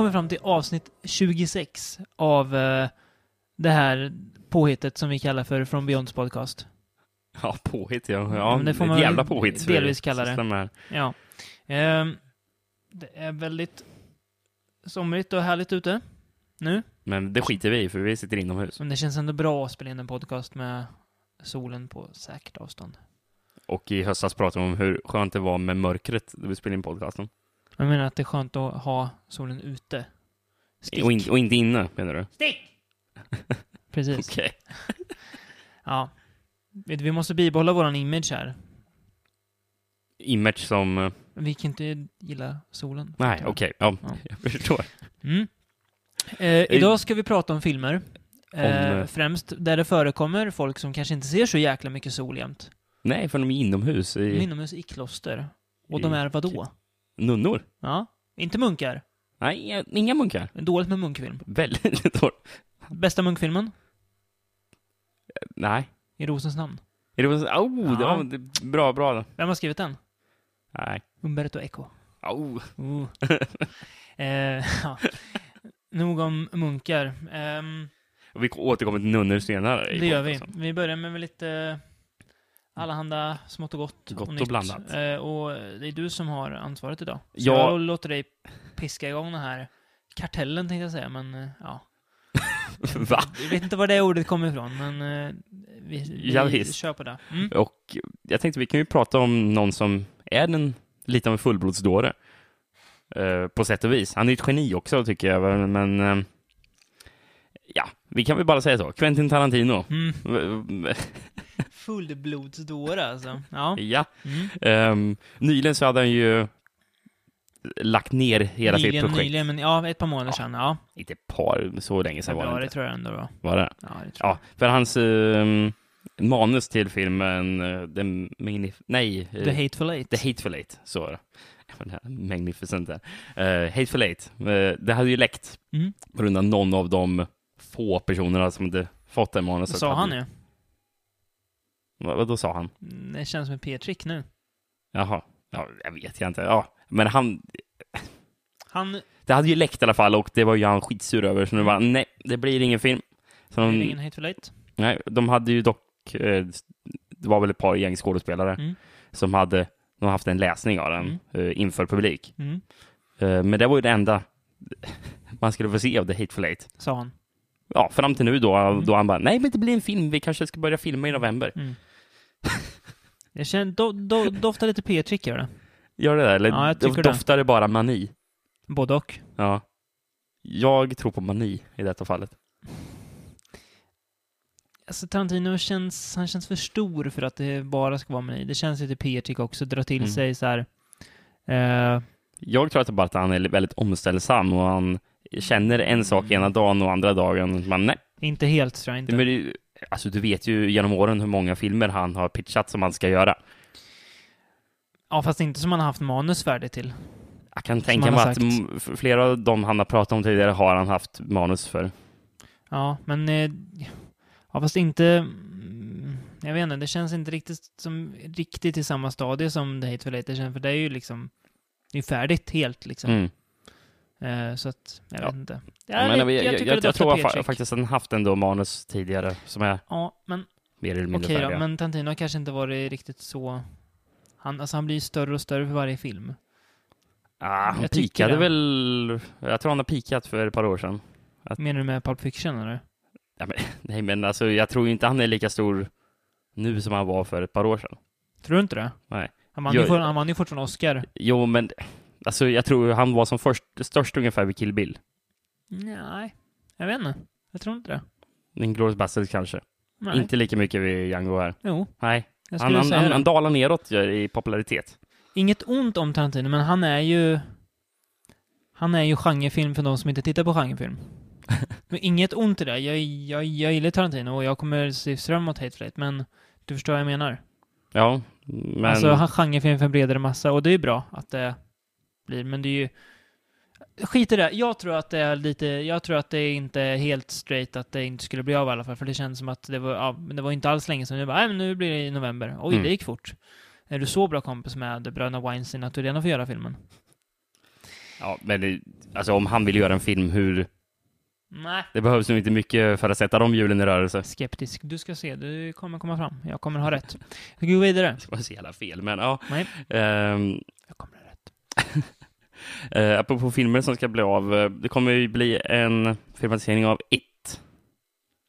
kommit fram till avsnitt 26 av eh, det här påhittet som vi kallar för From Beyonds podcast. Ja, påhitt ja. Ja, men det får ett man jävla väl påhitt. delvis kalla det. Stämmer. Ja. Ehm, det är väldigt somrigt och härligt ute nu. Men det skiter vi i, för vi sitter inomhus. Men det känns ändå bra att spela in en podcast med solen på säkert avstånd. Och i höstas pratade vi om hur skönt det var med mörkret när vi spelade in podcasten. Jag menar att det är skönt att ha solen ute. Stick. Och, in, och inte inne, menar du? Stick! Precis. Okej. Ja. Vi måste bibehålla våran image här. Image som... eh, Vi kan inte gilla solen. Nej, okej. Ja, Ja. jag förstår. Mm. Eh, idag ska vi prata om filmer. Eh, eh, främst där det förekommer folk som kanske inte ser så jäkla mycket sol jämt. Nej, för de är inomhus De är i inomhus i kloster. Och de I- är vadå? Nunnor. Ja, inte munkar. Nej, inga- munkar. Dåligt med munkfilm. Väldigt dåligt. Bästa munkfilmen? Nej. I Rosens namn. Är det så, oh, det Ja. var det, bra, bra då. Vem har skrivit den? Nej. Umberto Eco. Oh. Uh. eh, ja. Nog om munkar. Och vi återkommer till nunnor senare. i det gör vi. Vi börjar med lite allehanda smått och gott. Gott och nytt. blandat. Eh, och det är du som har ansvaret idag. Så Ja. jag låter dig piska igång den här kartellen tänkte jag säga, men eh, ja. Va? Jag vet inte var det ordet kommer ifrån, men eh, vi, vi Ja, visst. kör på det. Mm. Och jag tänkte vi kan ju prata om någon som är en, lite av en fullblodsdåre. Eh, på sätt och vis. Han är ju ett geni också tycker jag, men eh, ja, vi kan väl bara säga så. Quentin Tarantino. Mm. Fullblodsdåre alltså. Ja. ja. Mm. Ehm, nyligen så hade han ju lagt ner hela sitt Nyligen, projekt. nyligen, men ja, ett par månader Ja. sedan. Ja. Inte ett par, så länge sedan var det inte. tror jag ändå då. Var det? Ja, det tror Ja, för hans ehm, manus till filmen uh, The Magnif- Nej, eh, The Hateful Eight. The Hateful Eight, så var det. Magnificent där. Eh, Hateful Eight, eh, det hade ju läckt Mm. på grund av någon av de få personerna som hade fått det manuset. sa han ju? Vad, då sa han? Mm, Det känns som ett P-trick nu. Jaha, ja, jag vet jag inte. Ja, men han, Han... det hade ju läckt i alla fall och det var ju han skitsur över, så nu var nej, det blir ingen film. Så Det de, ingen Hateful Eight. nej, de hade ju dock, eh, det var väl ett par gäng skådespelare Mm. som hade, de har haft en läsning av den Mm. eh, inför publik. Mm. Eh, men det var ju det enda man skulle få se av The Hateful Eight. Sa han. Ja, fram till nu då, Mm. då han bara, nej men det blir en film, vi kanske ska börja filma i november. Mm. Jag känner, do, do, doftar lite P-trick gör det. Gör det där, eller Ja, jag do- tycker det. doftar det bara mani? Både och. Ja. Jag tror på mani i detta fallet. Alltså Tarantino känns, han känns för stor för att det bara ska vara mig. Det känns lite P-trick också, dra till Mm. sig så här. Eh, Jag tror att det bara att han är väldigt omställsam och han känner en sak ena dagen och andra dagen. Man, nej. inte helt tror jag inte. Men det, alltså, du vet ju genom åren hur många filmer han har pitchat som han ska göra. Ja, fast inte som han har haft manus färdigt till. Jag kan tänka mig att flera av dem han har pratat om tidigare har han haft manus för. Ja, men... Eh, ja, fast inte... mm, Jag vet inte, det känns inte riktigt som riktigt i samma stadie som The Hateful Eight. Känns- För det är ju liksom... Det är färdigt helt liksom. Mm. Eh, så att, jag Ja. vet inte. Jag, menar, jag, jag, jag, jag tror P-trick. faktiskt att han haft ändå manus tidigare som är Ja, men mer eller mindre okej då. Men Tarantino har kanske inte varit riktigt så... Han, alltså han blir större och större för varje film. ah, han jag pikade väl... Jag tror han har pikat för ett par år sedan. Menar du med Pulp Fiction eller? Ja, men, nej, men alltså, jag tror inte han är lika stor nu som han var för ett par år sedan. Tror du inte det? Nej. Han vann, Jag- ju, han vann ju fortfarande Oscar. Jo, men alltså, jag tror han var som först, störst ungefär vid Kill Bill. Nej, jag vet inte. Jag tror inte det. Inglourious Basterds kanske. Nej. Inte lika mycket vid Django här. Jo, Nej, jag han, han, han, han dalar neråt i popularitet. Inget ont om Tarantino, men han är ju... Han är ju genrefilm för de som inte tittar på genrefilm. men inget ont i det. Jag, jag, jag gillar Tarantino och jag kommer se fram emot Hateful Eight, men du förstår vad jag menar? Ja, men... Alltså han genrefilm för en bredare massa och det är bra att det blir, men det är ju... Skit i det. Jag tror att det är lite, jag tror att det är inte helt straight att det inte skulle bli av i alla fall, för det känns som att det var, ja, men det var inte alls länge sedan. Jag bara, nej men nu blir det i november. Oj, Mm. det gick fort. Är du så bra kompis med bröderna Weinstein att du redan får göra filmen? Ja, men det, alltså om han vill göra en film, hur... Nej. Det behövs nog inte mycket för att sätta de hjulen i rörelse. Skeptisk. Du ska se, du kommer komma fram. Jag kommer ha rätt. Vi går vidare. Det var så jävla fel, men ja. Nej, Ehm, jag kommer ha rätt. eh, apropå filmer som ska bli av, eh, det kommer ju bli en filmatisering av It.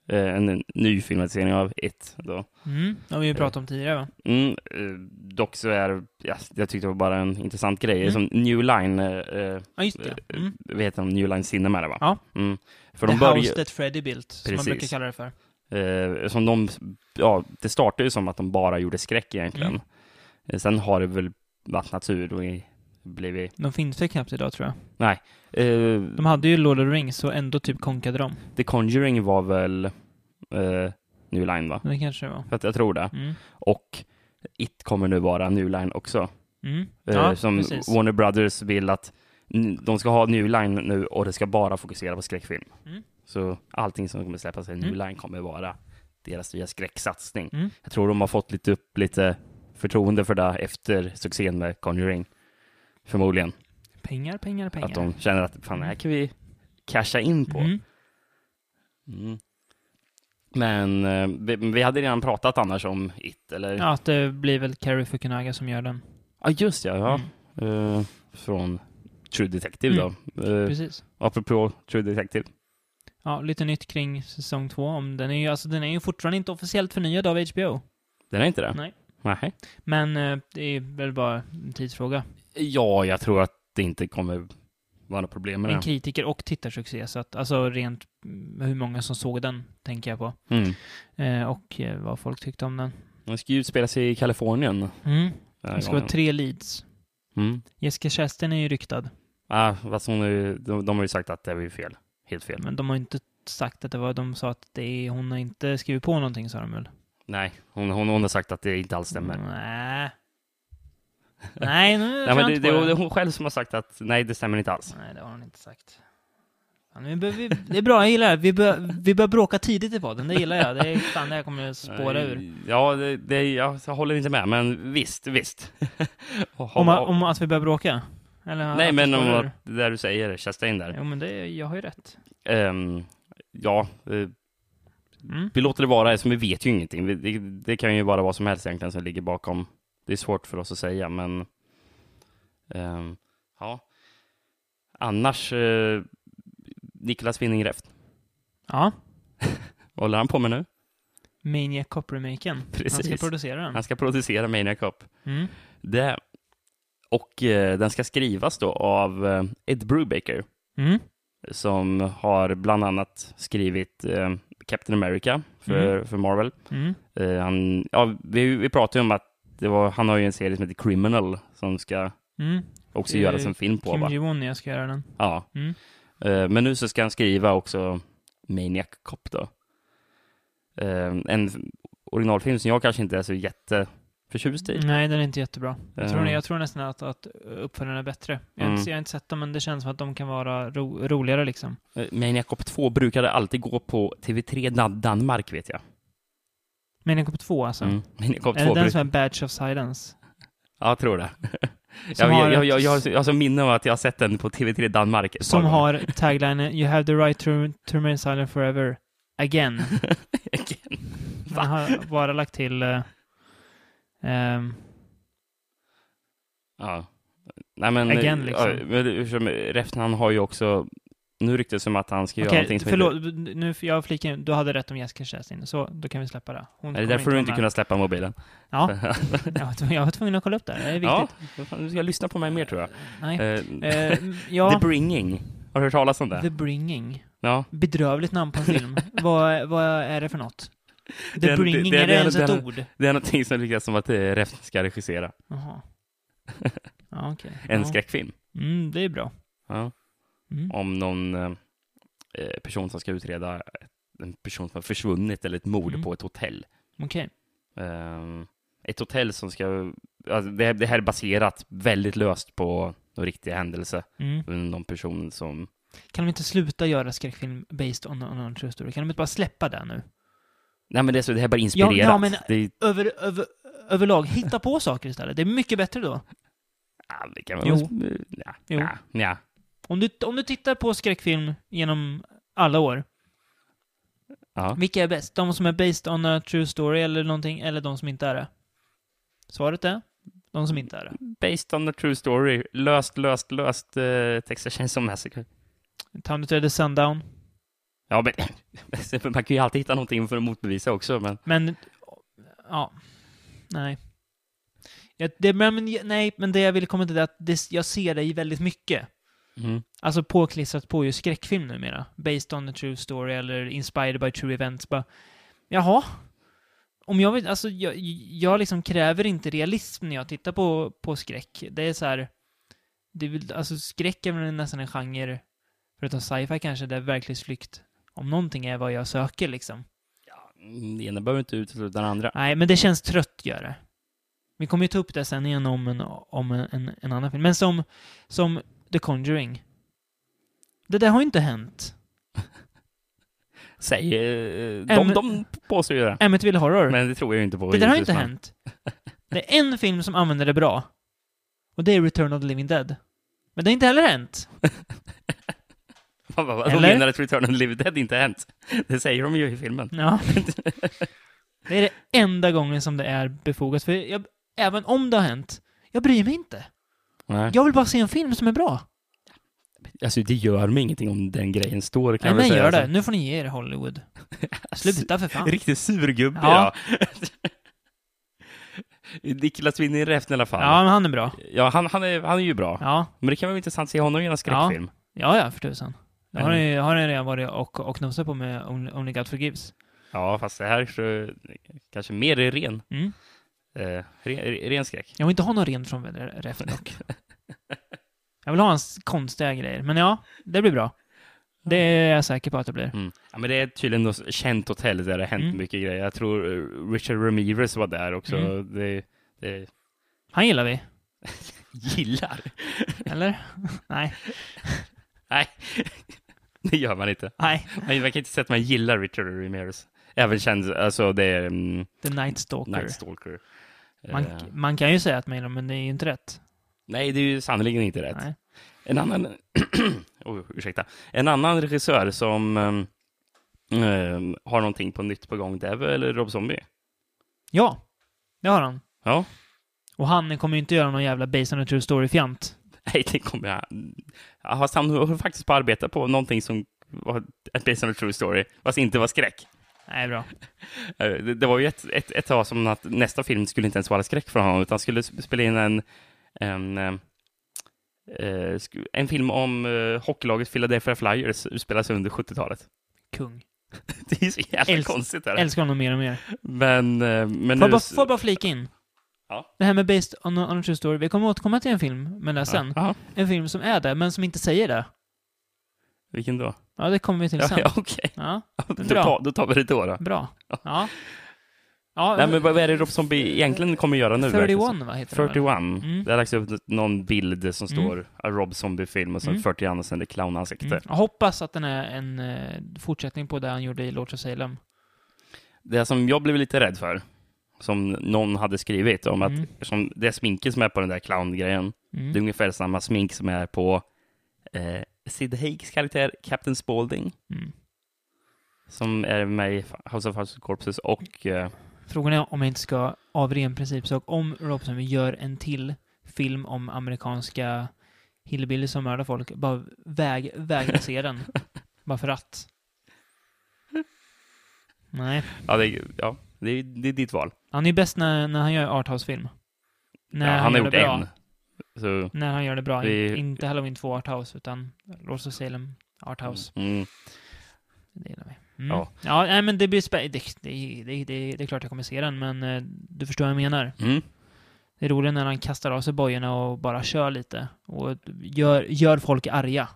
Eh, en ny filmatisering av It. Då. Mm, det har vi ju pratat om tidigare va? Mm, eh, dock så är ja, jag tyckte det var bara en intressant grej. Mm. Som New Line, eh, eh, Ja, just det. Mm. vad heter de? New Line Cinema, va? Ja. Mm. För The de börjar, House That Freddy Built, som man Precis. brukar kalla det för. Eh, som de, ja, det startade ju som att de bara gjorde skräck egentligen. Mm. Eh, Sen har det väl varit natur och blivit... De finns väl knappt idag tror jag. Eh, De hade ju Lord of the Rings och ändå typ konkade de. The Conjuring var väl eh, New Line va? Det kanske det var. För att jag tror det. Mm. Och It kommer nu vara New Line också. Mm. Eh, Ja, som precis. Warner Brothers vill att de ska ha New Line nu och det ska bara fokusera på skräckfilm. Mm. Så allting som kommer släppas i New Mm. Line kommer vara deras nya skräcksatsning. Mm. Jag tror de har fått lite upp lite förtroende för det efter succén med Conjuring. Förmodligen. Pengar, pengar, pengar. Att de känner att fan, det här kan vi casha in på. Mm. Mm. Men eh, vi, vi hade redan pratat annars om It, eller? Ja, att det blir väl Carrie Fukunaga som gör den. Ja, just ja. ja. Mm. Eh, från True Detective då. Eh, Precis. apropå True Detective. Ja, lite nytt kring säsong två. Om den, är ju, alltså, den är ju fortfarande inte officiellt förnyad av HBO. Den är inte det? Nej. Nej. Men eh, det är väl bara en tidsfråga. Ja, jag tror att det inte kommer vara något problem med En det. kritiker och tittarsuccé, så att alltså rent hur många som såg den, tänker jag på. Mm. Eh, och eh, vad folk tyckte om den. Den ska ju utspela sig i Kalifornien. Mm. Det ska vara tre leads. Mm. Jessica Chastain är ju ryktad, Ah, fast hon är, de, de har ju sagt att det var ju fel. Helt fel. men de har inte sagt att det var, de sa att det är, hon har inte skrivit på någonting, sa de väl? Nej, hon, hon, hon har sagt att det inte alls stämmer. Nej. Nej, nu Nej, men jag det, det, det är hon själv som har sagt att nej, det stämmer inte alls. Nej, det har hon inte sagt. Fan, vi det är bra, jag gillar det. Vi bör, vi bör bråka tidigt i podden, det gillar jag. Det är fan det här kommer spåra ur. Ja, det, det, jag, jag håller inte med, men visst, visst. Om, om att vi bör bråka? Eller nej, men om att det där du säger, Chastain där. Jo, men det, jag har ju rätt. Ehm, ja, eh, Mm. vi låter det vara, som vi vet ju ingenting. Det, det kan ju vara vad som helst egentligen som ligger bakom. Det är svårt för oss att säga, men ehm, ja. Annars, eh, Niklas Winning Refn, Ja, vad håller han på med nu? Maniac Cop-remaken. Han ska Precis. producera den. Han ska producera Maniac Cop. Mm. Det. Och eh, den ska skrivas då av eh, Ed Brubaker, Mm. som har bland annat skrivit eh, Captain America för, för Marvel. Mm. Eh, han, ja, vi, vi pratade ju om att det var, han har ju en serie som heter Criminal som ska Mm. också Eh, göras en film på. Kim? Jong-Un ska göra den. Ja. Mm. Eh, men nu så ska han skriva också Maniac Cop då. Eh, en originalfilm som jag kanske inte är så jätteförtjust i. Nej, den är inte jättebra. Jag tror, Eh. jag tror nästan att, att uppföljaren är bättre. Jag har, Mm. inte, jag har inte sett dem, men det känns som att de kan vara ro, roligare liksom. Maniac Cop 2 brukade alltid gå på TV3 Dan- Danmark vet jag. Maniac Cop 2 alltså. Mm. Maniac Cop Är 2 det den som är Badge of Silence? Ja, jag tror det. Jag, jag, jag, jag, jag, har så- jag har minne av att jag har sett den på TV3 Danmark. Som har taglinen You have the right to, to remain silent forever. Again. Han har bara lagt till... eh, ehm, Ja. Nej men, Again, liksom. ja, men han har ju också, nu ryktas det som att han ska göra Okej, någonting som förlåt. heter, Nu, jag flikar in. Du hade rätt om Jessica Chastain. Så då kan vi släppa det. Hon är det därför du inte kunnat släppa mobilen? Ja, jag var, tvungen, att kolla upp det. Det är ja, viktigt. fan, du ska lyssna på mig mer tror jag. Nej. Eh, ja, The Bringing, har du hört talas om det? The Bringing. Ja. Bedrövligt namn på en film. vad, vad är det för något? The Det är- det- Bringing, det- är det ens ett ord? Det är någonting som lyckas som att Refn ska regissera. Jaha. Ja, okej. En ja. skräckfilm. Mm, det är bra. Ja. Mm. Om någon eh, eh, person som ska utreda ett- en person som har försvunnit eller ett mord Mm. på ett hotell. Okej. Ehm, ett hotell som ska... Alltså det, det här är baserat väldigt löst på någon riktig händelse. Mm. Någon person som... Kan de inte sluta göra skräckfilm based on, on, on true story? Kan de inte bara släppa det nu? Nej men det är, så, det här är bara inspirerat. ja, men- det, Över, över, överlag, hitta på saker istället. Det är mycket bättre då. ja, det kan man Jo. Ja, Jo. ja, ja. Om du, om du tittar på skräckfilm genom alla år, ja. vilka är bäst? De som är based on a true story eller någonting, eller de som inte är det? Svaret är de som inte är det. Based on a true story. Löst, löst, löst uh, Texas Chainsaw Massacre. Time to the Sundown. Ja, men man kan ju alltid hitta någonting för att motbevisa också, men... Men, ja. Nej. Ja, det, men, nej, men det jag vill komma till är att det, jag ser i väldigt mycket. Mm. Alltså påklistrat på ju skräckfilm numera. Based on a true story eller inspired by true events. Bara, jaha? Om jag vill, alltså jag, jag liksom kräver inte realism när jag tittar på, på skräck. Det är så här, det är alltså skräck är väl nästan en genre, förutom sci-fi kanske, där verklighetsflykt om någonting är vad jag söker liksom. Mm, Det ena behöver inte utesluta den andra. Nej, men det känns trött gör det. Vi kommer ju ta upp det sen igen om en, om en, en, en annan film. Men som, som The Conjuring. Det där har ju inte hänt. Säg, eh, de, Äm- de påstår ju det. Amityville Horror. Men det tror jag ju inte på. det där har ju inte hänt. Det är en film som använder det bra. Och det är Return of the Living Dead. Men det har inte heller hänt. Eller? menar att Return of the Living Dead inte hänt? Det säger de ju i filmen. Ja. Det är det enda gången som det är befogat. För jag, även om det har hänt, jag bryr mig inte. Nej. Jag vill bara se en film som är bra. Alltså, det gör mig ingenting om den grejen står, kan Nej, men säga. gör det. Alltså. Nu får ni ge er Hollywood. Sluta för fan. Riktigt surgubbe Ja. ja. Niklas Winning Refn i alla fall. Ja, men han är bra. Ja, han, han, är, han är ju bra. Ja, Men det kan vara intressant att se honom i en skräckfilm. ja, ja för tusan. Det har Mm. ni, har ni redan varit och, och nosat på med Only, God Forgives. Ja, fast det här är så, kanske mer ren, Mm. Eh, ren, ren skräck. Jag vill inte ha någon rent från Refn dock. Jag vill ha hans konstiga grejer. Men ja, det blir bra. Det är jag säker på att det blir. Mm. Ja, men det är tydligen något känt hotell där det har hänt Mm. mycket grejer. Jag tror eh, Richard Ramirez var där också. Mm. Det, det Han gillar vi. gillar. Eller? Nej. Nej, det gör man inte. Nej. Man, man kan inte säga att man gillar Richard Ramirez. Även känd, alltså det är um, The Night Stalker. Night Stalker. Man, Eh, man kan ju säga att man gillar men det är ju inte rätt. nej, det är ju sannerligen inte rätt. Nej. En annan, oh, ursäkta. En annan regissör som um, har någonting på nytt på gång, det är väl Rob Zombie? Ja, det har han. Ja, Och han kommer ju inte göra någon jävla based on a true story-fjant. nej, det kommer jag... Ja, fast han höll faktiskt på att arbeta på någonting som var ett based on a true story, fast inte var skräck. Nej, bra. Eh, Det, det var ju ett, ett, ett tag som att nästa film skulle inte ens vara skräck för honom, utan skulle sp- spela in en, en, eh, eh, sku- en film om eh, hockeylaget Philadelphia Flyers, utspelas under 70-talet. Kung. Det är så jävla Älsk- konstigt. Där. Älskar honom mer och mer. Men, eh, men Får nu... bara, får bara flika in? Ja. Det här med based on on a true story. Vi kommer återkomma till en film med det sen. Ja, En film som är det, men som inte säger det. Vilken då? Ja, det kommer vi till Ja, sen. ja, okej. Ja, Då, tar- då tar vi det då. då. bra. Ja. Ja, Nej, men vad är det Rob Zombie egentligen kommer göra nu? 31, verkligen? va, heter den, 31. Mm. Det har lagts upp någon bild som Mm. står a Rob Zombie-film och sen Mm. 41 och sen det clownansikte. Mm. Jag hoppas att den är en eh, fortsättning på det han gjorde i Lords of Salem. Det som jag blev lite rädd för, som någon hade skrivit om att Mm. som det sminket som är på den där clowngrejen, Mm. det är ungefär samma smink som är på eh, Sid Haigs karaktär Captain Spaulding, Mm. som är med i House of House of Corpses och eh, Frågan är om jag inte ska, av ren principsak, om Rob Zombie gör en till film om amerikanska hillbillies som mördar folk, bara väg, vägra se den. bara för att. Nej. ja, det, är- ja det, är- det är ditt val. Han är ju bäst när, när han gör arthouse-film. När ja, han, han har gjort en. Så, När han gör det bra. In, inte Halloween 2 arthouse, utan Lords of Salem arthouse. mm, Det gillar vi. Mm. Ja. Ja. nej men det blir spä- det, det, det, det, det är klart jag kommer se den, men eh, du förstår vad jag menar. mm. Det är roligt när han kastar av sig bojorna och bara kör lite. Och gör, gör folk arga.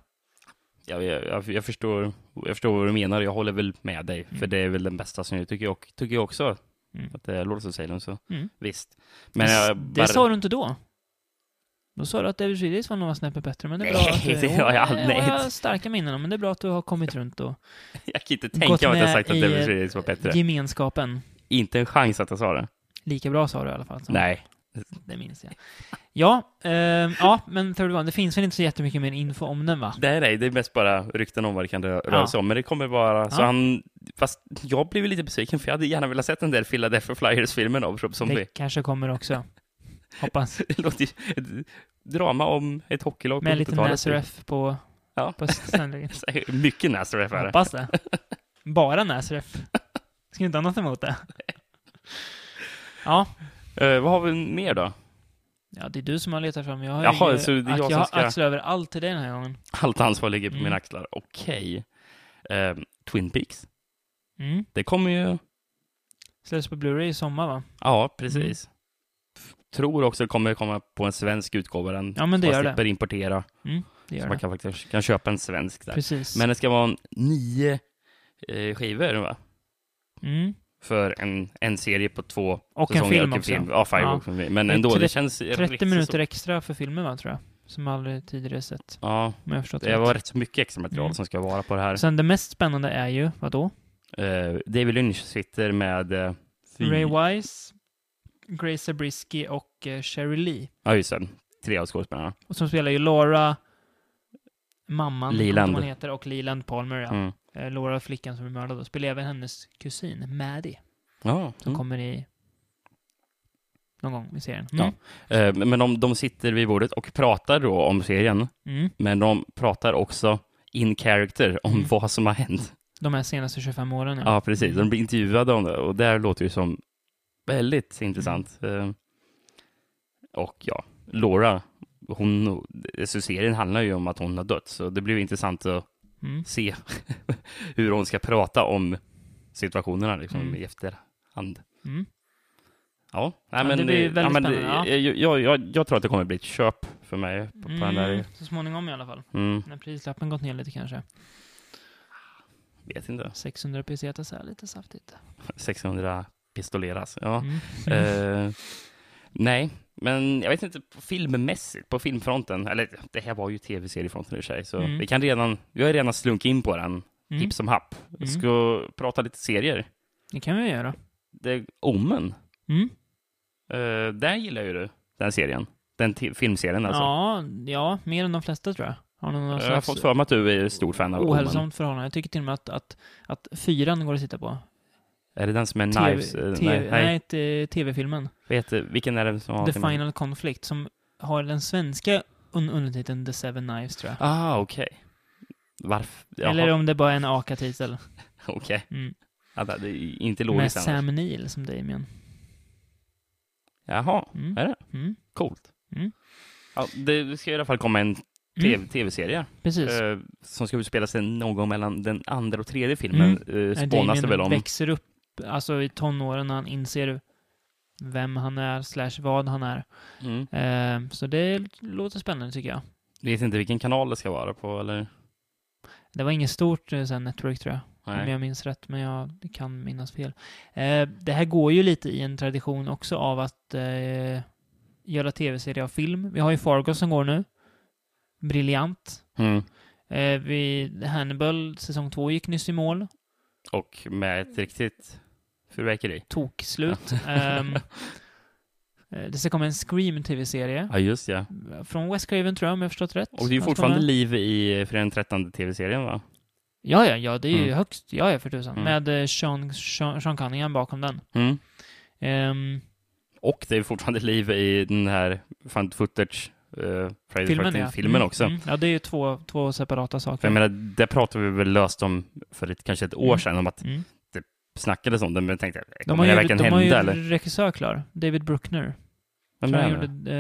Ja, jag, jag, jag, förstår, jag förstår vad du menar. Jag håller väl med dig, för Mm. det är väl den bästa som jag tycker, och, tycker jag också. Mm. Att det är Lords of Salem, så Mm. visst. Men jag det bara... sa du inte då. Då sa du att David Friedrich var några snäppet bättre, men det är bra Nej, att du... det har jag aldrig- det har jag starka minnen om, men det är bra att du har kommit runt och Jag kan inte tänka mig att jag sagt att David eh, Friedrich var bättre. gemenskapen. Inte en chans att jag sa det. Lika bra sa du i alla fall. Så Nej. Det minns jag. Ja, ehm, ja, men Third One, det finns väl inte så jättemycket mer info om den, va? Nej, nej, det är mest bara rykten om vad det kan rö- röra Ja. sig om. Men det kommer vara... Så Ja. han... Fast jag blev lite besviken, för jag hade gärna velat sett den där Philadelphia Flyers-filmen av Rob Zombie. Det kanske kommer också. Hoppas. Det låter ju... Ett drama om ett hockeylag på Med lite 80-talet. Nazareth på, Ja. på. Mycket Nazareth är det. Hoppas det. Bara Nazareth. Ska inte ha något emot det. Ja, Eh, vad har vi mer då? ja, det är du som har letat fram. Jag har, Jaha, ju, så det är jag jag, ska- axlat över allt till dig den här gången. Allt ansvar ligger på Mm. mina axlar. Okej. Eh, Twin Peaks. Mm. Det kommer ju... Släpps på Blu-ray i sommar, va? Ja, precis. Tror också det kommer komma på en svensk utgåva. Den Ja, men det man gör det. slipper importera. Mm, det Så man det. kan faktiskt kan köpa en svensk där. Precis. Men det ska vara en nio eh, skivor, va? Mm. För en, en serie på två Och en säsonger film också. Ja, Fireworks. Men Det är ändå, det tre- känns 30 riktigt minuter Så, extra för filmen, va, tror jag. Som aldrig tidigare sett. ja, jag det rätt. var rätt så mycket extra material Mm. som ska vara på det här. Sen det mest spännande är ju, vad då? Eh, David Lynch sitter med fy- Ray Wise, Grace Zabriskie och eh, Sherry Lee. Ja, just det. Tre av skådespelarna. Och som spelar ju Laura, mamman, Leland. hon heter, och Leland Palmer, ja. Mm. Eh, Laura, flickan som är mördad, och spelar även hennes kusin, Maddie, Ja, som mm. kommer i någon gång i serien. Ja. Mm. Eh, men de, de sitter vid bordet och pratar då om serien, Mm. men de pratar också in character om Mm. vad som har hänt. De här senaste 25 åren, Ja, precis. De blir intervjuade om det och det låter ju som väldigt intressant. Mm. Och ja, Laura, hon, så serien handlar ju om att hon har dött, så det blir intressant att Mm. se hur hon ska prata om situationerna liksom, Mm. i efterhand. Mm. Ja, nej, Ja, men, det blir väldigt men, spännande, ja. eh, Jag, jag, jag tror att det kommer bli ett köp för mig på, på den där. Mm. Så småningom i alla fall. Mm, När prislappen gått ner lite kanske. vet inte. 600 pesetas är lite saftigt. 600 pistoleras. Ja. Mm. Eh, nej, men jag vet inte, på filmmässigt, på filmfronten, eller det här var ju tv-seriefronten i sig, så Mm. vi kan redan, vi har redan slunkit in på den, Mm. hipp som happ. Mm. Ska prata lite serier. Det kan vi göra. Det Omen, Mm. uh, där gillar ju du den serien. Den filmserien alltså. Ja, ja, mer än de flesta tror jag. Har jag har fått för mig att du är stor fan av ohälsosamt förhållande. Jag tycker till och med att, att, att fyran går att titta på. Är det den som är TV Knives? Eh, TV nej, nej. tv-filmen. Vet du, vilken är det som har The? Final Conflict, som har den svenska un undertiteln The Seven Knives, tror jag. Ah, okej. Varför? Jaha, Eller om det bara är en AKA-titel. okej. Mm. Ja, det är inte Med logiskt annars. Sam Neill som Damien. Jaha, Mm. är det? Mm. Coolt. Mm. Ja, det ska i alla fall komma en Mm. TV tv-serie Precis. eh, som ska utspela sig någon gång mellan den andra och tredje filmen. Mm. Eh, spånas det väl om. växer upp, alltså i tonåren, när han inser vem han är, slash vad han är. Mm. Eh, så det låter spännande tycker jag. Vet inte vilken kanal det ska vara på, eller? Det var inget stort eh, sån network tror jag, om Nej. jag minns rätt, men jag kan minnas fel. Eh, det här går ju lite i en tradition också av att eh, göra tv-serier av film. Vi har ju Fargo som går nu. Briljant. Mm. Eh, vi, Hannibal säsong två gick nyss i mål. Och med ett riktigt fyrverkeri. Tokslut. Ehm, eh, det ska komma en Scream tv-serie. Ja, just ja. Från West Craven tror jag, om jag förstått rätt. Och det är ju fortfarande med. liv i Fredag den 13 tv-serien, va? Ja, ja, ja, det är ju Mm. högst. Ja, ja, för tusan. Mm. Med eh, Sean, Sean, Sean Cunningham bakom den. Mm. Ehm, Och det är fortfarande liv i den här found footage uh, Friday filmen, ja. 13th filmen Mm, också. Mm. Ja, det är ju två, två separata saker. För jag menar, det pratade vi väl löst om för ett, kanske ett år Mm. sedan, om att. Snackades om det, men jag tänkte, De kommer har det verkligen de har hända ju eller? regissör klar. David Bruckner. Vem är han gjorde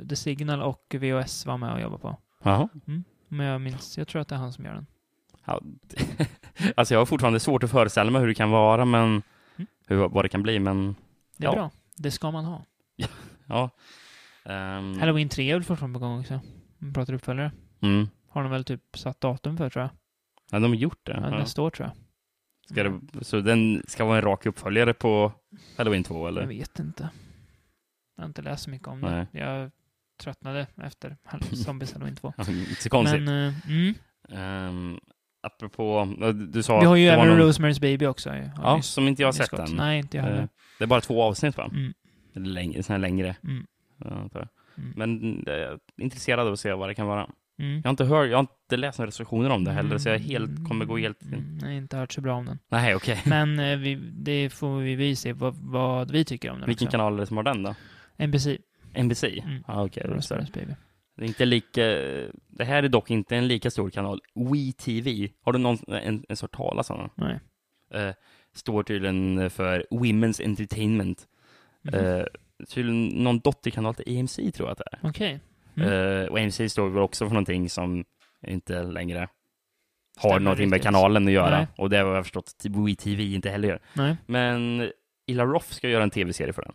eh, The Signal och VOS var med och jobbade på. Jaha. Men jag minns, jag tror att det är han som gör den. Ja, alltså jag har fortfarande svårt att föreställa mig hur det kan vara, men Mm. hur, vad det kan bli, men Det är Ja. bra. Det ska man ha. ja. Ehm, Halloween 3 är väl fortfarande på gång också. Man pratar uppföljare. mm. Har de väl typ satt datum för tror jag. Ja, de har gjort det. Ja, Ja. Nästa år tror jag. Ska det. Så den ska vara en rak uppföljare på Halloween 2 Jag eller? vet inte. Jag har inte läst så mycket om det. Nej. Jag tröttnade efter Zombies Halloween 2. inte så konstigt. Men, eh, mm. Ehm, apropå, du sa Vi har ju det även någon- Rosemary's Baby också. Ja, vi som inte jag har nyss sett än. Nej, inte jag Eh, heller. Det är bara två avsnitt va? Mm. Längre, såna här längre. Mm. Ja, jag. Mm. Men eh, jag är intresserad av att se vad det kan vara. Mm. Jag har inte hört, jag har inte läst några recensioner om det heller, så jag helt, kommer gå helt... Mm, nej, inte hört så bra om den. Nej, okej. Men eh, vi, det får vi, vi se vad, vad vi tycker om den Vilken också. kanal är det som har den då? NBC, NBC? Mm. Ja, okej. så. Rosemary's Baby. Det är inte lika... Det här är dock inte en lika stor kanal. WeTV. Har du någon, en, en sort talas om? Nej. Eh, står tydligen för Women's Entertainment. Mhm. Eh, tydligen någon dotterkanal till AMC tror jag att det är. Okej. Mm. Eh, och AMC står väl också för någonting som inte längre har Stämmer någonting med kanalen att göra. Nej. Och det har jag förstått att WeTV inte heller gör. Nej. Men Ila Roth ska göra en tv-serie för den.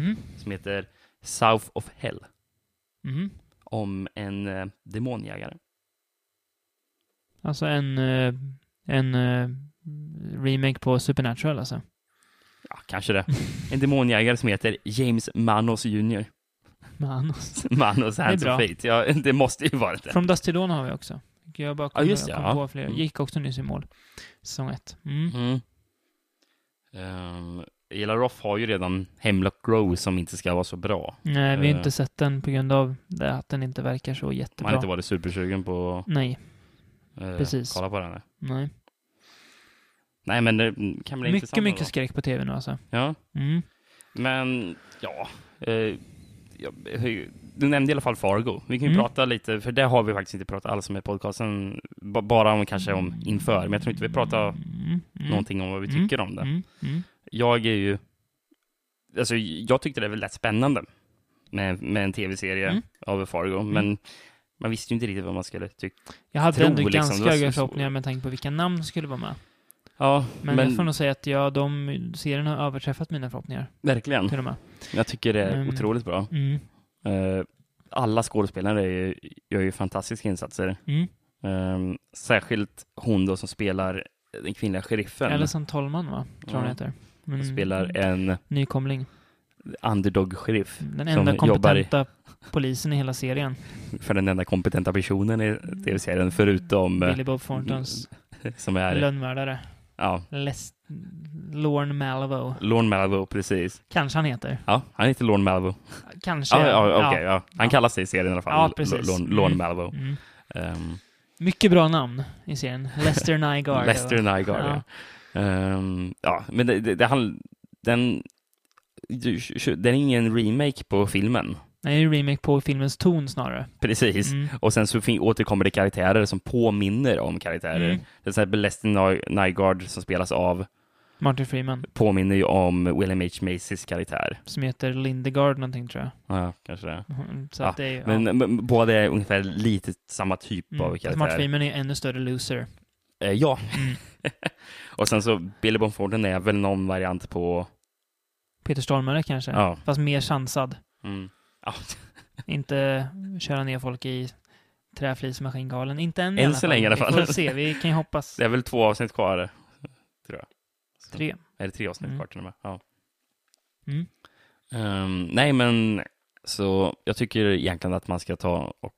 Mhm. Som heter South of Hell. Mhm. Om en eh, demonjägare. Alltså en, eh, en eh, remake på Supernatural alltså. Ja, kanske det. En demonjägare som heter James Manos Jr. Manos. Manos Hands of Fate. Ja, det måste ju vara det. From Dust till Dawn har vi också. Jag bara kom, Ja, just det, jag kom ja. på fler. Mm. Gick också nyss i mål. Säsong ett. Mm. Mm. Um, Ila Roth har ju redan Hemlock Grove som inte ska vara så bra. Nej, vi har Eh. inte sett den på grund av det, att den inte verkar så Man jättebra. har inte varit supersugen på Nej, att Precis. kolla på den. här. nej. Nej, men det kan bli Mycket, intressant. mycket då. skräck på tv nu alltså. Ja, Mm. men ja. Eh, ja, hur- du nämnde i alla fall Fargo. Vi kan ju Mm. prata lite, för det har vi faktiskt inte pratat alls om i podcasten. B- bara om kanske om inför, men jag tror inte vi pratar Mm. Mm. någonting om vad vi Mm. tycker om det. Mm. Jag är ju... Alltså, jag tyckte det var lätt spännande med, med en tv-serie Mm. av Fargo, men man visste ju inte riktigt vad man skulle tycka. Jag hade Tro, ändå liksom, ganska höga förhoppningar med tanke på vilka namn som skulle vara med. Ja, Men, men, jag får nog säga att ja, de serien har överträffat mina förhoppningar verkligen. till och med. Jag tycker det är Mm. otroligt bra. Mm. Eh, alla skådespelare är gör ju fantastiska insatser. Mm. Eh, särskilt hon då som spelar den kvinnliga sheriffen. Alison Tolman va? Tror Ja. hon heter. Mm. spelar en Nykomling. underdog-sheriff Den enda jobbar i- kompetenta polisen i hela serien. för den enda kompetenta personen i tv-serien, förutom Billy Bob Thorntons som är lönnmördare. ja, Les... Lorne Malvo. Lorne Malvo, precis. Kanske han heter. Ja, han heter Lorne Malvo. Kanske. Ja, ja, okej, ja. Han kallas det i serien i alla fall. Ja, precis. Lorne, Lorne Mm. Malvo. Mm. Ehm, Mycket bra namn i serien. Lester Nygaard. Lester Nygaard, Ja. Ehm, ja, men det, det, det han, den, den är ingen remake på filmen. Det är en remake på filmens ton snarare. Precis. Mm. Och sen så återkommer det karaktärer som påminner om karaktärer. Mm. Till exempel Lester Ny- Nygaard som spelas av Martin Freeman. påminner ju om William H. Macys karaktär. Som heter Lindegard någonting tror jag. Ja, kanske det. Mm, Så Ja, det är, Men, ja. men båda är ungefär lite samma typ Mm. av Fast Martin karaktär. Freeman är ännu större loser. Eh, ja. Mm. och sen så Billy Thornton är väl någon variant på... Peter Stormare kanske. Ja. Fast mer sansad. Mm. ja. Inte köra ner folk i träflismaskingalen. Inte än, i Än alla så fall. länge i alla fall. Vi får se. Vi kan ju hoppas. Det är väl två avsnitt kvar, tror jag. Tre. Är det tre avsnitt Mm. kvar till och med? Ja. Mm. Ehm, nej, men så jag tycker egentligen att man ska ta och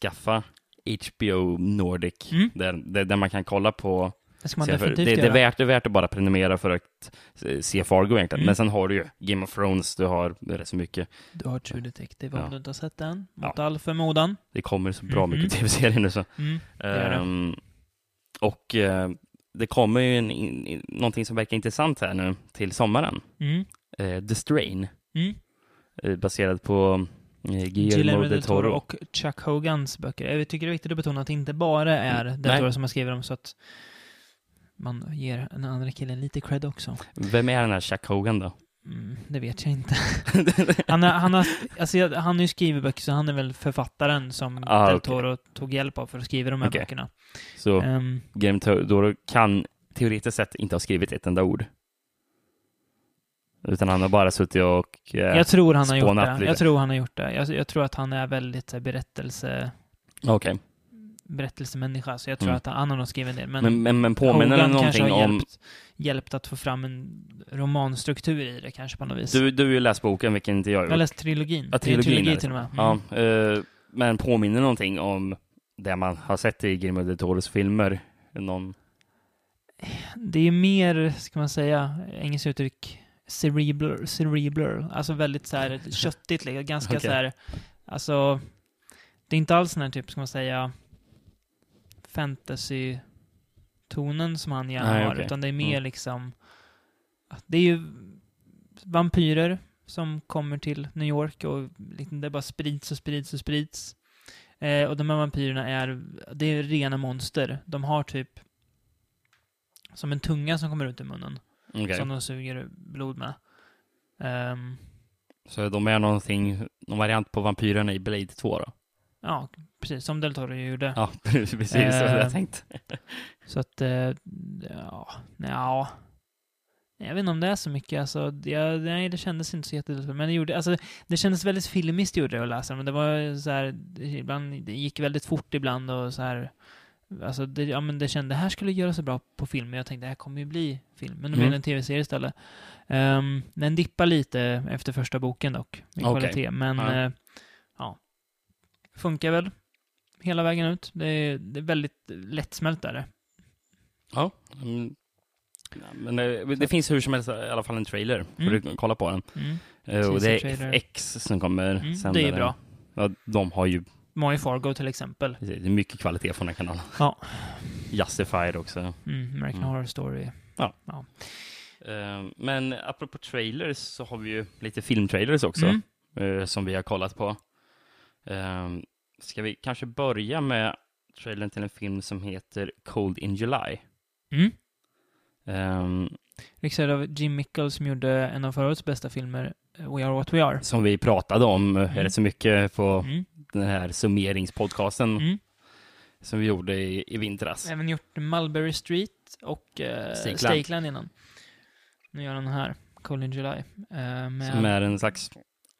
skaffa HBO Nordic, Mm. där, där, där man kan kolla på Det det, det, är värt, det är värt att bara prenumerera för att se Fargo egentligen. Mm. Men sen har du ju Game of Thrones, du har rätt så mycket. Du har True Detective om Ja. du inte har sett den. Mot Ja. all förmodan. Det kommer så bra Mhm. mycket tv-serier nu så. Mm. gör det. Ehm, och eh, det kommer ju en, in, in, någonting som verkar intressant här nu till sommaren. Mm. Eh, The Strain, Mm. eh, baserad på eh, Guillermo del Toro. och Chuck Hogans böcker. Jag tycker det är viktigt att betona att det inte bara är del Nej. Toro som har skrivit dem så att man ger den andra killen lite cred också. Vem är den här Chuck Hogan då? Mm, det vet jag inte. Han, har, han, har, alltså, han har ju skrivit böcker, så han är väl författaren som Ah, Del. Toro tog hjälp av för att skriva de här Okej. böckerna. Så Ehm, Guillermo del Toro kan teoretiskt sett inte ha skrivit ett enda ord. Utan han har bara suttit och... Eh, jag tror han har gjort det. lite. Jag tror han har gjort det. Jag, jag tror att han är väldigt så här, berättelse... Okej. Berättelsemänniska, så jag tror Mm. att han har nog skrivit en del. Men, Men, men, men påminner Hogan kanske någonting har om... hjälpt, hjälpt att få fram en romanstruktur i det kanske på något vis. Du, du har ju läst boken, vilken inte jag har jag har läst trilogin. Ja, Det är en trilogin trilogi till och med. Mm. Ja, eh, men påminner någonting om det man har sett i Guillermo del Toros filmer? Någon... Det är mer, ska man säga, engelskt uttryck, cerebral, cerebral. Alltså väldigt så här köttigt, liksom. ganska Okej. så här, alltså, det är inte alls den här typ, ska man säga, fantasy-tonen som han gärna Nej, har, okej. utan det är mer Mm. liksom, det är ju vampyrer som kommer till New York och liksom det bara sprids och sprids och sprids. Eh, och de här vampyrerna är, det är rena monster. De har typ som en tunga som kommer ut ur munnen. Okej. Som de suger blod med. Ehm, Så de är någonting, någon variant på vampyrerna i Blade 2 då? ja, precis. Som Del Toro gjorde. Ja, precis. så Eh, jag tänkt. Så att, eh, ja, ja. Jag vet inte om det är så mycket, alltså, det, nej, det kändes inte så jättedåligt. Men det gjorde, alltså, det kändes väldigt filmiskt gjorde det att läsa, men det var så här, det, ibland, det gick väldigt fort ibland och så här, alltså, det, ja men det kände, det här skulle göra så bra på film, men jag tänkte, det här kommer ju bli film, men det blev Mm. en tv-serie istället. Um, den dippar lite efter första boken dock, i Okej. kvalitet, men Ja. ja. ja, funkar väl hela vägen ut. Det är, det är väldigt lättsmält där. Ja. mm. Ja, Men det, det finns hur som helst i alla fall en trailer, för Mm. du kolla på den. Mm. Eh, Och det är. FX som kommer Mm, sen. det är bra. Ja, de har ju Moy Fargo till exempel. det är mycket kvalitet från den kanalen. Ja. Justified också. Mm, American Mm. Horror Story. Eh, Men apropå trailers så har vi ju lite filmtrailers också, eh, som vi har kollat på. Eh, Ska vi kanske börja med trailern till en film som heter Cold in July? Mm. Eh, Regisserad av Jim Mickle som gjorde en av förra årets bästa filmer, eh, We Are What We Are. Som vi pratade om eh, Mm. rätt så mycket på Mm. den här summeringspodcasten Mm. som vi gjorde i, i vintras. Även gjort Mulberry Street och uh, Stakeland. Stakeland innan. Nu gör han den här, Cold in July. Eh, med, Som är en slags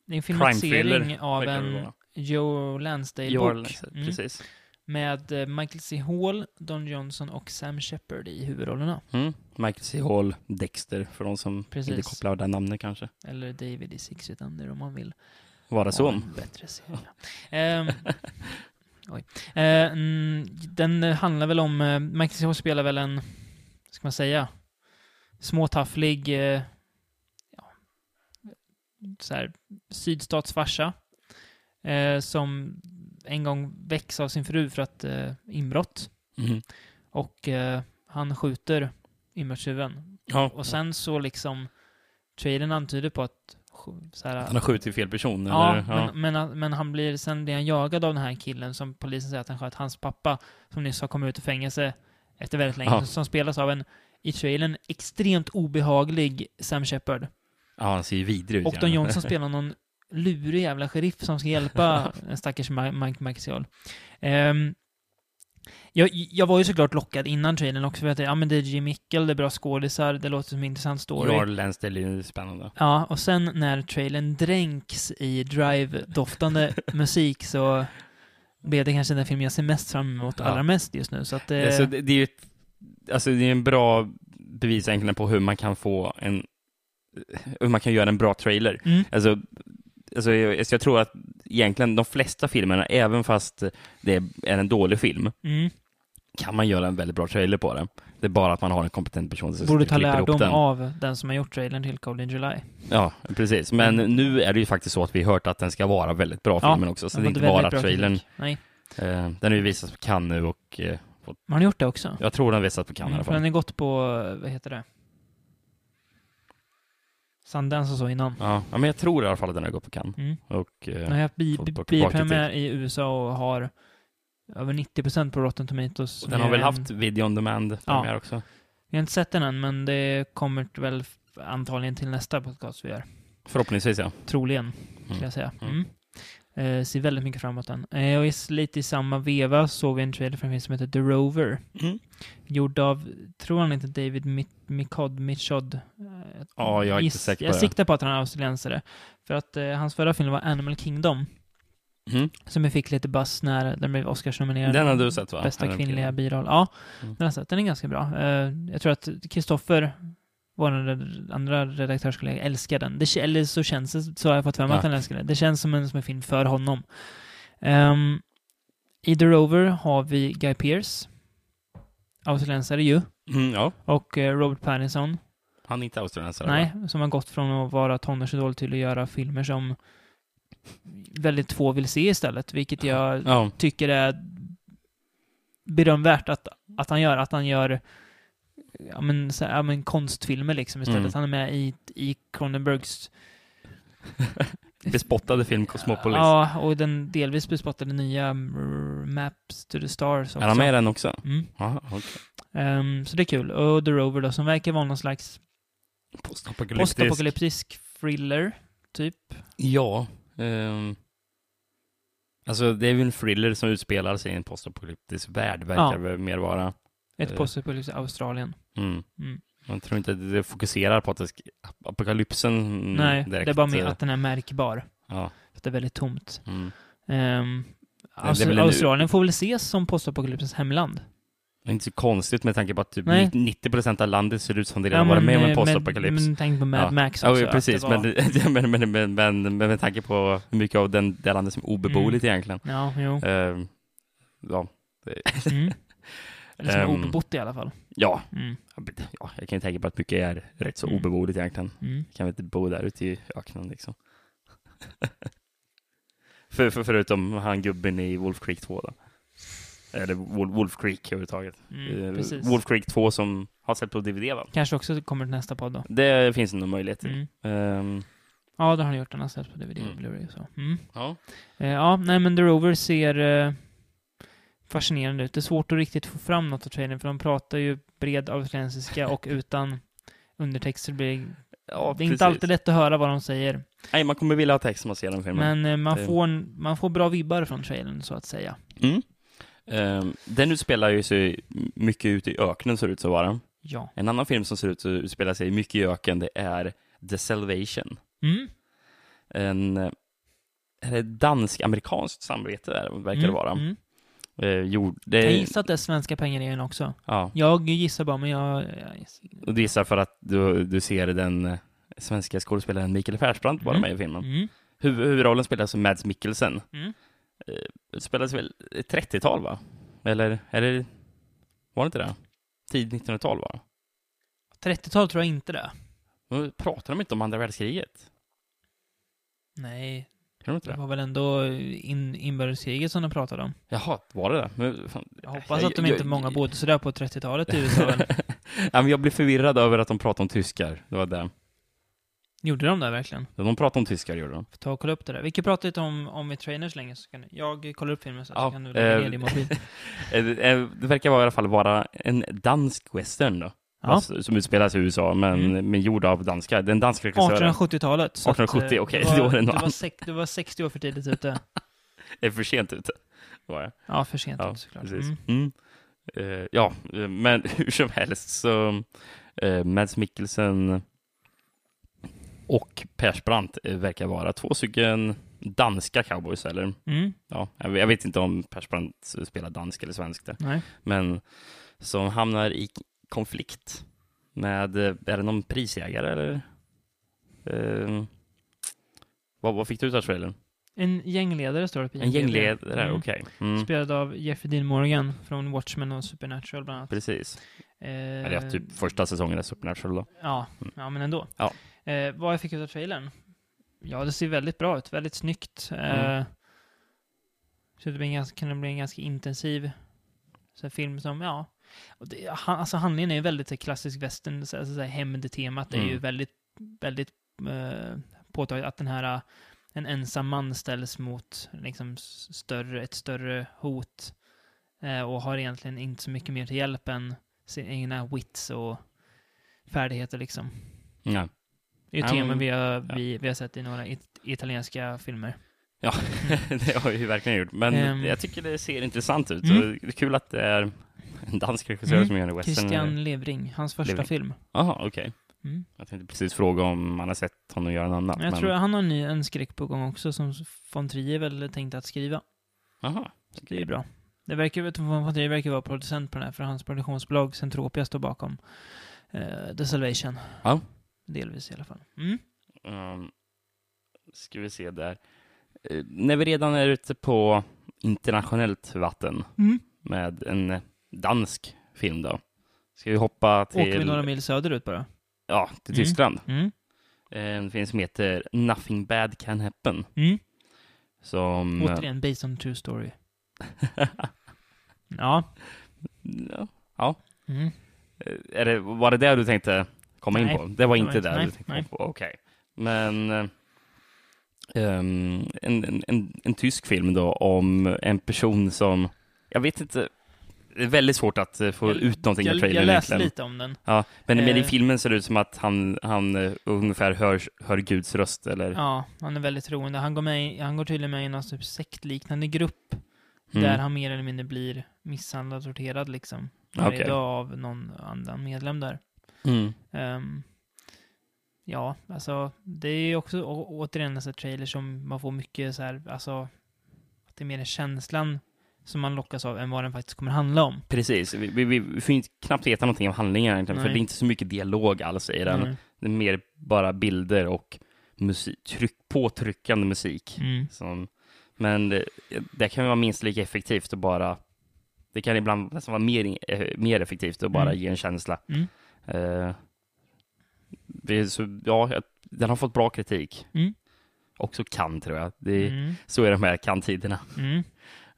det är en filmatisering av en. Joe Lansdale-bok. Mm. Precis. Med eh, Michael C. Hall, Don Johnson och Sam Shepard i huvudrollerna. Mm. Michael C. Hall, Dexter, för de som Precis. inte kopplar det namnet kanske. Eller David i Six Under om man vill. Vara en Bättre serie. Ehm, oj. Eh, mm, den eh, handlar väl om, uh, Michael C. Hall spelar väl en, ska man säga, småtafflig, eh, ja, så här, sydstatsfarsa. Eh, som en gång väcks av sin fru för att eh, inbrott. Mm. Och eh, han skjuter inbrottstjuven. Ja, Och sen så liksom, trailern antyder på att här, han har skjutit fel person. Ja, eller? Ja. Men, men, men han blir, sen blir han jagad av den här killen som polisen säger att han sköt hans pappa, som nyss har kommit ut ur fängelse efter väldigt länge, Ja. som, spelas av en, i trailern, extremt obehaglig Sam Shepard. ja, han ser ju vidrig ut. Och Don. Johnson spelar någon lurig jävla sheriff som ska hjälpa en stackars Mike Maxial. Um, jag, jag var ju såklart lockad innan trailern också för att ja, men det är Jim Mickle, det är bra skådisar, det låter som en intressant story. Jarl Lansdale är ju spännande. Ja, och sen när trailern dränks i drive-doftande musik så blev det kanske den film jag ser mest fram emot Ja. allra mest just nu. Så att det... Alltså, det, det är ju ett, alltså, det är en bra bevis egentligen på hur man kan få en hur man kan göra en bra trailer. mm, Alltså, alltså jag, alltså jag tror att egentligen de flesta filmerna, även fast det är en dålig film, mm, kan man göra en väldigt bra trailer på det. Det är bara att man har en kompetent person som borde ta lärdom den. av den som har gjort trailern till Cold in July. Ja, precis. Men nu är det ju faktiskt så att vi har hört att den ska vara väldigt bra, Ja, filmen också. Så Den det är inte bara trailern. Nej, Eh, den har ju visats på Cannes nu och eh, har han gjort det också? jag tror den har visats på Cannes i alla Mm, fall. den har gått på, vad heter det? Sundance och så innan. Ja, ja, men jag tror i alla fall att den har gått på Cannes. Mm. Och, eh, bak- biopremiär i USA och har över 90% på Rotten Tomatoes. och den har väl än- haft video on demand premiär också. Vi har inte sett den än, men det kommer väl antagligen till nästa podcast vi gör. Förhoppningsvis ja. Troligen, Mm. skulle jag säga. Mm. Eh, ser väldigt mycket fram emot den. Eh, och lite i samma veva såg vi en trailer för en film som heter The Rover. Mm. Gjord av, tror han inte David Mi- Mikod, Michod? Eh, Ja, jag är inte säker på Jag det. siktar på att han är australiensare. För att eh, hans förra film var Animal Kingdom. Mm. Som jag fick lite buzz när den blev Oscarsnominerad. Den har du sett va? Bästa Ja, kvinnliga biroll. Ja, Mm. den har jag sett. Den är ganska bra. Eh, jag tror att Kristoffer, vår andra redaktörskollega, älskar den. Det, eller så känns det, så har jag fått för mig Ja. att han älskar den. Det känns som en, som en film för honom. Um, I The Rover har vi Guy Pearce, australiensare ju, Mm, ja, och eh, Robert Pattinson. han är inte australiensare. Nej, va? som har gått från att vara tonårsidol till att göra filmer som väldigt få vill se istället, vilket jag Ja, tycker är berömvärt att, att han gör. Att han gör ja, men, så, ja, men konstfilmer liksom istället. Mm. Han är med i, i Cronenbergs... bespottade film Cosmopolis. Ja, och den delvis bespottade nya Maps to the Stars också. är han med i den också? Mm. Jaha, okej. Ehm, så det är kul. Och The Rover då, som verkar vara någon slags Postapokalyptisk. postapokalyptisk thriller, typ. Ja. ehm, alltså, det är ju en thriller som utspelar sig i en postapokalyptisk värld, verkar Ja. väl mer vara. Ett Eh. postapokalyptiskt Australien. Mm. Mm. Man tror inte att det fokuserar på att det apokalypsen mm, Nej, direkt. det är bara mer att den är märkbar. Ja. Att det är väldigt tomt. Mm. Um, väl en- Australien får väl ses som postapokalypsens hemland. Det är inte så konstigt med tanke på att typ Nej. 90% av landet ser ut som det redan varit med om en postapokalyps. Men tänk på Mad Ja. Max Ja, också. ja, precis. var- Men, men, men, men, men, med tanke på hur mycket av den, det landet som är obeboeligt egentligen. Ja, jo. Ehm, ja. Mm. Eller som är Ehm. obebott i alla fall. ja. Mm. ja, jag kan ju tänka på att mycket är rätt så Mm. obeboeligt egentligen. Mm. Kan vi inte bo där ute i öknen liksom. för, för, förutom han gubben i Wolf Creek 2 då. Eller Wolf, Creek överhuvudtaget. Mm, Eh, precis. Wolf Creek 2 som har sett på DVD va? Kanske också kommer till nästa podd då. Det finns nog möjlighet till. Mm. Ehm, Ja, det har han gjort. Den har sett på DVD och Mm. Blu-ray så. Mm. ja. Eh, ja, nej men The Rover ser eh, fascinerande ut. Det är svårt att riktigt få fram något av trailern, för de pratar ju bred australiensiska och utan undertexter blir ja, det är inte alltid lätt att höra vad de säger. Nej, man kommer vilja ha text när man ser den filmen. Men eh, man, Det- får, man får bra vibbar från trailern, så att säga. Mm. Ehm, den utspelar ju sig mycket ute i öknen ser det ut att vara. Ja. En annan film som ser ut att utspela sig mycket i öken, det är The Salvation. Mm. En eh, är det dansk-amerikanskt samarbete där, verkar det Mm, vara. Mm. Eh, jo, det Jag gissar att det är svenska pengar i den också. ja, Jag gissar bara, men jag... och det gissar för att du, du ser den eh, svenska skådespelaren Mikael Persbrandt vara Mm. med i filmen. Mm. Huv, huvudrollen spelas av Mads Mikkelsen. Mm. Det spelas väl 30-tal va? Eller, eller var det inte det? Tidigt 1900-tal va? 30-tal tror jag inte det. Men Pratar de inte om andra världskriget? Nej, De inte det det? var väl ändå in, inbördeskriget som de pratade om. Jaha, var det det? Men, fan, Jag hoppas Jag- att de jag- inte många bodde sådär på 30-talet i USA. ja, men jag blev förvirrad över att de pratade om tyskar. Det var det. Gjorde de det verkligen? De pratade om tyskar, gjorde de. Får ta och kolla upp det där. Vi kan prata lite om, om i trailers länge, så kan jag kollar upp filmen så, Ja, så kan du lägga eh, ner din mobil. Eh, eh, Det verkar vara i alla fall vara en dansk western då. Ja. Alltså, som utspelas i USA, men, Mm. men gjord av danskar. Den danska regissören 1870-talet. så att, eh, 1870, okej, var- då är det något var, annat. sex, du var 60 år för tidigt ute. är för sent ute. Var jag. Ja, för sent Ja, ute såklart. precis. Mm. Mm. Eh, ja, eh, men hur som helst så uh, Mads Mikkelsen och Persbrandt verkar vara två stycken danska cowboys, eller Mm. ja, jag jag vet inte om Persbrandt spelar dansk eller svensk där, Nej. men som hamnar i konflikt med, eh, är det någon prisjägare eller? Eh, vad, vad fick du ut av trailern? En gängledare står det på En gängledare, Mm. okej. Mm. Spelad av Jeffrey Dean Morgan från Watchmen och Supernatural bland annat. Precis. Eh, Eller ja, typ första säsongen av Supernatural då. Ja, ja men ändå. Ja. Eh, vad jag fick ut av trailern? Ja, det ser väldigt bra ut. Väldigt snyggt. Mm. Eh, så det blir en ganska, kan det bli en ganska intensiv så film som, ja. Det, han, alltså handlingen är ju väldigt här, klassisk western, så, alltså, hämndtemat är ju Mm. väldigt, väldigt eh, påtagligt att den här, eh, en ensam man ställs mot liksom större, ett större hot eh, och har egentligen inte så mycket mer till hjälp än sina egna wits och färdigheter liksom. Ja. Det är ju teman vi har, ja. vi, vi har sett i några it italienska filmer. Ja, det har vi ju verkligen gjort. Men Ehm. jag tycker det ser intressant ut. Mm. Så det är kul att det är en dansk regissör Mm. som gör en western. Christian Levring, hans första Levring. film. Jaha, okej. Mm. Jag tänkte precis fråga om man har sett honom göra något annat. Jag men... tror han har en ny en skräck på gång också som von Trier väl tänkt att skriva. Aha. Så det är bra. Det verkar ju, von Trier verkar vara producent på den här, för hans produktionsbolag Centropia står bakom eh, The Salvation. Ja. Delvis i alla fall. Mm. Um, ska vi se där. Eh, när vi redan är ute på internationellt vatten Mm. med en dansk film då. Ska vi hoppa till, Åker vi några mil söderut bara? ja, till Mm. Tyskland. Mm. En film som heter Nothing Bad Can Happen. Mm. Som... eh, Återigen, based on true story. Ja. ja. Mm. Eh, Är det, var det det du tänkte komma in Nej, på? Det var det inte var det inte- du tänkte nej. på? Okej. Men eh, ehm, en, en, en, en tysk film då om en person som, jag vet inte, det är väldigt svårt att eh, få Jag- ut någonting Jag, trailern jag läste egentligen. lite om den. Ja, men, men i Eh. filmen ser det ut som att han, han eh, ungefär hör, hör Guds röst, eller? Ja, han är väldigt troende. Han går, med, han går tydligen med i någon typ sektliknande grupp Mm. där han mer eller mindre blir misshandlad och torterad liksom. Varje dag av någon annan medlem där. Mm. Ehm, ja, alltså det är ju också å, återigen en sån trailer som man får mycket så här, alltså att det är mer känslan som man lockas av än vad den faktiskt kommer handla om. Precis, vi, vi, vi, får inte knappt veta någonting om handlingen egentligen, för Nej. det är inte så mycket dialog alls i den. Mm. Det är mer bara bilder och musik, tryck, påtryckande musik. Mm. Som, men det, det kan vara minst lika effektivt att bara... Det kan ibland nästan vara mer, eh, mer effektivt att bara Mm. ge en känsla. Mm. Är så, ja, den har fått bra kritik. Mm. Också kan, tror jag. Det, Mm. Så är det med kan-tiderna.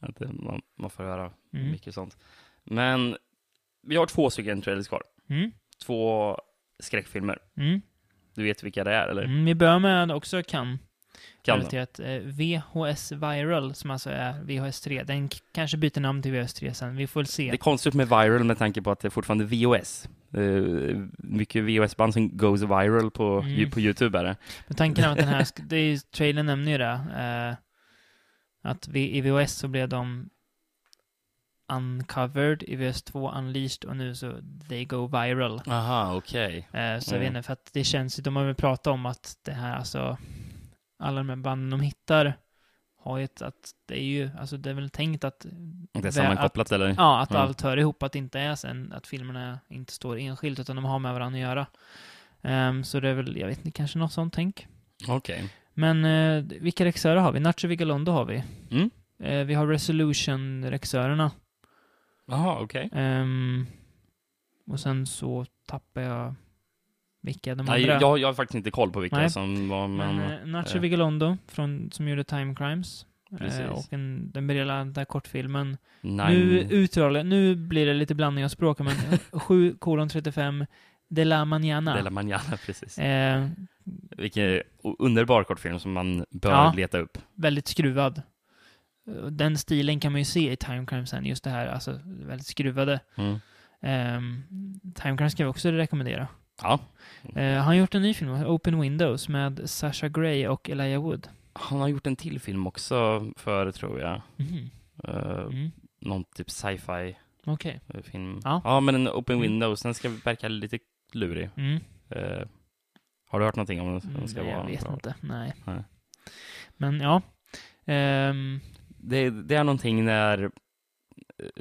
Att det- man, man får höra Mm. mycket sånt. Men vi har två stycken trailers kvar. Mm. Två skräckfilmer. Mm. Du vet vilka det är, eller? Mm. Vi börjar med också kan Kan relaterat eh, VHS Viral, som alltså är VHS 3. Den kanske byter namn till VHS 3 sen. Vi får väl se. Det är konstigt med viral med tanke på att det är fortfarande VOS. Uh, mycket VOS-band som goes viral på, Mm. på YouTube är det. Men tanken är att den här, det är, trailern nämner ju det. Eh, att vi, i VHS så blev de uncovered, i VHS 2 unleashed och nu så they go viral. Aha, okej. Eh, så jag vet Mm. inte, för att det känns ju, de har väl pratat om att det här, alltså, alla de här banden de hittar har ju ett, att det är ju, alltså det är väl tänkt att, Det är sammankopplat eller? ja, att Mm. allt hör ihop, att det inte är sen, att filmerna inte står enskilt, utan de har med varandra att göra. Ehm, så det är väl, jag vet inte, kanske något sånt tänk. Okej. Men eh, vilka regissörer har vi? Nacho Vigalondo har vi. Mm. Eh, vi har Resolution-regissörerna. Jaha, okej. Ehm, och sen så tappar jag vilka de Nej, andra. jag, jag har faktiskt inte koll på vilka Nej. som var, men... Men eh, Nacho eh. Vigalondo, från, som gjorde Time Crimes. Precis. Eh, och en, den briljanta kortfilmen. Nine... Nu uttalet, nu blir det lite blandning av språk, men 7 kolon 35 De la Mañana. De la Mañana, precis. Eh, Vilken underbar kortfilm som man bör Ja. leta upp. väldigt skruvad. Eh, Den stilen kan man ju se i Time Crimes sen, just det här, alltså väldigt skruvade. Mm. Um, Time Crimes kan vi också rekommendera. Ja, Eh, han har gjort en ny film, Open Windows, med Sasha Grey och Elijah Wood. han har gjort en till film också för, tror jag. Mhm. Eh, Mm. någon typ sci-fi eh, film. Ja. ja, men en Open Mm. Windows, den ska verka lite lurig. Mm. Eh, har du hört någonting om den? ska Mm, vara jag vet bra? inte, nej. Nej. Men ja. Ehm, Det, det är någonting när, eh,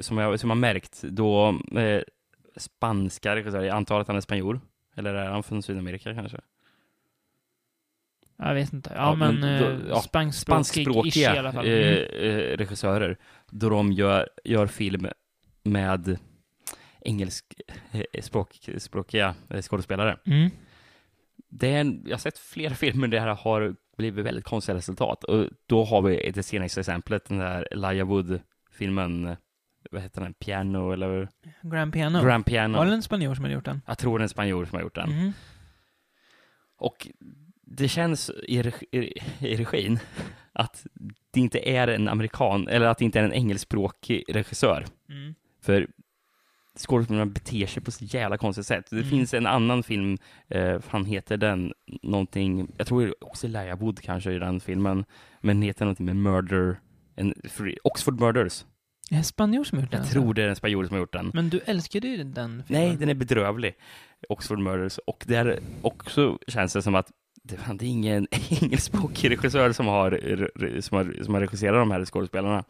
som jag, som jag märkt, då eh, spanska regissörer, jag antar att han är spanjor, eller är han från Sydamerika kanske? jag vet inte. Ja, Ja, men, men då- eh, ja, spanskspråkig ish i Spanskspråkiga alla fall. eh, Mm. eh, regissörer, då de gör, gör film med engelskspråkiga eh, skådespelare. Mm. Det är en, jag har sett flera filmer där det här har blivit väldigt konstiga resultat. Och då har vi det senaste exemplet, den där Elijah Wood-filmen, eh, vad heter den, Piano eller Grand Piano. Grand Piano. Var det en spanjor som hade gjort den? Jag tror det är en spanjor som har gjort den. Mhm. Och det känns i, reg- i, i regin att det inte är en amerikan, eller att det inte är en engelskspråkig regissör. Mm. För skådespelarna beter sig på så jävla konstigt sätt. Det Mm. finns en annan film, eh, han heter den någonting, jag tror också Elijah Wood kanske i den filmen, men heter någonting med Murder, en, Oxford Murders. Är det spanjor som har gjort den? Jag alltså? tror det är en spanjor som har gjort den. Men du älskade ju den filmen. Nej, den är bedrövlig. Oxford Murders. Och där också känns det som att det, fan, det är ingen engelskspråkig regissör som har, som, har, som har regisserat de här skådespelarna.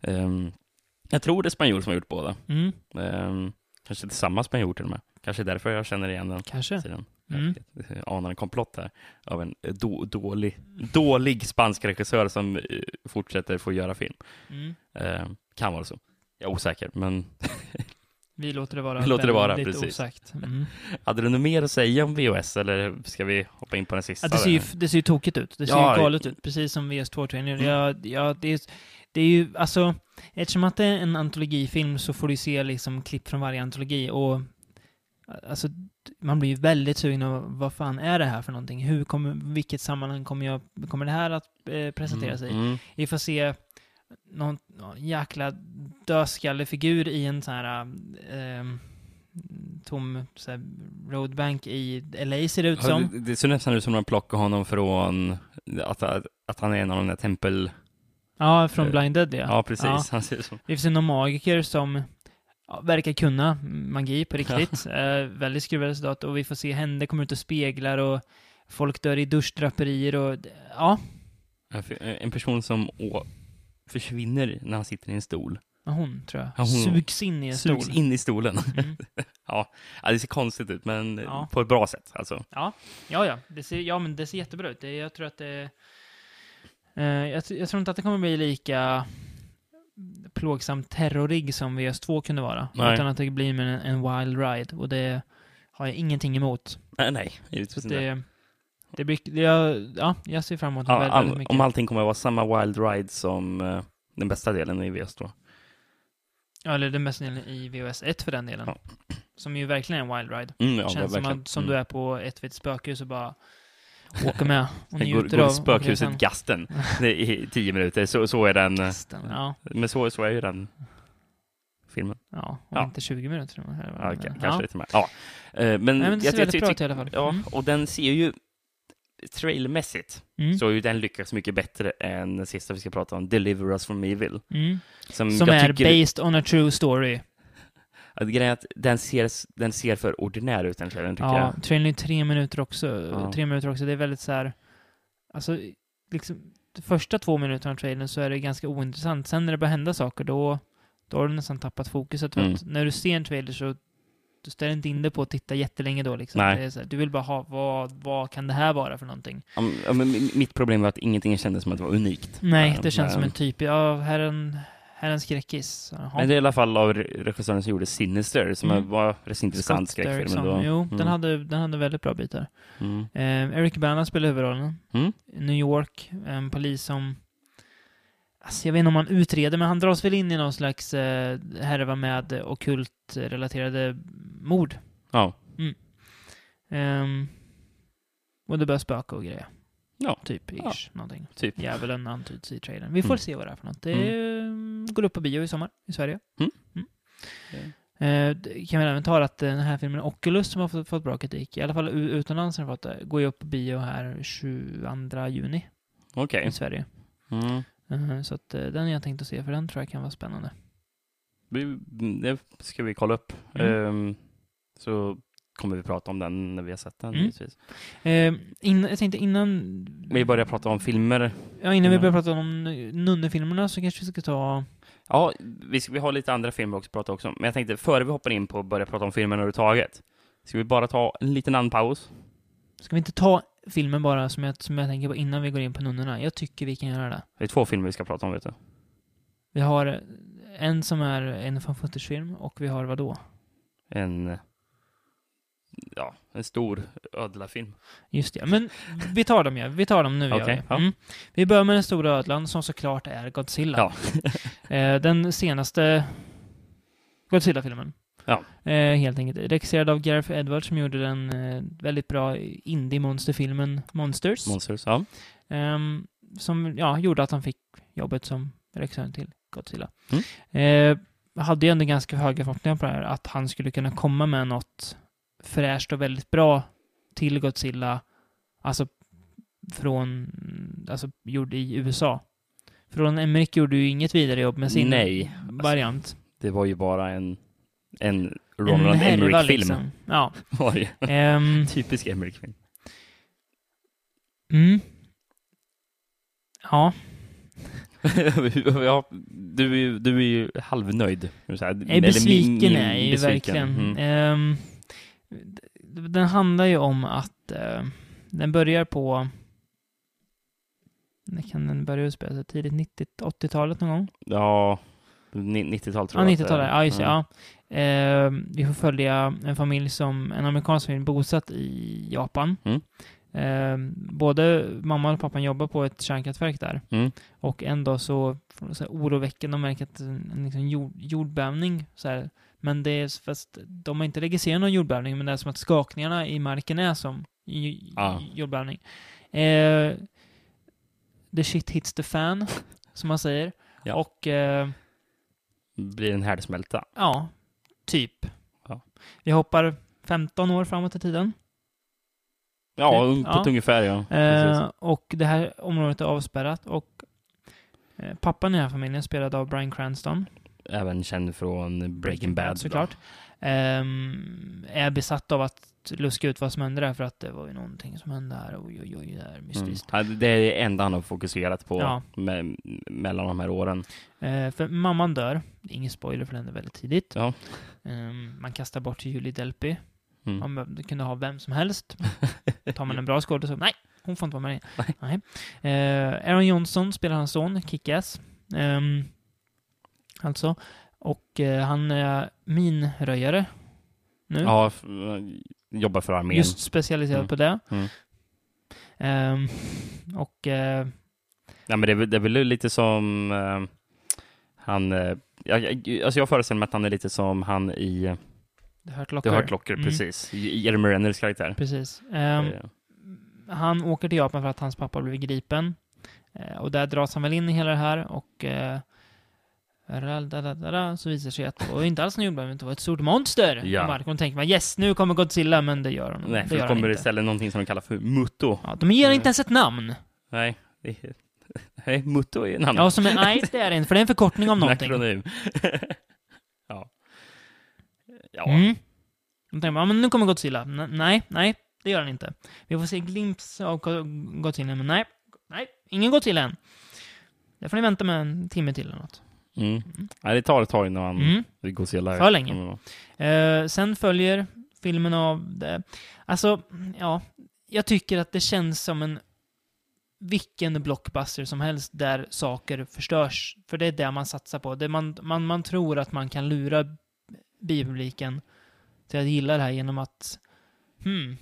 Ehm, jag tror det är spanjor som har gjort båda. Mm, Um, kanske inte samma spanjor till och med. Kanske därför jag känner igen den kanske. sidan. Mm. Jag anar en komplott här av en eh, då, dålig, dålig spansk regissör som eh, fortsätter få göra film. Mm. Ehm, kan vara så. Jag är osäker, men Vi låter det vara Vi låter det vara, precis. osagt. Mm. hade du något mer att säga om VOS eller ska vi hoppa in på den sista? Ja, det, ser ju, det ser ju tokigt ut. Det ser Ja, ju galet ut, precis som VS2-trailern. Mm. Ja, ja, det, är, det är ju, alltså, eftersom att det är en antologifilm så får du se liksom klipp från varje antologi och alltså, man blir ju väldigt sugen av vad fan är det här för någonting? Hur kommer, vilket sammanhang kommer, jag, kommer det här att eh, presenteras i? Mm, mm. Vi får se någon, någon jäkla dödskallefigur i en sån här eh, tom så här, roadbank i LA ser det ut Ja, som. det, det ser nästan ut som att man plockar honom från att, att, att han är en av de där tempel... Ja, från Eh, Blind Dead ja. Ja, precis. Ja. Han ser. Vi får se någon magiker som ja, verkar kunna magi på riktigt. Eh, väldigt skruvad resultat. Och vi får se händer komma ut och speglar och folk dör i duschdraperier och ja, En person som å, försvinner när han sitter i en stol. ja, hon tror jag. Ja, hon- Sugs in i en stol. Sugs in i stolen. Mm. ja, ja, det ser konstigt ut, men Ja. på ett bra sätt. Alltså. Ja, ja, ja. Det ser, ja, men det ser jättebra ut. Det, jag tror att det... Eh, jag, jag tror inte att det kommer bli lika plågsam terrorig som VS2 kunde vara. Nej. Utan att det blir en, en wild ride. Och det har jag ingenting emot. Nej, nej, givetvis inte. Det, det blir... Det, ja, jag ser fram emot Ja, väldigt, all, väldigt mycket. om allting kommer att vara samma wild ride som eh, den bästa delen i VS då. Ja, eller den bästa delen i VHS 1 för den delen. Ja. Som ju verkligen är en wild ride. Mm, ja, Känns som att som Mm. du är på ett vid spökhus och bara åker med och Går, njuter går i spökhuset av Gasten i tio minuter. Så, så är den. eh, resan. Ja, Men så, så är ju den filmen. ja, Ja. inte 20 minuter. jag. Ja, Men, ka- ja. kanske lite mer. Ja. Eh, Men, Nej, men det ser jag- jag väldigt bra ut i alla fall. Ja, Mm. och den ser ju trailermässigt Mm. så har ju den lyckats mycket bättre än den sista vi ska prata om, Deliver Us From Evil. Mm. Som, Som är tycker, based on a true story. Att grejen är att den ser, den ser för ordinär ut den trailern tycker Ja, jag. trailern är tre minuter också. Ja. Tre minuter också. Det är väldigt så här... Alltså, liksom, de första två minuterna av trailern så är det ganska ointressant. Sen när det börjar hända saker, då, då har du nästan tappat fokuset. Mm. när du ser en trailer så du ställer inte in dig på att titta jättelänge då. Liksom. Här, du vill bara ha, vad, vad kan det här vara för någonting? Ja, men- ja, mitt problem var att ingenting kändes som att det var unikt. Nej, Ja, det känns som en typ, ja, här är en, här är en skräckis. Jaha. Men det är i alla fall av re- regissören som gjorde Sinister, som Mm. var rätt intressant skräckfilm ändå. Jo, Mm. den, hade, den hade väldigt bra bitar. Mm. Eh, Eric Bana spelar huvudrollen. Mm. New York, en polis som... Alltså jag vet inte om han utreder, men han dras väl in i någon slags eh, härva med okult relaterade mord. Ja. Ehm, och det börjar spöka och grejer. Ja. Typ, Ja. ish, någonting. Typ. Djävulen antyds i trailern. Vi får Mm. se vad det är för något. Det eh, går upp på bio i sommar i Sverige. Mm. Eh, det kan vi även ta att den här filmen Oculus som har fått, fått bra kritik, i alla fall utomlands har den fått det, går ju upp på bio här 22 juni Okej. i Sverige. Mm. Eh, Så att eh, den jag tänkt att se, för den tror jag kan vara spännande. Det ska vi kolla upp. Mm. Ehm, så kommer vi prata om den när vi har sett den. Mm. Eh, in, jag tänkte innan... Vi börjar prata om filmer. Ja, innan vi Ja. börjar prata om nunnefilmerna så kanske vi ska ta... Ja, vi, ska, vi har lite andra filmer också att prata också om. Men jag tänkte före vi hoppar in på att börja prata om filmen överhuvudtaget. Ska vi bara ta en liten andpaus? Ska vi inte ta filmen bara som jag, som jag tänker på innan vi går in på nunnorna? Jag tycker vi kan göra det. Det är två filmer vi ska prata om, vet du. Vi har en som är en fan footage-film och vi har vad då? En... Ja, en stor ödlafilm. Just det, men vi tar dem ja. Vi tar dem nu. vi. ja. Mm. vi börjar med den stora ödlan som såklart är Godzilla. Ja. eh, den senaste Godzilla-filmen. Ja. Eh, helt enkelt. Regisserad av Gareth Edwards som gjorde den eh, väldigt bra indie-monsterfilmen Monsters. Monsters, ja. Ehm, som ja, gjorde att han fick jobbet som regissör till Godzilla. Mm. Eh, hade ju ändå ganska höga förhoppningar på det här, att han skulle kunna komma med något fräscht och väldigt bra till Godzilla, alltså från, alltså gjord i USA. Från Emmerich gjorde ju inget vidare jobb med sin Nej. variant. Det var ju bara en, en härva, Emmerich-film. liksom. Ja. Var det. Ehm, Typisk Emmerich-film. mm. Ja, ja, du, är du är ju halvnöjd. Är besviken är jag ju verkligen. Mm. D- den handlar ju om att eh, den börjar på... När kan den börja utspela sig? Tidigt 90 80-talet någon gång? Ja, ni- 90-tal tror Ja, jag. det 90-talet. är. Ja, just det. Mm. Ja. Ehm, vi får följa en familj som, en amerikansk familj bosatt i Japan. Mm. Ehm, både mamman och pappan jobbar på ett kärnkraftverk där. Mm. Och en dag så, så här, oroväckande, de märker att en, en liksom jord, jordbävning, så här, men det är, fast de har inte registrerat någon jordbävning, men det är som att skakningarna i marken är som Ah. jordbävning. Eh, the shit hits the fan, som man säger. Ja. Och eh, Blir en härdsmälta. ja, typ. Ja. Vi hoppar 15 år framåt i tiden. Ja, Typ, på ja. ett ungefär ja. Eh, och det här området är avspärrat och eh, pappan i den här familjen, spelad av Bryan Cranston, Även känd från Breaking Bad. såklart, ehm, är besatt av att luska ut vad som hände där för att det var ju någonting som hände här. Oj, oj, oj, det här är Mm. mystiskt. Ja, Det är det enda han har fokuserat på Ja. me- mellan de här åren. Eh, för mamman dör. Ingen spoiler för den är väldigt tidigt. Ja. Ehm, man kastar bort Julie Delpy. Mm. Man kunde ha vem som helst. Tar man en bra skådis så nej, hon får inte vara med. Nej. Eh, Aaron Johnson spelar hans son, Kickass. Um, alltså. Och eh, han är minröjare nu. Ja, f- jobbar för armén. Just specialiserad Mm. på det. Mm. Ehm, och eh, Ja, men det, det är väl lite som eh, han... Eh, jag, jag- alltså jag föreställer mig att han är lite som han i eh, The Hurt Locker. The Hurt Locker, Mm. precis. Jeremy Renners karaktär. Precis. Ehm, Eh, han åker till Japan för att hans pappa blev gripen. Eh, och där dras han väl in i hela det här och eh, så visar det sig att det var inte alls en jordbävning, det var ett stort monster Ja. Och tänker man yes, nu kommer Godzilla, men det gör han, nej, det för det han kommer inte. istället någonting som de kallar för Mutto. Ja, de ger Mm. inte ens ett namn. Nej, det nej, Mutto är en annan Ja, som är, nej, det är det inte, för det är en förkortning av någonting. akronym. ja. Ja. Mm. Då tänker man, ja, men nu kommer Godzilla. N- nej, nej, det gör han inte. Vi får se glimt av Go- Godzilla, men nej, nej, ingen Godzilla än. Det får ni vänta med en timme till eller något. Mm. Nej, det tar ett tag innan Mm. går och ser live. För länge. Mm. Eh, sen följer filmen av det. Alltså, ja, jag tycker att det känns som en vilken blockbuster som helst där saker förstörs. För det är det man satsar på. Det man, man, man tror att man kan lura biopubliken till att gilla det här genom att hmm,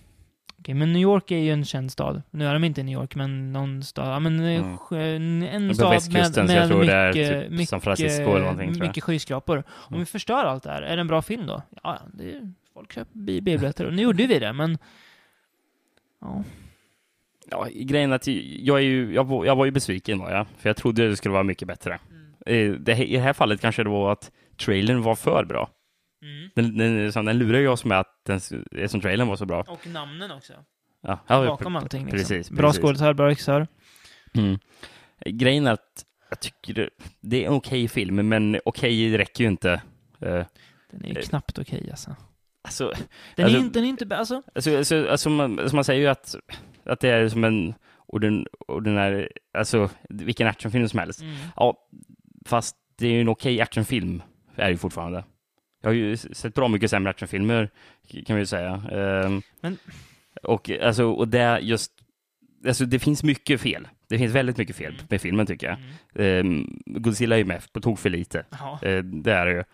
okej, men New York är ju en känd stad. Nu är de inte i New York, men någon stad, ja men eh, Mm. en, stad med, så jag med tror det är mycket, typ mycket, San Francisco eller någonting, tror jag. mycket skyskrapor. Om Mm. vi förstör allt det här, är det en bra film då? Ja, det är, folk köper bi- biobiljetter och nu gjorde vi det, men ja. Ja, grejen är att jag, är ju, jag, var, jag var ju besviken var jag, för jag trodde det skulle vara mycket bättre. Eh, Det, I det här fallet kanske det var att trailern var för bra. Mm. Den, den, så den lurar ju oss med att den, som trailern var så bra. Och namnen också. Ja, ja, Bakom allting. Liksom. precis, Bra precis. skådisar, bra regissör. Mm. Grejen är att jag tycker det, är en okej film, men okej räcker ju inte. Eh, Den är ju knappt okej alltså. alltså, Den Alltså- är inte, den är inte, alltså. alltså, alltså, alltså man, alltså man säger ju att, att det är som en ordin, ordinär, alltså vilken actionfilm som helst. Mm. Ja, fast det är ju en okej actionfilm, är det ju fortfarande. Jag har ju sett bra mycket sämre actionfilmer, kan vi ju säga. Ehm, Men- Och, alltså, och det just, alltså det finns mycket fel. Det finns väldigt mycket fel Mm. med filmen tycker jag. Mm. Ehm, Godzilla är ju med på tok för lite. Ja. Eh, det är det ju.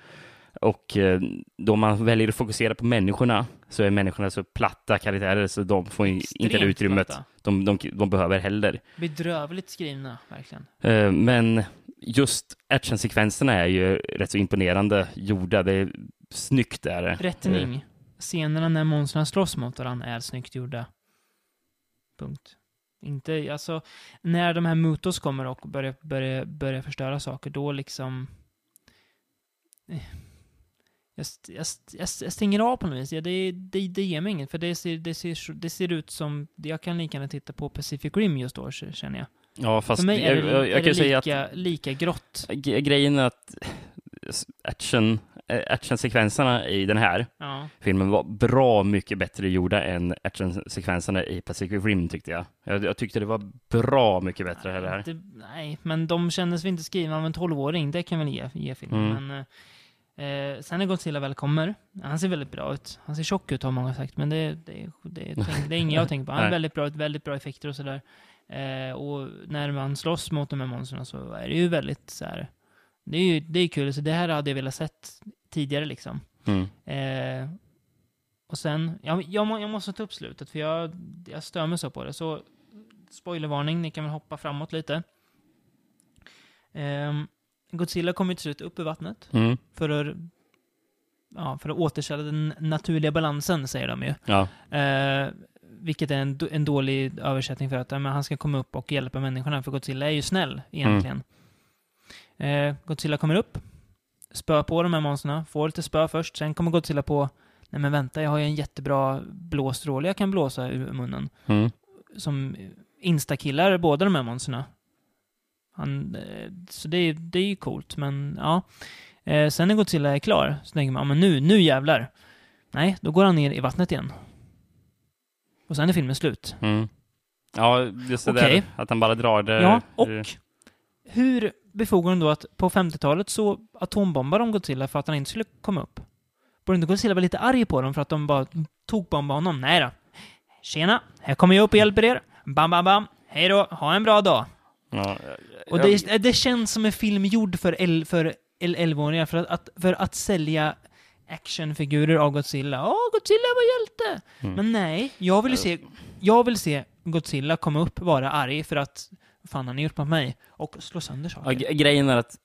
Och eh, då man väljer att fokusera på människorna så är människorna så platta karaktärer så de får ju inte det Extremt utrymmet platta. De, de, de behöver heller. Bedrövligt skrivna, verkligen. Eh, Men just actionsekvenserna är ju rätt så imponerande gjorda. Det är snyggt är det. Eh, Rättning. Scenerna när monstren slåss mot varandra är snyggt gjorda. Punkt. Inte, alltså, när de här mutos kommer och börjar, börjar, börjar förstöra saker, då liksom... Eh, Jag, jag, jag, jag stänger av på något vis. Ja, det, det, det ger mig inget, för det ser, det, ser, det ser ut som... Jag kan lika gärna titta på Pacific Rim just då, känner jag. Ja, fast för mig är jag, det, jag, jag är kan det säga att lika, lika grått. Grejen är att action, eh, actionsekvenserna i den här Ja. filmen var bra mycket bättre gjorda än actionsekvenserna i Pacific Rim tyckte jag. jag. Jag tyckte det var bra mycket bättre här. här. Det, nej, men de kändes väl inte skrivna av en tolvåring. Det kan väl ge, ge filmen. Mm. Men, eh, sen när Godzilla väl kommer, han ser väldigt bra ut. Han ser tjock ut har många sagt, men det, det, det, det, är inget jag tänker på. Han Nej. väldigt bra ut, väldigt bra effekter och sådär. Eh, och när man slåss mot de här monstren så är det ju väldigt så här. Det är ju det är kul, så det här hade jag velat sett tidigare liksom. Mm. Eh, och sen, jag, jag, må, jag måste ta upp slutet för jag, jag stör mig så på det. Så spoilervarning, ni kan väl hoppa framåt lite. Eh, Godzilla kommer till slut upp i vattnet Mm. för att, ja, för att återställa den naturliga balansen, säger de ju. Ja. Eh, vilket är en, en dålig översättning för att ja, men han ska komma upp och hjälpa människorna, för Godzilla är ju snäll egentligen. Eh, Godzilla kommer upp, spö på de här monstren, får lite spö först, sen kommer Godzilla på Nej men vänta, jag har ju en jättebra blåstråle jag kan blåsa ur munnen. Mm. Som instakillar båda de här monstren. Han, eh, så det, är- det är ju coolt, men ja. Eh, sen när Godzilla är klar så tänker man, ja, men nu, nu jävlar. Nej, då går han ner i vattnet igen. Och sen är filmen slut. Mm. Ja, just det Okej. där att han bara drar det. Ja, och hur befogar de då att på 50-talet så atombombar de Godzilla för att han inte skulle komma upp? Borde inte Godzilla vara lite arg på dem för att de bara tog bomba honom? Nej då. Tjena, här kommer jag upp och hjälper er. Bam, bam, bam. Hej då, ha en bra dag. Ja, Och det, det känns som en film gjord för, el, för el- 11-åringar för att, för att sälja actionfigurer av Godzilla. Åh, Godzilla var hjälte! Mm. Men nej, jag vill se, jag vill se Godzilla komma upp, vara arg för att fan har ni gjort mot mig? Och slå sönder Ja, saker. ge- grejen är att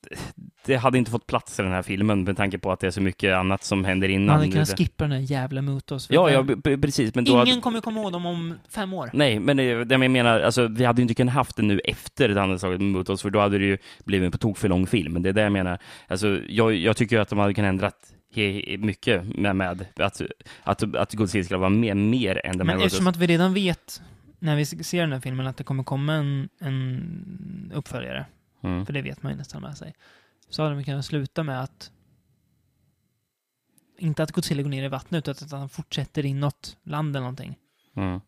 det hade inte fått plats i den här filmen med tanke på att det är så mycket annat som händer Man innan. hade kunnat skippa den här jävla Mutos. Ja, ja, precis. Men då Ingen hade... kommer komma ihåg dem om fem år. Nej, men det, det jag menar, alltså, vi hade ju inte kunnat haft det nu efter det hade slagit mot oss, för då hade det ju blivit en på tok för lång film. Det är det jag menar. Alltså, jag, jag tycker att de hade kunnat ändrat he, mycket med, med att, att, att Godzilla skulle vara mer, mer än de Men eftersom att vi redan vet, när vi ser den här filmen, att det kommer komma en, en uppföljare, Mm. för det vet man ju nästan med sig, så hade de kunnat sluta med att inte att Godzilla går ner i vattnet, utan att han fortsätter inåt land eller någonting. Mm.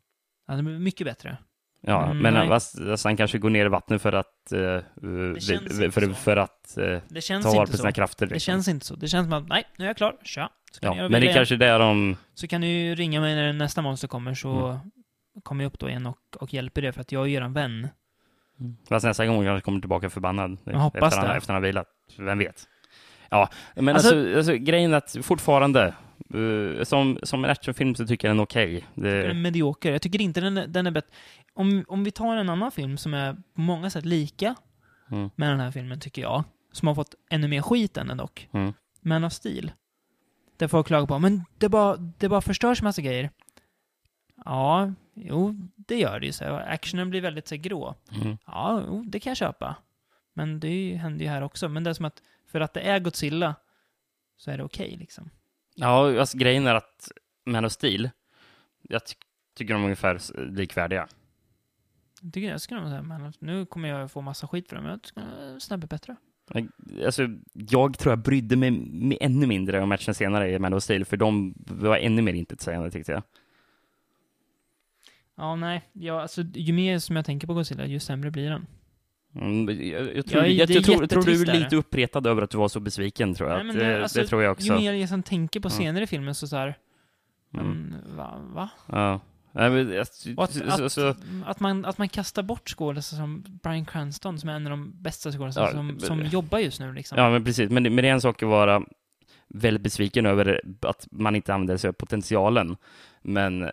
Det hade blivit mycket bättre. Ja, Mm, men fast han kanske går ner i vattnet för att, uh, känns inte för, så. för att Det känns ta vara på så. sina krafter. Det liksom. känns inte så. Det känns som att, nej, nu är jag klar. Tja. Så ja, men det är kanske är där de... Så kan du ju ringa mig när nästa monster kommer, så Mm. Kommer jag upp då igen och, och hjälper er, för att jag är er vän. Fast nästa gång kanske kommer tillbaka förbannad. Jag hoppas efter, han, det. efter han har vilat. Vem vet? Ja, men Alltså- alltså, alltså, grejen är att fortfarande, eh, som, som en actionfilm så tycker jag den är okej. Den är Det, medioker. Jag tycker inte den är, den är bättre. Om, om vi tar en annan film som är på många sätt lika Mm. med den här filmen, tycker jag, som har fått ännu mer skit än den dock, Mm. Man of Steel. Där folk klagar på, men det bara, det bara förstörs massa grejer. Ja, jo, det gör det ju. Så här. Actionen blir väldigt så här, grå. Mm. Ja, jo, det kan jag köpa. Men det ju- händer ju här också. Men det är som att, för att det är Godzilla, så är det okej liksom. Ja, alltså, grejen är att Man of Steel, jag ty tycker de är ungefär likvärdiga. Jag tycker jag skulle nog säga, men nu kommer jag få massa skit för det, men jag tycker snäppet bättre. Alltså, jag tror jag brydde mig ännu mindre om matchen senare i Man of Steel, för de var ännu mer intetsägande tyckte jag. Ja, nej. Ja, alltså, ju mer som jag tänker på Godzilla, ju sämre blir den. Mm, jag, jag, tror, Ja, jag, jag, tror, jag tror du är lite uppretad över att du var så besviken, tror jag. Nej, men det, alltså, det tror jag också. Ju mer jag som tänker på Mm. scener i filmen så så här, Mm. va? va? Ja. Nej, men, att, att, så, att, man, att man kastar bort skådespelare som Bryan Cranston, som är en av de bästa skådespelarna Ja, som, som jobbar just nu liksom. ja, men precis. Men, men det är en sak att vara väldigt besviken över att man inte använder sig av potentialen. Men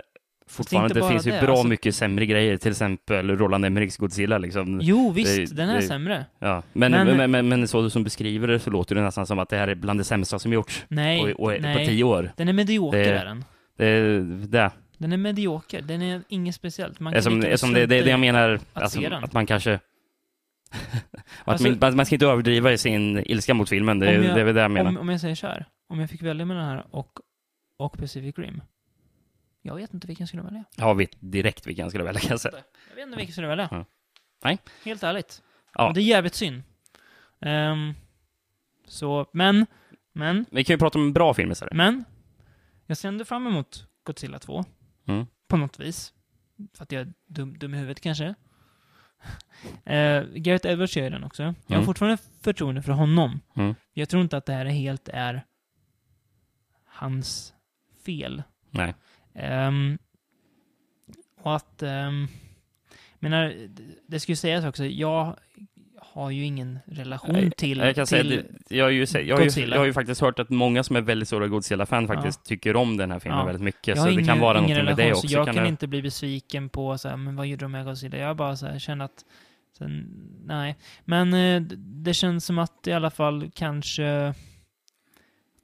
fortfarande, inte det, bara finns ju det, bra alltså- mycket sämre grejer. Till exempel Roland Emmerichs Godzilla. Liksom. Jo, visst, det- den är det- sämre. Ja. Men, Men- men, men, men, så som beskriver det så låter det nästan som att det här är bland det sämsta som gjorts Nej, och, och, på nej. tio år. Den är medioker, Det- är den. Det, det. Den är medioker. Den är inget speciellt. Man Det är som, det, som det, det, det jag menar, att alltså, att man kanske... Alltså- man, man ska inte överdriva i sin ilska mot filmen, det, jag- det är väl det jag menar. Om, om jag säger så här, om jag fick välja mellan den här och, och Pacific Rim. Jag vet inte vilken jag skulle välja. Jag vet direkt vilken jag skulle välja, kan jag säga. Jag vet inte vilken jag skulle välja. Ja. Nej. Helt ärligt. Ja. Det är jävligt synd. Ehm, Så, men, men, Vi kan ju prata om en bra film istället. men. Jag ser ändå fram emot Godzilla 2. Mm. På något vis. För att jag är dum, dum i huvudet kanske. Eh, Gareth Edwards gör den också. Jag har Mm. fortfarande förtroende för honom. Mm. Jag tror inte att det här är helt är hans fel. Nej. Ehm, och att... Um, menar, det- ska ju sägas också, jag har ju ingen relation Nej, till... Jag kan till säga, det- jag har, ju, se- jag, har ju, Godzilla. jag har ju faktiskt hört att många som är väldigt stora Godzilla-fan faktiskt tycker om den här filmen Ja. väldigt mycket. jag Så det ingen, kan vara någonting med relation, det också. så jag kan, det- inte bli besviken på så här, men vad gjorde de med Godzilla? Jag bara så här, känner att... Sen, nej. Men eh, det känns som att i alla fall kanske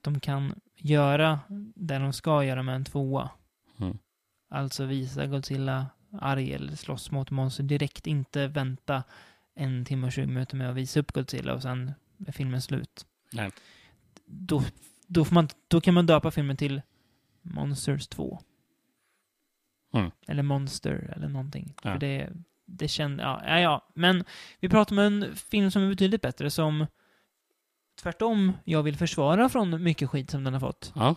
de kan göra det de ska göra med en tvåa. Alltså visa Godzilla arg eller slåss mot monster direkt, inte vänta en timme och 20 minuter med att visa upp Godzilla och sen är filmen slut. Nej. Då, då, får man, då kan man döpa filmen till Monsters 2. Mm. Eller Monster eller någonting. Ja. För det, det känns, ja, ja, ja. Men vi pratar om en film som är betydligt bättre, som tvärtom jag vill försvara från mycket skit som den har fått. Ja,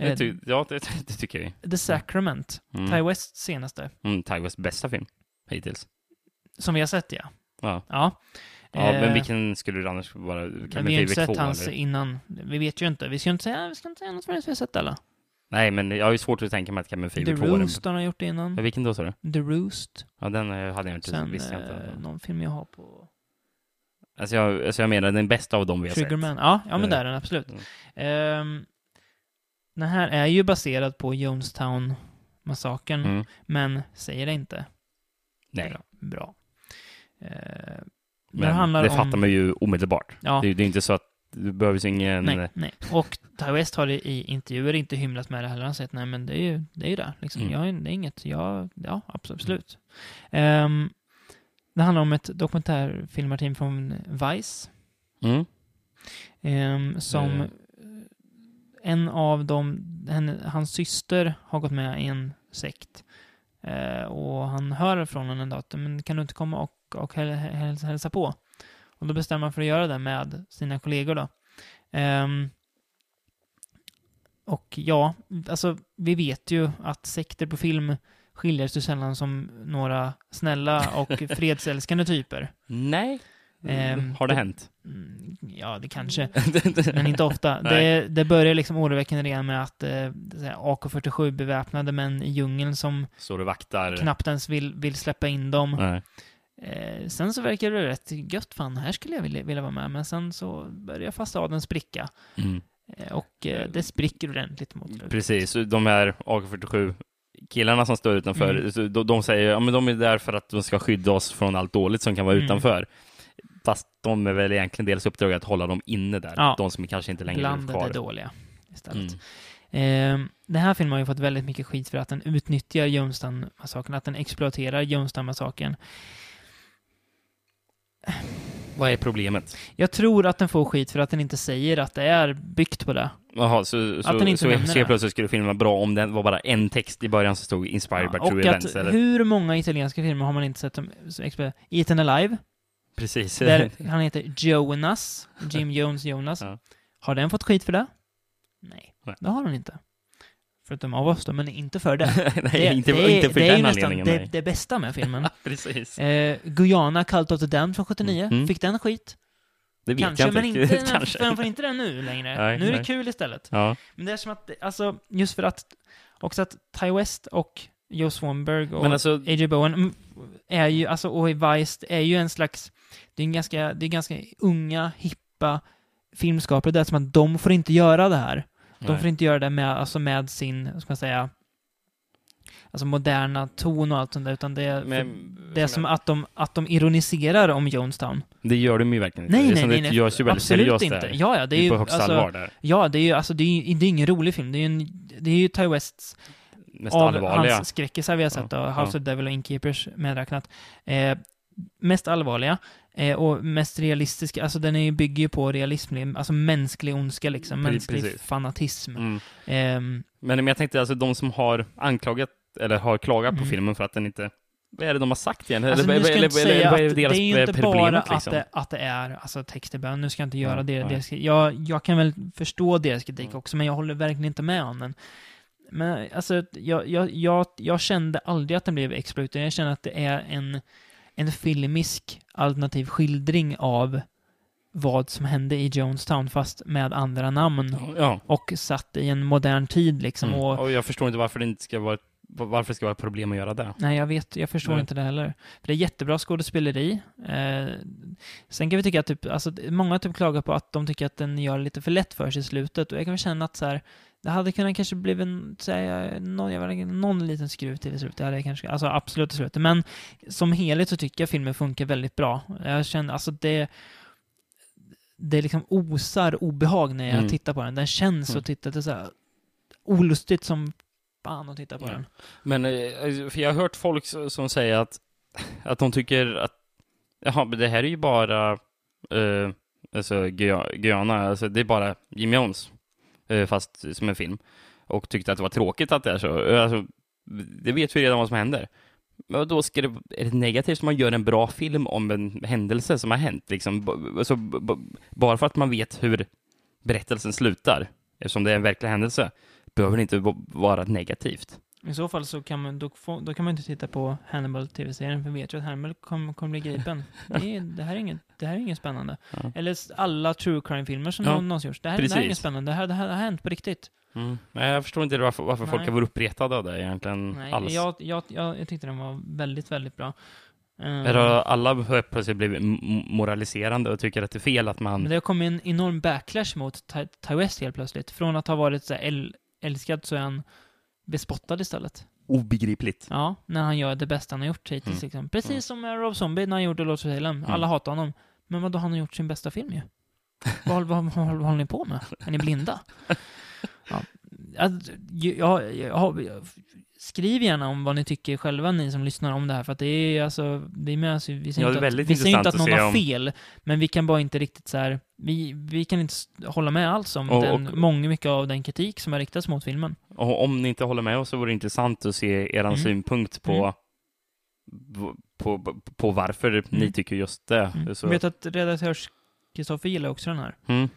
det, Eh, ty, ja det, det tycker jag. The Sacrament, Mm. Ty Wests senaste, Mm, Ty Wests bästa film hittills. som vi har sett ja. Ja, Ja, ja men Eh, vilken skulle du annars vara? Kan vi har inte sett två, hans eller? innan. Vi vet ju inte. Vi ska inte säga, vi ska inte säga något förrän vi har sett alla. Nej, men jag har ju svårt att tänka mig att Cabin The Fever 2 är den. Roost har han gjort innan. Ja, Vilken då sa du? The Roost. Ja, den eh, hade jag inte, Sen visste jag inte. eh, någon film jag har på... Alltså jag, alltså jag menar den bästa av dem vi har sett. Triggerman. Ja, ja men det är den absolut. mm. Ehm, den här är ju baserad på Jonestown-massakern, Mm. men säger det inte. Nej, Bra. Bra. Ehm, men det det, handlar om... fattar man ju omedelbart. Ja, Det, det är inte så att du behöver ingen... nej, nej. Och Ty West har i intervjuer inte hymlat med det heller. Han har sagt nej men det är ju det. Är ju det. Liksom. Mm. Jag, är- det är inget, jag, ja absolut. Ehm, det handlar om ett dokumentärfilmarteam från Vice. Mm. Ehm, som Mm. eh, en av dem, henne, hans syster har gått med i en sekt. Eh, och han hör från henne en dag att, men kan du inte komma och, och häl, häl, hälsa på? Och då bestämmer han för att göra det med sina kollegor då. Ehm, och ja, alltså vi vet ju att sekter på film skiljer sig sällan som några snälla och fredsälskande typer. Nej. Ehm, har det hänt? Mm, ja, det kanske. Men inte ofta. Det, det börjar liksom oroväckande redan med att eh, så här, AK47 beväpnade män i djungeln som Står du vaktar? knappt ens vill, vill släppa in dem. Nej. Eh, sen så verkar det rätt gött, fan, här skulle jag vilja, vilja vara med. Men sen så börjar fasaden spricka. Mm. Eh, och eh, det spricker ordentligt mot slutet. Precis, de här AK47 killarna som står utanför, Mm. de, de säger ja men de är där för att de ska skydda oss från allt dåligt som kan vara Mm. utanför. Fast de är väl egentligen deras uppdrag att hålla dem inne där. Ja. De som kanske inte längre är Bland kvar. det dåliga istället. Mm. Eh, den här filmen har ju fått väldigt mycket skit för att den utnyttjar Jonestown-massakern, att den exploaterar Jonestown-massakern. Vad är problemet? Jag tror att den får skit för att den inte säger att det är byggt på det. Jaha, så, så, Att den inte så, så plötsligt skulle filmen vara bra om det var bara en text i början som stod “Inspired by och true events”? Eller? hur många italienska filmer har man inte sett som Eaten Alive, Precis. där han heter Jonas, Jim Jones Jonas. Ja. Har den fått skit för det? Nej, Nej. det har den inte. Förutom av oss då, men inte för det. nej, det, inte, det, är- inte för det är den ju nästan det, det bästa med filmen. Precis. Eh, Guyana, Cult of the Damned från 79. Mm. Fick den skit? Det vet Kanske, jag men inte inte, riktigt. Kanske. den får inte den nu längre. Nej, nu är det nej. kul istället. Ja. Men det är som att, alltså, just för att, också att Ty West och Joe Swanberg och Men alltså, A.J. Bowen mm, är ju, alltså, och Vice är ju en slags, det är en ganska, det är ganska unga, hippa filmskapare. Det är som att de får inte göra det här. De nej. får inte göra det med, alltså med sin, ska man säga, alltså moderna ton och allt sånt där, utan det är, Men- det är som att de, att de ironiserar om Jonestown. Det gör de ju verkligen inte. Nej, det är nej, nej, det nej. görs ju väldigt Absolut seriöst inte. där. Ja, ja, det är ju, på högsta alltså, allvar där. Ja, det är ju, alltså, det är ju det är ingen rolig film. Det är ju, en, det är ju Ty Wests Mest av allvarliga. hans skräckisar vi har sett, Ja, ja. House of Devil och Innkeepers medräknat. Eh, mest allvarliga eh, och mest realistiska, alltså den är ju, bygger ju på realism, alltså mänsklig ondska liksom, mänsklig precis. fanatism. Mm. Ehm, Men men jag tänkte alltså de som har anklagat, eller har klagat på Mm. filmen för att den inte vad är det de har sagt egentligen? Alltså, eller, eller, eller, säga vad är deras det är ju inte bara liksom? att, det, att det är alltså, textibön. Nu ska jag inte göra Ja, det. det ska, jag, jag kan väl förstå deras kritik Mm. också, men jag håller verkligen inte med om den. Men alltså, jag, jag, jag, jag kände aldrig att den blev exploiterad. Jag känner att det är en, en filmisk alternativ skildring av vad som hände i Jonestown, fast med andra namn. Ja. Och satt i en modern tid liksom. Mm. Och, Och jag förstår inte varför det inte ska vara varför det ska vara ett problem att göra det. Nej, jag vet, jag förstår Nej. inte det heller. För det är jättebra skådespeleri. Eh, sen kan vi tycka att typ, alltså, många typ klagar på att de tycker att den gör lite för lätt för sig i slutet. Och jag kan väl känna att så här, det hade kunnat kanske blivit en, säga, någon, jag vet någon liten skruv till i slutet. Det hade kanske, alltså absolut i slutet. Men som helhet så tycker jag filmen funkar väldigt bra. Jag känner, alltså det det liksom osar obehag när jag Mm. tittar på den. Den känns Mm. och tittar det så här olustigt som fan att titta på Ja. den. Men, eh, för jag har hört folk som säger att, att de tycker att, jaha, men det här är ju bara, eh, alltså Guya- Guyana, alltså det är bara Jim Jones, Eh, fast som en film. Och tyckte att det var tråkigt att det är så. Eh, alltså, det vet vi redan vad som händer. Men då ska det, är det negativt om man gör en bra film om en händelse som har hänt? Liksom, alltså, bara för att man vet hur berättelsen slutar, eftersom det är en verklig händelse, behöver det inte vara negativt. I så fall så kan man, då, få, då kan man inte titta på Hannibal TV-serien, för vi vet ju att Hannibal kommer kommer bli gripen. Det, är, det, här är inget, det här är inget spännande. Ja. Eller alla true crime-filmer som Ja, någon någonsin gjorts. Det här, det här är inget spännande. Det här, det här har hänt på riktigt. Mm. Nej, jag förstår inte varför, varför folk har varit uppretade av det egentligen Nej, alls. jag, jag, jag, jag tyckte den var väldigt, väldigt bra. Eh, Är det alla har plötsligt blivit moraliserande och tycker att det är fel att man... Men det har kommit en enorm backlash mot Ty, Ty West helt plötsligt. Från att ha varit så älskad så är han bespottad istället. Obegripligt. Ja, när han gör det bästa han har gjort hittills. Mm. Liksom. Precis Mm. som med Rob Zombie när han gjorde Lord of Salem. Mm. Alla hatar honom. Men vad då han har gjort sin bästa film ju. vad, vad, vad, vad håller ni på med? Är ni blinda? ja. Jag, jag, jag, skriv gärna om vad ni tycker själva, ni som lyssnar om det här. För att det är alltså, det är med, alltså, vi säger Ja, inte, att, väldigt vi säger inte att någon har om- fel. Men vi kan bara inte riktigt så här, vi, vi kan inte hålla med alls om Och- den, och- många, mycket av den kritik som har riktats mot filmen. Och om ni inte håller med oss så vore det intressant att se er Mm. synpunkt på, på, på, på varför ni Mm. tycker just det. Mm. Så, Jag vet att redaktörs Kristoffer gillar också den här. mm.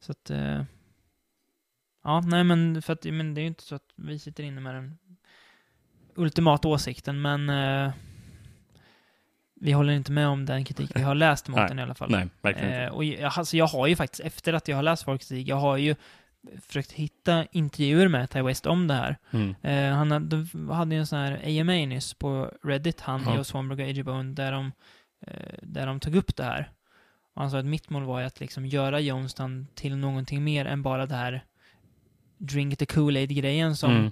Så att... Eh, ja, nej men för att men det är ju inte så att vi sitter inne med den ultimata åsikten, men eh, vi håller inte med om den kritik vi har läst mot Nej, den i alla fall. Nej, verkligen Eh, inte. och jag, alltså jag har ju faktiskt, efter att jag har läst folks kritik, jag har ju försökt hitta intervjuer med Ty West om det här. Mm. Eh, han hade, de hade ju en sån här AMA nyss på Reddit, han, Ja. Joe Swanberg och Bowen, där de, eh, där de tog upp det här. Och han sa att mitt mål var ju att liksom göra Jonestown till någonting mer än bara det här drink the Kool-Aid-grejen som Mm.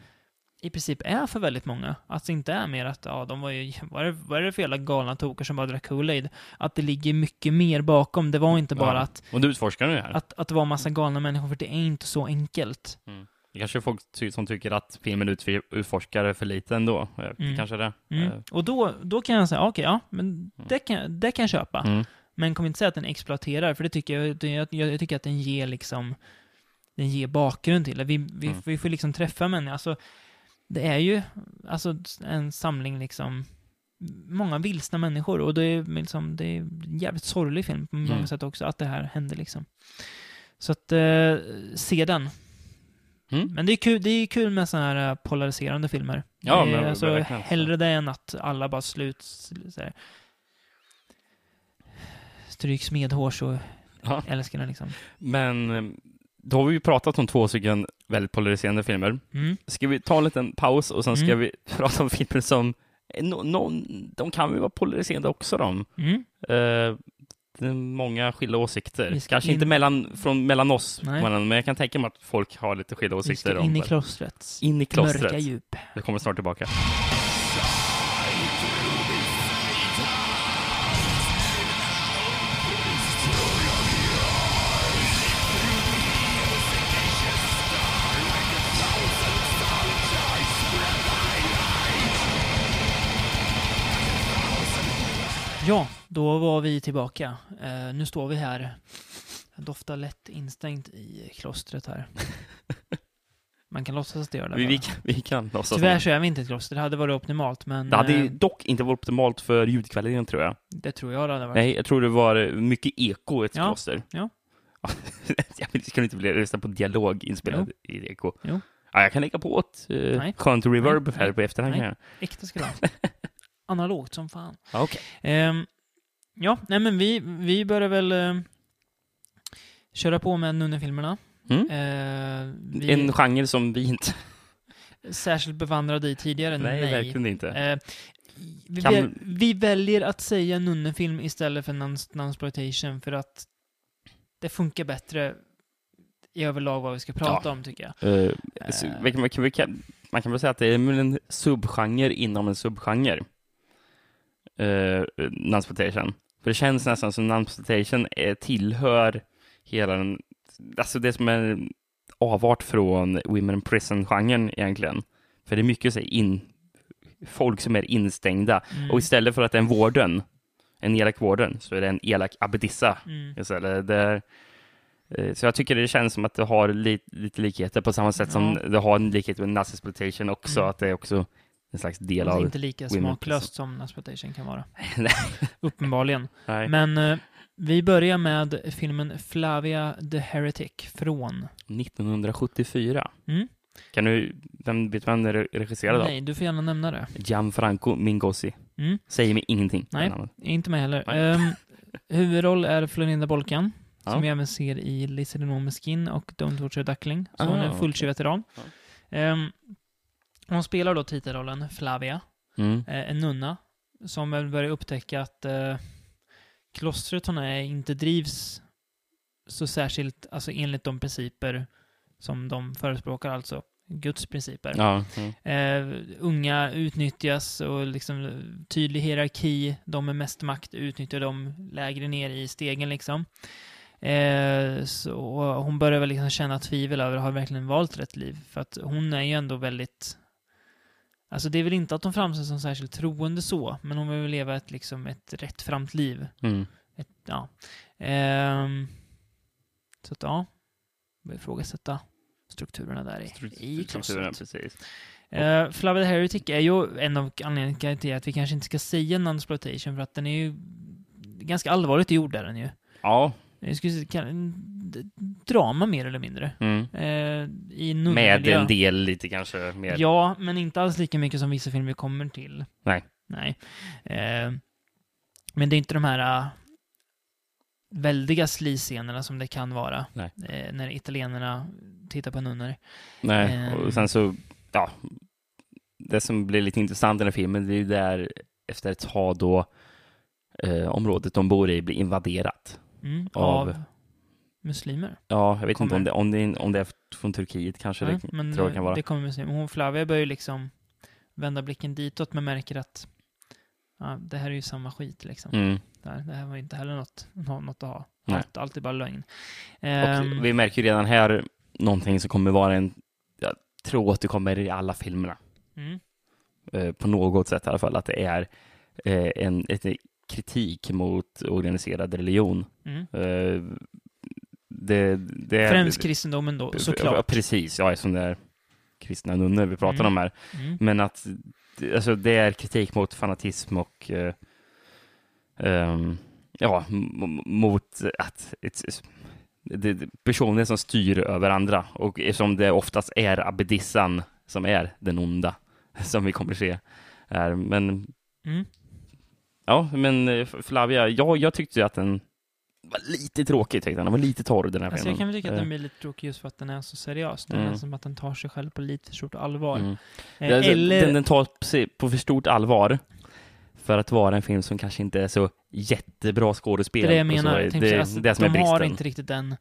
I princip är för väldigt många. Att det inte är mer att, ja, de var ju, vad är, det- vad är det för jävla galna tokar som bara drack Kool-Aid? Att det ligger mycket mer bakom. Det var inte bara Ja. att, Och du utforskar nu här. att, att det var massa galna människor, för det är inte så enkelt. Det kanske är folk som tycker att filmen utf- utforskar för lite ändå. Eh, Mm. Kanske det. Mm. Eh, Och då, då kan jag säga, okej, ja, men det kan, det kan jag köpa. Mm. Men kom inte säga att den exploaterar, för det tycker jag, det- jag, jag tycker att den ger liksom, den ger bakgrund till det. Vi, vi, Mm. vi får liksom träffa människor. Alltså, det är ju alltså en samling liksom, många vilsna människor och det är liksom, det är en jävligt sorglig film på många Mm. sätt också, att det här hände liksom. Så att, eh, se den. Mm. Men det är kul, det är kul med sådana här eh, polariserande filmer. Ja, men alltså, verkligen. hellre det än att alla bara slut, så här, stryks medhårs och Ja. älskar den liksom. Men eh, då har vi ju pratat om två stycken väldigt polariserande filmer. Mm. Ska vi ta en liten paus och sen ska Mm. vi prata om filmer som no, no, de kan ju vara polariserande också de. Mm. Eh, det är många skilda åsikter. Vi ska Kanske in- inte mellan, från, mellan oss, Nej. men jag kan tänka mig att folk har lite skilda Vi åsikter ska om in i klostret. In i klostret. Mörka djup. Vi kommer snart tillbaka. Ja, då var vi tillbaka. Eh, nu står vi här. Jag doftar lätt instängt i klostret här. Man kan låtsas att det gör det. Vi, vi, kan- vi kan låtsas Tyvärr så är vi inte ett kloster. Det hade varit optimalt, men Det hade eh, dock inte varit optimalt för ljudkvaliteten tror jag. det tror jag det hade varit. Nej, jag tror det var mycket eko i ett Ja, kloster. ja. jag du inte vilja lyssna på dialog inspelad i eko? Jo. Ja, jag kan lägga på ett Nej. skönt reverb Nej, här nej, på efterhand. nej. Äkta ska det. Analogt som fan. Ja, Okej. Ehm, ja, nej men vi, vi börjar väl eh, köra på med Nunne-filmerna. Mm. Eh, En genre som vi inte... är särskilt bevandrade i tidigare. Nej, Nej, verkligen inte. Eh, vi, Kan- väl, vi väljer att säga Nunne-film istället för non- non-exploitation för att det funkar bättre i överlag vad vi ska prata om, tycker jag. Eh, så vi kan- vi kan- man kan väl säga att det är en subgenre inom en subgenre. Uh, Nunsploitation. För det känns nästan som Nunsploitation är- tillhör hela den, alltså det som är avart från Women in Prison-genren egentligen. För det är mycket så in, folk som är instängda. Mm. Och istället för att det är en vården, en elak vården, så är det en elak abbedissa Mm. istället. Det är, eh, så jag tycker det känns som att det har li, lite likheter på samma sätt som Ja. det har en likhet med Nazisploitation också, Mm. att det är också en slags del av... inte lika Women smaklöst som Nasploitation kan vara. Uppenbarligen. Nej. Men eh, vi börjar med filmen Flavia the Heretic från... 1974. Mm? Kan du, vem vet vem den regisserade då? Nej, du får gärna nämna det. Gianfranco Mingosi. Mm? Säger mig ingenting. Nej. Inte mig heller. Um, huvudroll är Florinda Bolkan, Ja. som vi även ser i med Skin och Don't Torture Duckling. Så hon är Ah, en fulltjej-veteran. Ehm, hon spelar då titelrollen Flavia, Mm. eh, en nunna, som väl börjar upptäcka att eh, klostret hon är inte drivs så särskilt, alltså enligt de principer som de förespråkar, alltså Guds principer. Ja. Mm. Eh, unga utnyttjas och liksom tydlig hierarki. De med mest makt utnyttjar de lägre ner i stegen liksom. Eh, så hon börjar väl liksom känna tvivel över, har verkligen valt rätt liv? För att hon är ju ändå väldigt... Alltså det är väl inte att hon framstår som särskilt troende så, men hon vill leva ett, liksom, ett rättframt liv. Mm. Ett, ja. Ehm, så att ja, börjar ifrågasätta strukturerna där i, i klostret. precis. Flavia the Heretic är ju en av anledningarna till att vi kanske inte ska säga non-exploitation för att den är ju ganska allvarligt gjord är den ju. Ja. Jag skulle d- drama mer eller mindre. Mm. Uh, I Med en del lite kanske mer. Ja, men inte alls lika mycket som vissa filmer kommer till. Nej. Nej. Eh, men det är inte de här uh, väldiga sliscenerna som det kan vara eh, när italienarna tittar på nunnor. Nej, Ehm. och sen så, ja, det som blir lite intressant i den här filmen, det är ju där efter ett tag då eh, området de bor i blir invaderat. Mm, Av- av muslimer. Ja, jag vet Kommer. inte om det, om, det, om det är från Turkiet kanske Nej, det men tror jag kan vara. det kommer. Men hon Flavia börjar ju liksom vända blicken ditåt, men märker att ja, det här är ju samma skit liksom. Mm. Där, det här var inte heller något, nå- något att ha. Nej. Allt, allt är bara lögn. Och vi märker ju redan här någonting som kommer vara en, jag tror att det kommer i alla filmerna, mm, eh, på något sätt i alla fall, att det är eh, en ett kritik mot organiserad religion. mm. Eh, det, det är, Främst kristendomen då, såklart. precis, ja, eftersom det är kristna nunnor vi pratar Mm. om här. Mm. Men att alltså, det är kritik mot fanatism och eh, ehm, ja, mot att det, det, personer som styr över andra och eftersom det oftast är abbedissan som är den onda som vi kommer se här. Men Mm. Ja, men eh, Flavia, ja, jag tyckte att den var lite tråkig, tyckte jag. Den var lite torr den här Alltså filmen. jag kan väl tycka att Eh, den blir lite tråkig just för att den är så seriös. Den Mm. är som att den tar sig själv på lite för stort allvar. mm. Eh, Alltså, eller, den, den tar sig på för stort allvar för att vara en film som kanske inte är så jättebra skådespel. det är det jag menar. Jag det, alltså, det som är de har bristen. inte riktigt den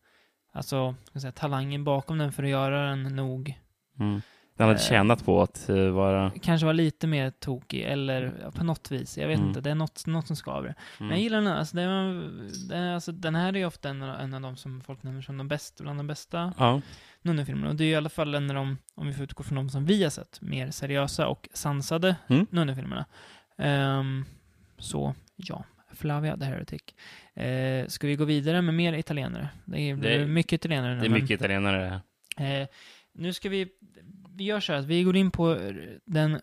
alltså, ska säga, talangen bakom den för att göra den nog Mm. Den hade Eh. tjänat på att eh, vara... kanske var lite mer tokig eller ja, på något vis. Jag vet Mm. inte, det är något, något som skaver. Mm. Men jag gillar den här. Alltså, är, alltså, den här är ju ofta en, av- en av de som folk nämner som de bästa, bland de bästa Ja. nunnefilmerna. Och det är i alla fall en av de, om vi får utgå från de som vi har sett, mer seriösa och sansade Mm. nunnefilmerna. Ehm, så, ja. Flavia the Heretic. Uh, ska vi gå vidare med mer italienare? Det är, det är mycket italienare nu. Det är men- mycket italienare. Eh, nu ska vi... Vi gör så här att vi går in på den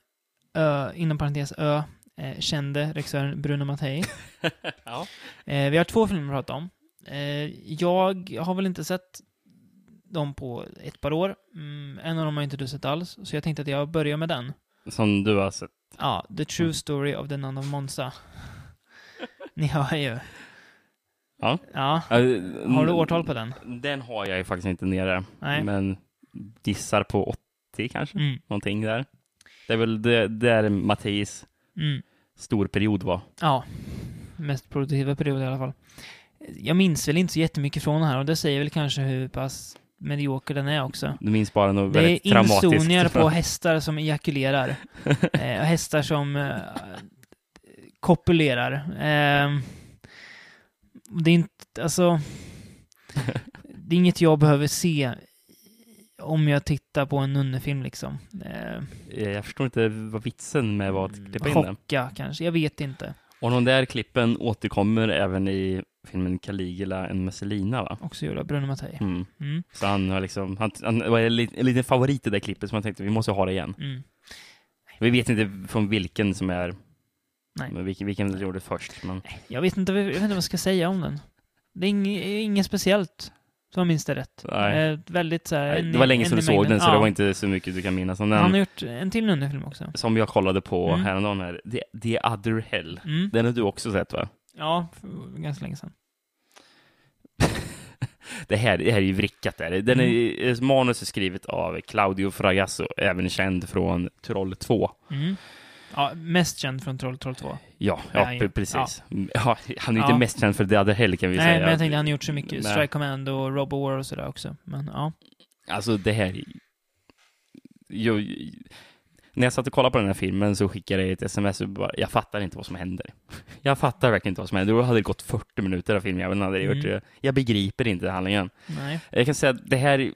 ö, inom parentes ö, eh, kände regissören Bruno Mattei. ja. Eh, vi har två filmer att prata om. Eh, jag har väl inte sett dem på ett par år. Mm, en av dem har inte du sett alls, så jag tänkte att jag börjar med den. Som du har sett. Ja, The True Story of the Nun of Monza. Ni hör ju. Ja. Ja, Har har du årtal på den? Den har jag ju faktiskt inte nere. Nej. Men gissar på 80 kanske. Mm, Någonting där. Det är väl det, där Matteis mm. storperiod var. Ja, mest produktiva period i alla fall. Jag minns väl inte så jättemycket från den här och det säger väl kanske hur pass medioker den är också. Du minns bara något Det väldigt är traumatiskt. insonier på hästar som ejakulerar. eh, hästar som eh, kopulerar. Eh, det är inte, alltså... Det är inget jag behöver se om jag tittar på en nunnefilm liksom. Eh, Eh, Jag förstår inte vad vitsen med var att klippa in den. chocka kanske, jag vet inte. Och de där klippen återkommer även i filmen Caligula en Messelina va? Också gjord av Bruno Mattei. Mm. Mm, Så han har liksom, han, han var en liten, en liten favorit i det klippet som man tänkte vi måste ha det igen. mm. Vi vet inte från vilken som är, Nej. men vilken, vilken gjorde först. Men Jag vet inte, jag vet inte vad jag ska säga om den. Det är inget, inget speciellt, som jag minns det rätt. Eh, väldigt så här, Nej, en- det var länge sedan du såg mängden. den, så Ja. det var inte så mycket du kan minnas om Han har den. gjort en till nunnefilm också. Som jag kollade på Mm. häromdagen här, The, The Other Hell. Mm. Den har du också sett va? Ja, ganska länge sedan. Det här, det här är ju vrickat där. Den är, Mm. Manus är skrivet av Claudio Fragasso, även känd från Troll 2. Mm. Ja, mest känd från Troll Troll 2. Ja, Ja, ja, ja. pre- precis. Ja. han är inte Ja. mest känd för The Other Hell kan vi Nej, säga. men jag tänkte han har gjort så mycket. Nej. Strike Command och Robo War och sådär också. Men ja. Alltså det här... Jag, när jag satt och kollade på den här filmen så skickade jag ett sms och bara, jag fattar inte vad som händer. Jag fattar verkligen inte vad som händer. Då hade det gått 40 minuter av filmen. Jag, hade Mm. gjort, det. jag begriper inte handlingen. Nej. Jag kan säga att det här,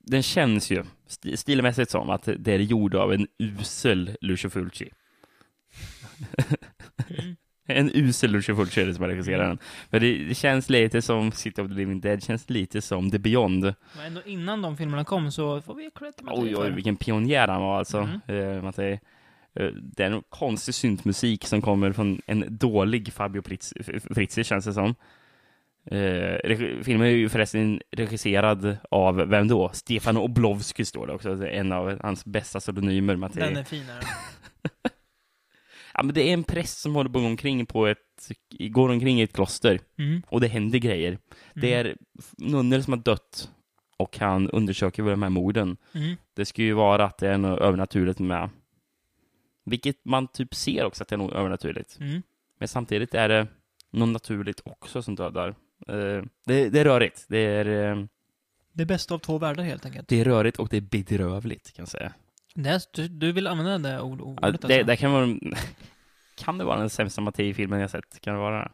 den känns ju sti- stilmässigt som att det är gjord av en usel Lucio Fulci. Mm. En usel Lucio Fulci som har regisserat den. Men det, det känns lite som City of the Living Dead, känns lite som The Beyond. Men ändå innan de filmerna kom så får vi cred till Mattei Oj, oj, vilken pionjär han var alltså. Mm. Eh, säger. Eh, Det är en konstig syntmusik som kommer från en dålig Fabio Fritz, F- Frizzi, känns det som. Eh, filmen är ju förresten regisserad av, vem då? Stefano Oblovsky står det också, en av hans bästa pseudonymer. Mattei. Den är finare. Ja, men det är en präst som håller på omkring på ett, går omkring i ett kloster Mm. och det händer grejer. Det Mm. är nunnor som har dött och han undersöker väl de här morden. Mm. Det ska ju vara att det är något övernaturligt med. Vilket man typ ser också att det är något övernaturligt. Mm. Men samtidigt är det något naturligt också som dödar. Eh, det, det är rörigt. Det är, eh, Det bästa av två världar helt enkelt. det är rörigt och det är bedrövligt kan jag säga. Det du, du vill använda det ord, ordet Ja, alltså? det, det kan vara... Kan det vara den sämsta Mattei-filmen jag sett? Kan det vara det?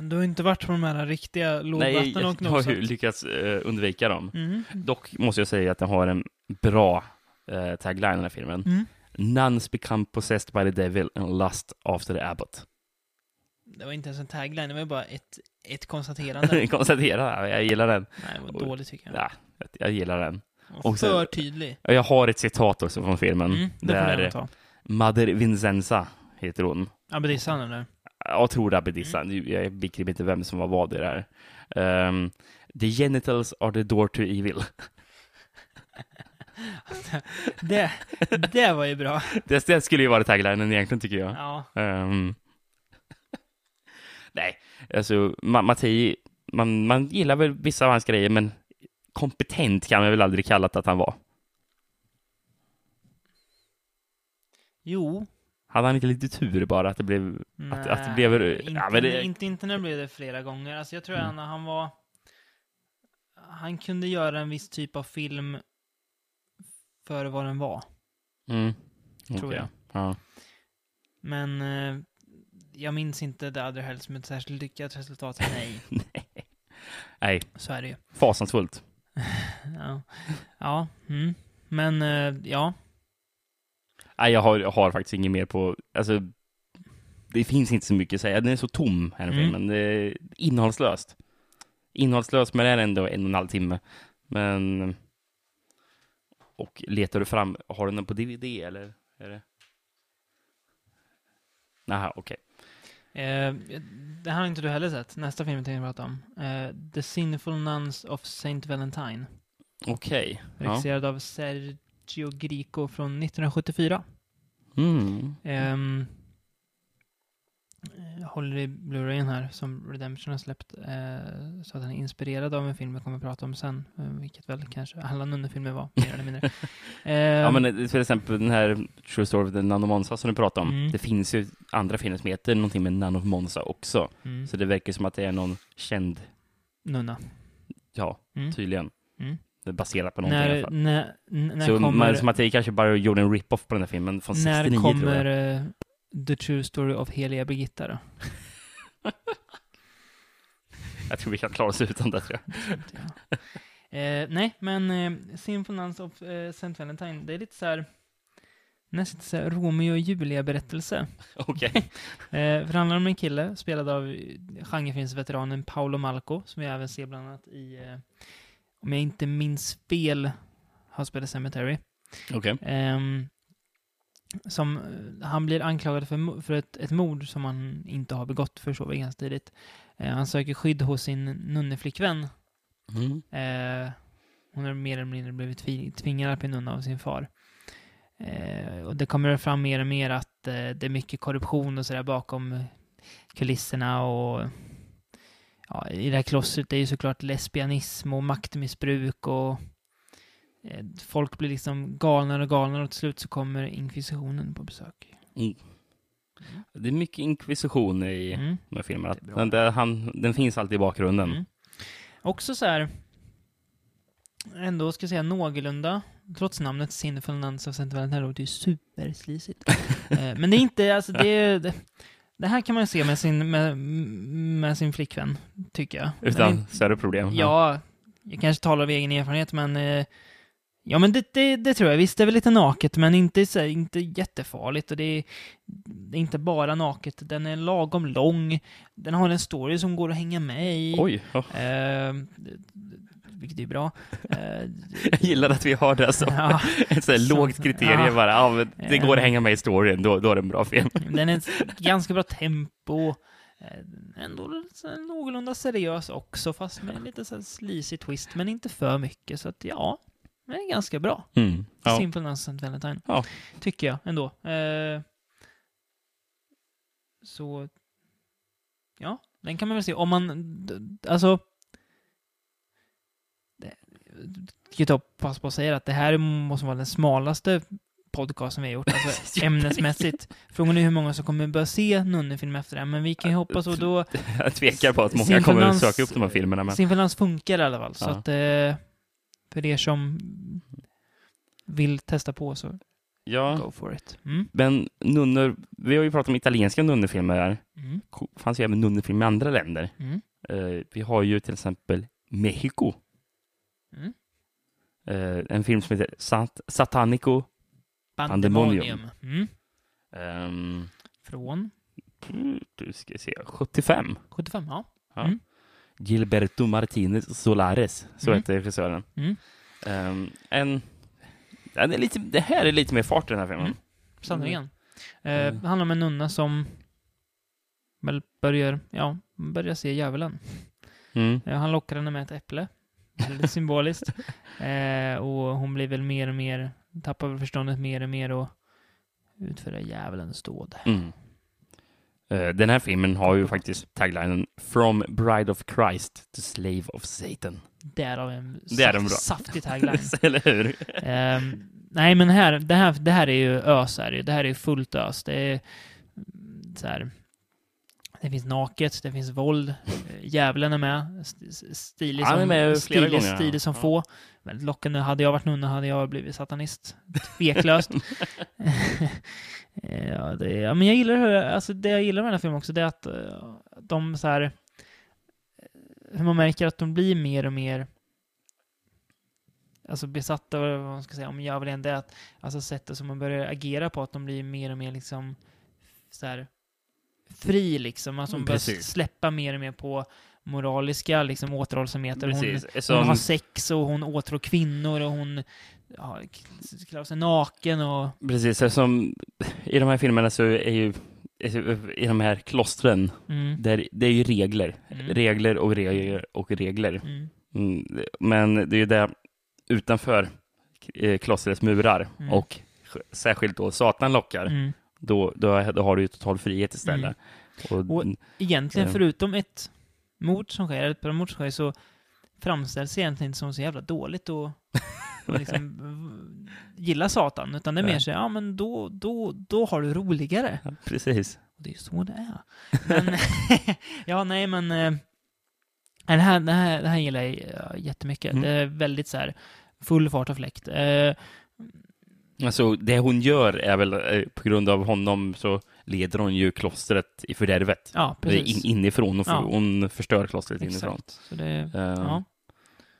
Du har inte varit på de här riktiga Nej, lågvatten och jag har ju lyckats eh, undvika dem. Mm. Dock måste jag säga att den har en bra eh, tagline, den här filmen. Mm. Nuns become possessed by the devil and lust after the abbot. Det var inte ens en tagline, det var bara ett, ett konstaterande. Konstatera, jag gillar den. Nej, det var dåligt tycker jag. Ja, jag gillar den. Och sen- för tydlig. Jag har ett citat också från filmen. Mm, det där. Mother Vincenza heter hon. Abbedissan eller? Jag tror abbedissan. Mm. Jag begriper inte vem som var vad i det här. Ehm, the genitals are the door to evil. Det, det var ju bra. det, det skulle ju vara taglinen egentligen, tycker jag. Ja. Ehm, nej, alltså Ma- Mattei, man, man gillar väl vissa av hans grejer, men kompetent kan man väl aldrig kalla det att han var. Jo. Hade han inte lite tur bara att det blev... Att- att det blev- Nej, ja, inte, men det- inte, inte när det blev det flera gånger. Alltså jag tror Mm. att han, var... Han kunde göra en viss typ av film för vad den var. Mm. Tror Okej. jag. Ja. Men eh, jag minns inte The Other Hell som ett särskilt lyckat resultat. Nej, Nej, så är det ju. fasansfullt. Ja, ja mm. men eh, ja. Nej, jag har, jag har faktiskt inget mer på... Alltså, det finns inte så mycket att säga. Den är så tom, här Mm. filmen. Det är innehållslöst. Innehållslöst, men det är ändå en och en halv timme. Men... Och letar du fram, har du den på DVD eller? Är det? Nähä, okej. Eh, det här har inte du heller sett. Nästa film jag tänkte prata om. Eh, The Sinful Nuns of Saint Valentine. Okej. Ja. Regisserad av Sergio Grico från 1974. Mm. Jag håller i Blu-rayen här som Redemption har släppt. Eh, så att den är inspirerad av en film jag kommer att prata om sen. Eh, vilket väl kanske alla nunnefilmer var, mer eller mindre. Ja, Ehm, men eh, till exempel den här True Story of the Monza som du pratade om. Mm. Det finns ju andra filmer som heter någonting med Monza också. mm, Så det verkar som att det är någon känd, Nunna. ja, Mm. tydligen. Mm. Baserat på någonting i alla När, fall. när, när Så kommer... man, som att det kanske bara gjorde en rip-off på den här filmen från 69 När tror kommer jag. The True Story of Heliga Birgitta då? Jag tror vi kan klara oss utan det tror jag. Eh, nej, men eh, Symphonans of eh, Saint Valentine, det är lite så här nästan så här Romeo och Julia-berättelse. Okej. Eh, för det handlar om en kille, spelad av eh, genrefilmsveteranen Paolo Malco, som vi även ser bland annat i, eh, om jag inte minns fel, Hospital Cemetery. Okej. Ehm, som, eh, han blir anklagad för, för ett, ett mord som han inte har begått, förstår vi ganska tidigt. Eh, han söker skydd hos sin nunneflickvän. Mm. Eh, hon har mer eller mindre blivit tvi- tvingad att bli nunna av sin far. Eh, och det kommer fram mer och mer att eh, det är mycket korruption och sådär bakom kulisserna och ja, i det här klostret är ju såklart lesbianism och maktmissbruk och folk blir liksom galnare och galnare och till slut så kommer inkvisitionen på besök. Det är mycket inkvisition i Mm. de här filmerna. Det är. Den, där, han, den finns alltid i bakgrunden. Mm. Också så här, ändå ska jag säga någorlunda, trots namnet Sinful Nuns of Saint Valentine, låter ju superslisigt. Eh, Men det är inte, alltså det, är- det, det här kan man se med sin, med, med sin flickvän, tycker jag. Men Utan in- större problem. Ja, jag kanske talar av egen erfarenhet, men eh, Ja, men det, det, det tror jag. Visst, det är väl lite naket, men inte, så, inte jättefarligt. Och det är, det är inte bara naket. Den är lagom lång. Den har en story som går att hänga med i. Oj, ja. Eh, vilket är bra. Eh, jag gillar att vi har det som ja, ett så lågt kriterie ja. bara. Men det går att hänga med i storyn, då, då är det en bra film. den är ganska bra tempo. Eh, Ändå någorlunda seriös också, fast med en lite så här sleazy twist, men inte för mycket. Så att ja, den är ganska bra. Mm. Ja. Simple Nuns and Valentine. Ja. Tycker jag ändå. Eh, så, ja, den kan man väl se. Om man, alltså, det- jag pass på att säga att det här måste vara den smalaste podcasten vi har gjort, alltså ämnesmässigt. Frågan är hur många som kommer börja se nunnefilm efter det men vi kan ju hoppas och då... Jag tvekar på att många Simple kommer söka upp de här filmerna. Men... Nuns funkar i alla fall, så Ja. att eh, för er som vill testa på så Ja, go for it. Mm. men nunnor, vi har ju pratat om italienska nunnefilmer här. Mm. Fanns ju även nunnefilmer i andra länder. Mm. Eh, vi har ju till exempel Mexico. Mm. Eh, en film som heter Sat Satanico. Pandemonium. Mm. Um, Från du ska se, 75. 75, ja. Ja. Gilberto Martinez Solares, så Mm. heter regissören. Mm. Ehm, en, det, är lite, det här är lite mer fart i den här filmen. Mm. Sannerligen. Mm. det handlar om en nunna som väl börjar, ja, börjar se djävulen. Mm. Eh, han lockar henne med ett äpple. Väldigt symboliskt. Eh, och hon blir väl mer och mer, tappar väl förståndet mer och mer och utför djävulens dåd. Mm. Eh, den här filmen har ju faktiskt taglinen From Bride of Christ to Slave of Satan. Därav en, Det är en bra. saftig tagline. Eller hur? Ehm, nej, men här, det, här, det här är ju ös. Här. Det här är ju fullt ös. Det är mm, så här. Det finns naket, det finns våld. Eh, Djävulen är med. St- st- Stilig som, med stilig, gånger, stilig som Ja. få. Väldigt lockande. Hade jag varit nunna hade jag blivit satanist. Tveklöst. Det, ja, men jag gillar hur, alltså det jag gillar med den här filmen också, det är att eh, de så här eh, hur man märker att de blir mer och mer alltså besatta av vad man ska säga om djävulen, det är att alltså sättet som man börjar agera på, att de blir mer och mer liksom så här fri liksom, alltså de Mm, börjar släppa mer och mer på moraliska liksom, återhållsamheter. Hon, Precis. hon Som, har sex och hon åtrår kvinnor och hon ja, klär sig naken och... precis, som i de här filmerna så är ju i de här klostren, Mm, där, det är ju regler. Mm. Regler och regler och regler. mm, Mm, men det är ju det utanför eh, klostrets murar Mm. och särskilt då Satan lockar, mm. då, då, då har du ju total frihet istället. Och, Och- Egentligen Ja. förutom ett mord som sker, eller ett par mord som sker, så framställs egentligen inte som så jävla dåligt och, och liksom gilla Satan, utan det är mer så, ja men då, då, då har du roligare. ja, precis. Och det är ju så det är. Men, ja, nej, men eh, det, här, det, här, det här gillar jag jättemycket. Mm. Det är väldigt så här full fart och fläkt. Eh, Alltså, det hon gör är väl, eh, på grund av honom så leder hon ju klostret i fördärvet. ja, precis. In, inifrån. Hon, för, Ja. hon förstör klostret inifrån. Exakt. Så det, Eh, ja.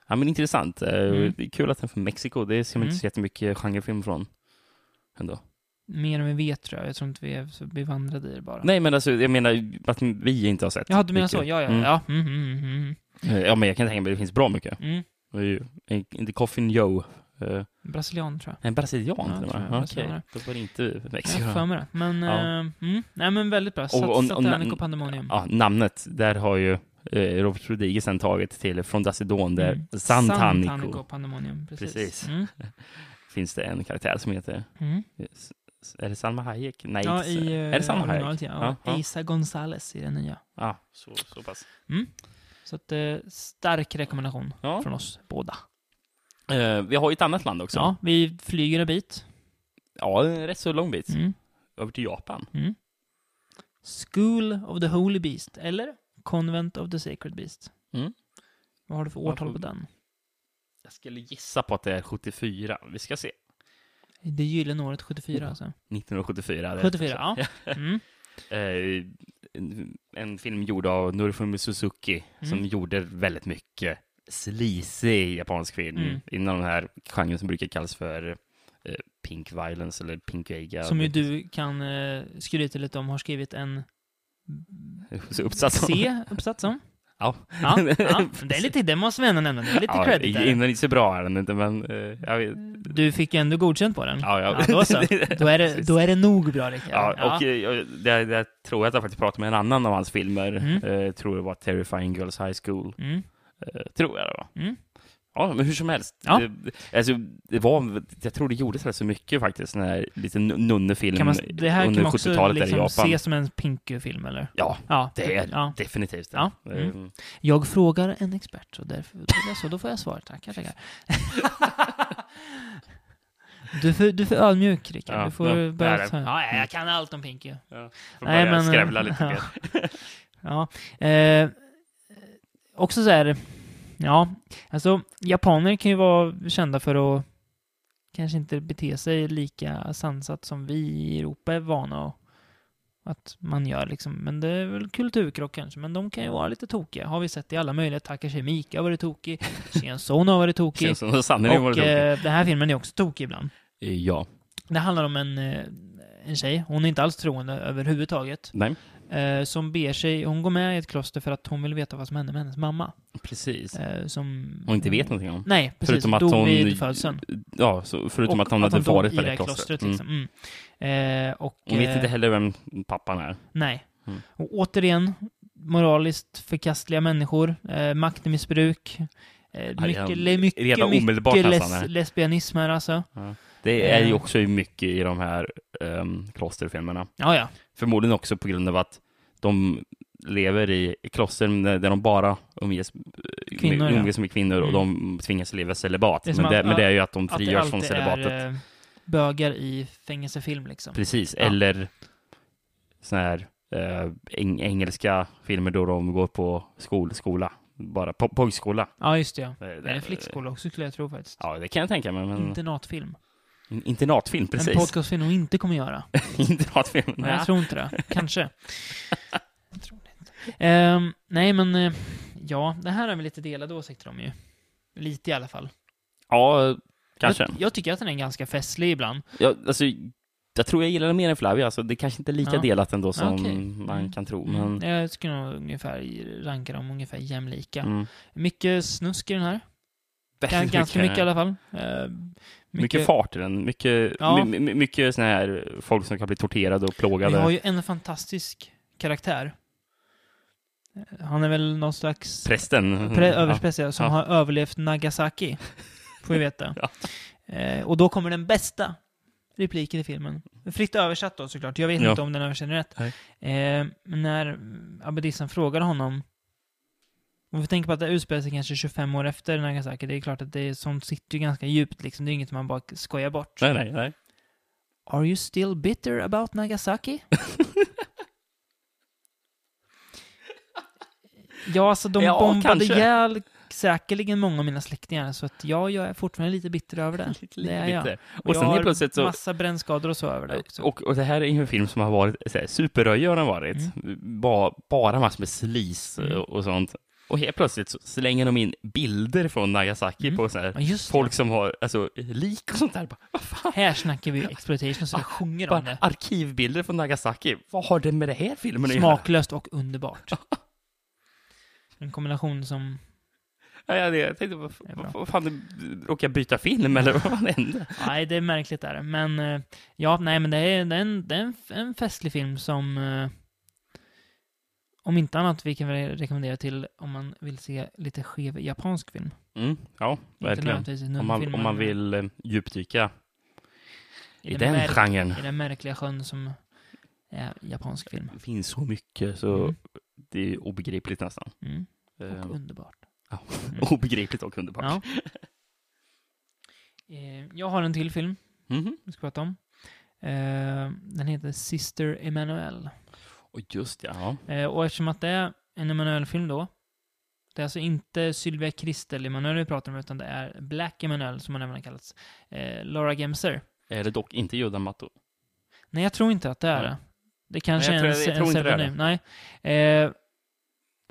ja, men intressant. Eh, Mm. Det är kul att den är från Mexiko. Det ser man Mm. inte så jättemycket genrefilm från. Ändå. Mer än vi vet tror jag. Jag tror inte vi är så bevandrade i det bara. Nej, men alltså, jag menar att vi inte har sett. Ja, du menar mycket. så? Ja, ja. Mm. Ja, mm, mm, mm, Eh, Ja, men jag kan tänka mig att det finns bra mycket. mm. Det är ju inte Coffin Joe. Eh, Brasilian tror jag. En brasilian Ja, till och tror med. jag, Okej, då var det inte Jag Mexiko. har för mig det. Men, Ja. eh, mm. Nej, men väldigt bra. Sat, Och- och- och- Satanic och Pandemonium. Ja, namnet, där har ju eh, Robert Rodriguez sen tagit till Från Dacidon, där Mm. Santanico Santanico Pandemonium. Precis. Precis. Mm. finns det en karaktär som heter, Mm. är det Salma Hayek? Nej, Ja, i är det Salma Hayek? ja. Ja. Isa Gonzales i den nya. Ja, så, så pass. Så att, eh, stark rekommendation Ja. från oss båda. Eh, vi har ju ett annat land också. Ja, vi flyger en bit. Ja, en rätt så lång bit. Mm. Över till Japan. Mm. School of the Holy Beast, eller Convent of the Sacred Beast. Mm. Vad har du för årtal får- på den? Jag skulle gissa på att det är 74. Vi ska se. Det gyllene året 74 Oh. alltså. 1974. det- 74, ja. Mm. Eh, en, en film gjord av Norifumi Suzuki som Mm. gjorde väldigt mycket sleazy japansk film Mm. inom den här genren som brukar kallas för eh, pink violence eller pink eiga. Som ju du kan eh, skryta lite om, har skrivit en uppsats. C-uppsats om. Ja. Ja, ja. Det är lite, det måste vi ändå nämna. Det är lite ja, credit där. Innan inte så bra är den inte, men eh, jag vet. Du fick ju ändå godkänt på den. Ja, ja. Ja, då så. Då är det, då är det nog bra, Rickard. Ja, och eh, det, det tror jag att jag faktiskt pratade med en annan av hans filmer. Mm. Eh, tror det var Terrifying Girls High School. Mm. Eh, tror jag det var. Mm. Ja, men hur som helst. Ja. Det, alltså, det var, jag tror det gjordes rätt så mycket faktiskt, den här lite nunnefilm Kan man, det här kan under man också 70-talet där i liksom Japan. se som en Pinky-film, eller? Ja, Ja, det är ja. definitivt det. Ja, mm. Eh, Jag frågar en expert, så därför så, då får jag svar. Tackar, tackar. Du är för, du är för ödmjuk, Rickard. Ja, du får ja, börja. Ja, jag kan allt om Pinky. Får Nej, börja men, skrävla eh, lite ja. mer. Ja. Eh, också så här, ja, alltså japaner kan ju vara kända för att kanske inte bete sig lika sansat som vi i Europa är vana att, att man gör liksom. Men det är väl kulturkrock kanske, men de kan ju vara lite tokiga. Har vi sett i alla möjliga. Takashi Miike har varit tokig, Shion har varit tokig. Känns som sanningen var Och eh, den här filmen är också tokig ibland. Ja. Det handlar om en, eh, en tjej, hon är inte alls troende överhuvudtaget. Nej, Eh, som ber sig, hon går med i ett kloster för att hon vill veta vad som hände med hennes mamma. precis. Eh, som Hon inte vet någonting om. Nej, precis. Förutom att dog hon... vid födseln. Ja, så, förutom Och att hon hade dog varit i på det det klostret. Mm. Liksom. Mm. Eh, och, Hon vet eh, inte heller vem pappan är. Nej. Mm. Och återigen, moraliskt förkastliga människor, eh, maktmissbruk, eh, Ja, mycket, mycket, mycket les, lesbianism här alltså. Det är ju Eh. också mycket i de här um, klosterfilmerna. Ja, ja. Förmodligen också på grund av att de lever i kloster där de bara umgås, Kvinnor, ja. umgås med kvinnor och Mm. de tvingas leva celibat. Det Men det, att- men det är ju att de Att frigörs från celibatet. är eh, bögar i fängelsefilm liksom. Precis, Ja. eller såna här eh, eng engelska filmer då de går på skol, skola. Bara po pojkskola. Ja, just det. Ja. Eh, Eller flickskola också skulle jag tro faktiskt. Ja, det kan jag tänka mig. Men Internatfilm. In- Internatfilm, En precis. podcastfilm hon inte kommer göra. Internatfilm. Nej, ja. jag tror inte det. Kanske. jag tror inte. Ehm, nej, men eh, ja, det här har vi lite delade åsikter om ju. Lite i alla fall. Ja, kanske. Jag, jag tycker att den är ganska festlig ibland. Ja, alltså, jag tror jag gillar den mer än Flavia, alltså det kanske inte är lika Ja. delat ändå som Okej. man Mm. kan tro. Mm. Men, Jag skulle nog ungefär ranka dem ungefär jämlika. mm. Mycket snusk i den här. Väldigt Ganska mycket i alla fall. Eh, Mycket, fart i den. Mycket, Ja. my, my, mycket såna här folk som kan bli torterade och Vi plågade. har ju en fantastisk karaktär. Han är väl någon slags Prästen. pre- överspeciell som Ja. har överlevt Nagasaki. Får vi veta. Ja. eh, och då kommer den bästa repliken i filmen. Fritt översatt då såklart. Jag vet Ja. inte om den översätter rätt. Eh, när Abedissan frågar honom om vi tänker på att det utspelar sig kanske 25 år efter Nagasaki, det är klart att det är, sånt sitter ju ganska djupt liksom. Det är inget man bara skojar bort. Nej, nej, nej. Are you still bitter about Nagasaki? ja, alltså de Ja, bombade kanske. ihjäl säkerligen många av mina släktingar, så att ja, jag är fortfarande lite bitter över det. Lite, det är jag. Och, Och sen jag har plötsligt så... massa brännskador och så över det också. Och, och det här är ju en film som har varit så här, superröjig har den varit. Ba, bara massor med slis Mm. och, och sånt. Och helt plötsligt så slänger de in bilder från Nagasaki Mm. på så här, folk som har alltså, lik och sånt där. Bara, vad fan? Här snackar vi exploitation så det sjunger om det. arkivbilder från Nagasaki. Vad har det med det här filmen att göra? Smaklöst och underbart. En kombination som... Ja, ja, det, jag tänkte, vad, vad fan, råkade jag byta film eller vad fan hände? Nej, det är märkligt där. Men eh, ja, nej, men det är, det är, en, det är en, en festlig film som eh, om inte annat vi kan väl rekommendera till om man vill se lite skev japansk film. Mm, ja, verkligen. Om man, om man vill eh, djupdyka i den den märk- genren. I den märkliga sjön som är japansk film. Det finns så mycket så Mm. det är obegripligt nästan. Mm. Eh, Och underbart. ja. Mm. Obegripligt och underbart. Ja. Eh, Jag har en till film Mhm. vi ska prata om. Eh, Den heter Sister Emanuel. Och just ja. Eh, och eftersom att det är en Emanuel-film då, det är alltså inte Sylvia Kristel Emanuel vi pratar om, utan det är Black Emanuel, som han även har kallats. Eh, Laura Gemser. Är det dock inte Yoda Matto? Nej, jag tror inte att det är Nej. det. Det kanske Nej, jag är tror- en, jag en pseudonym. Nej. Eh,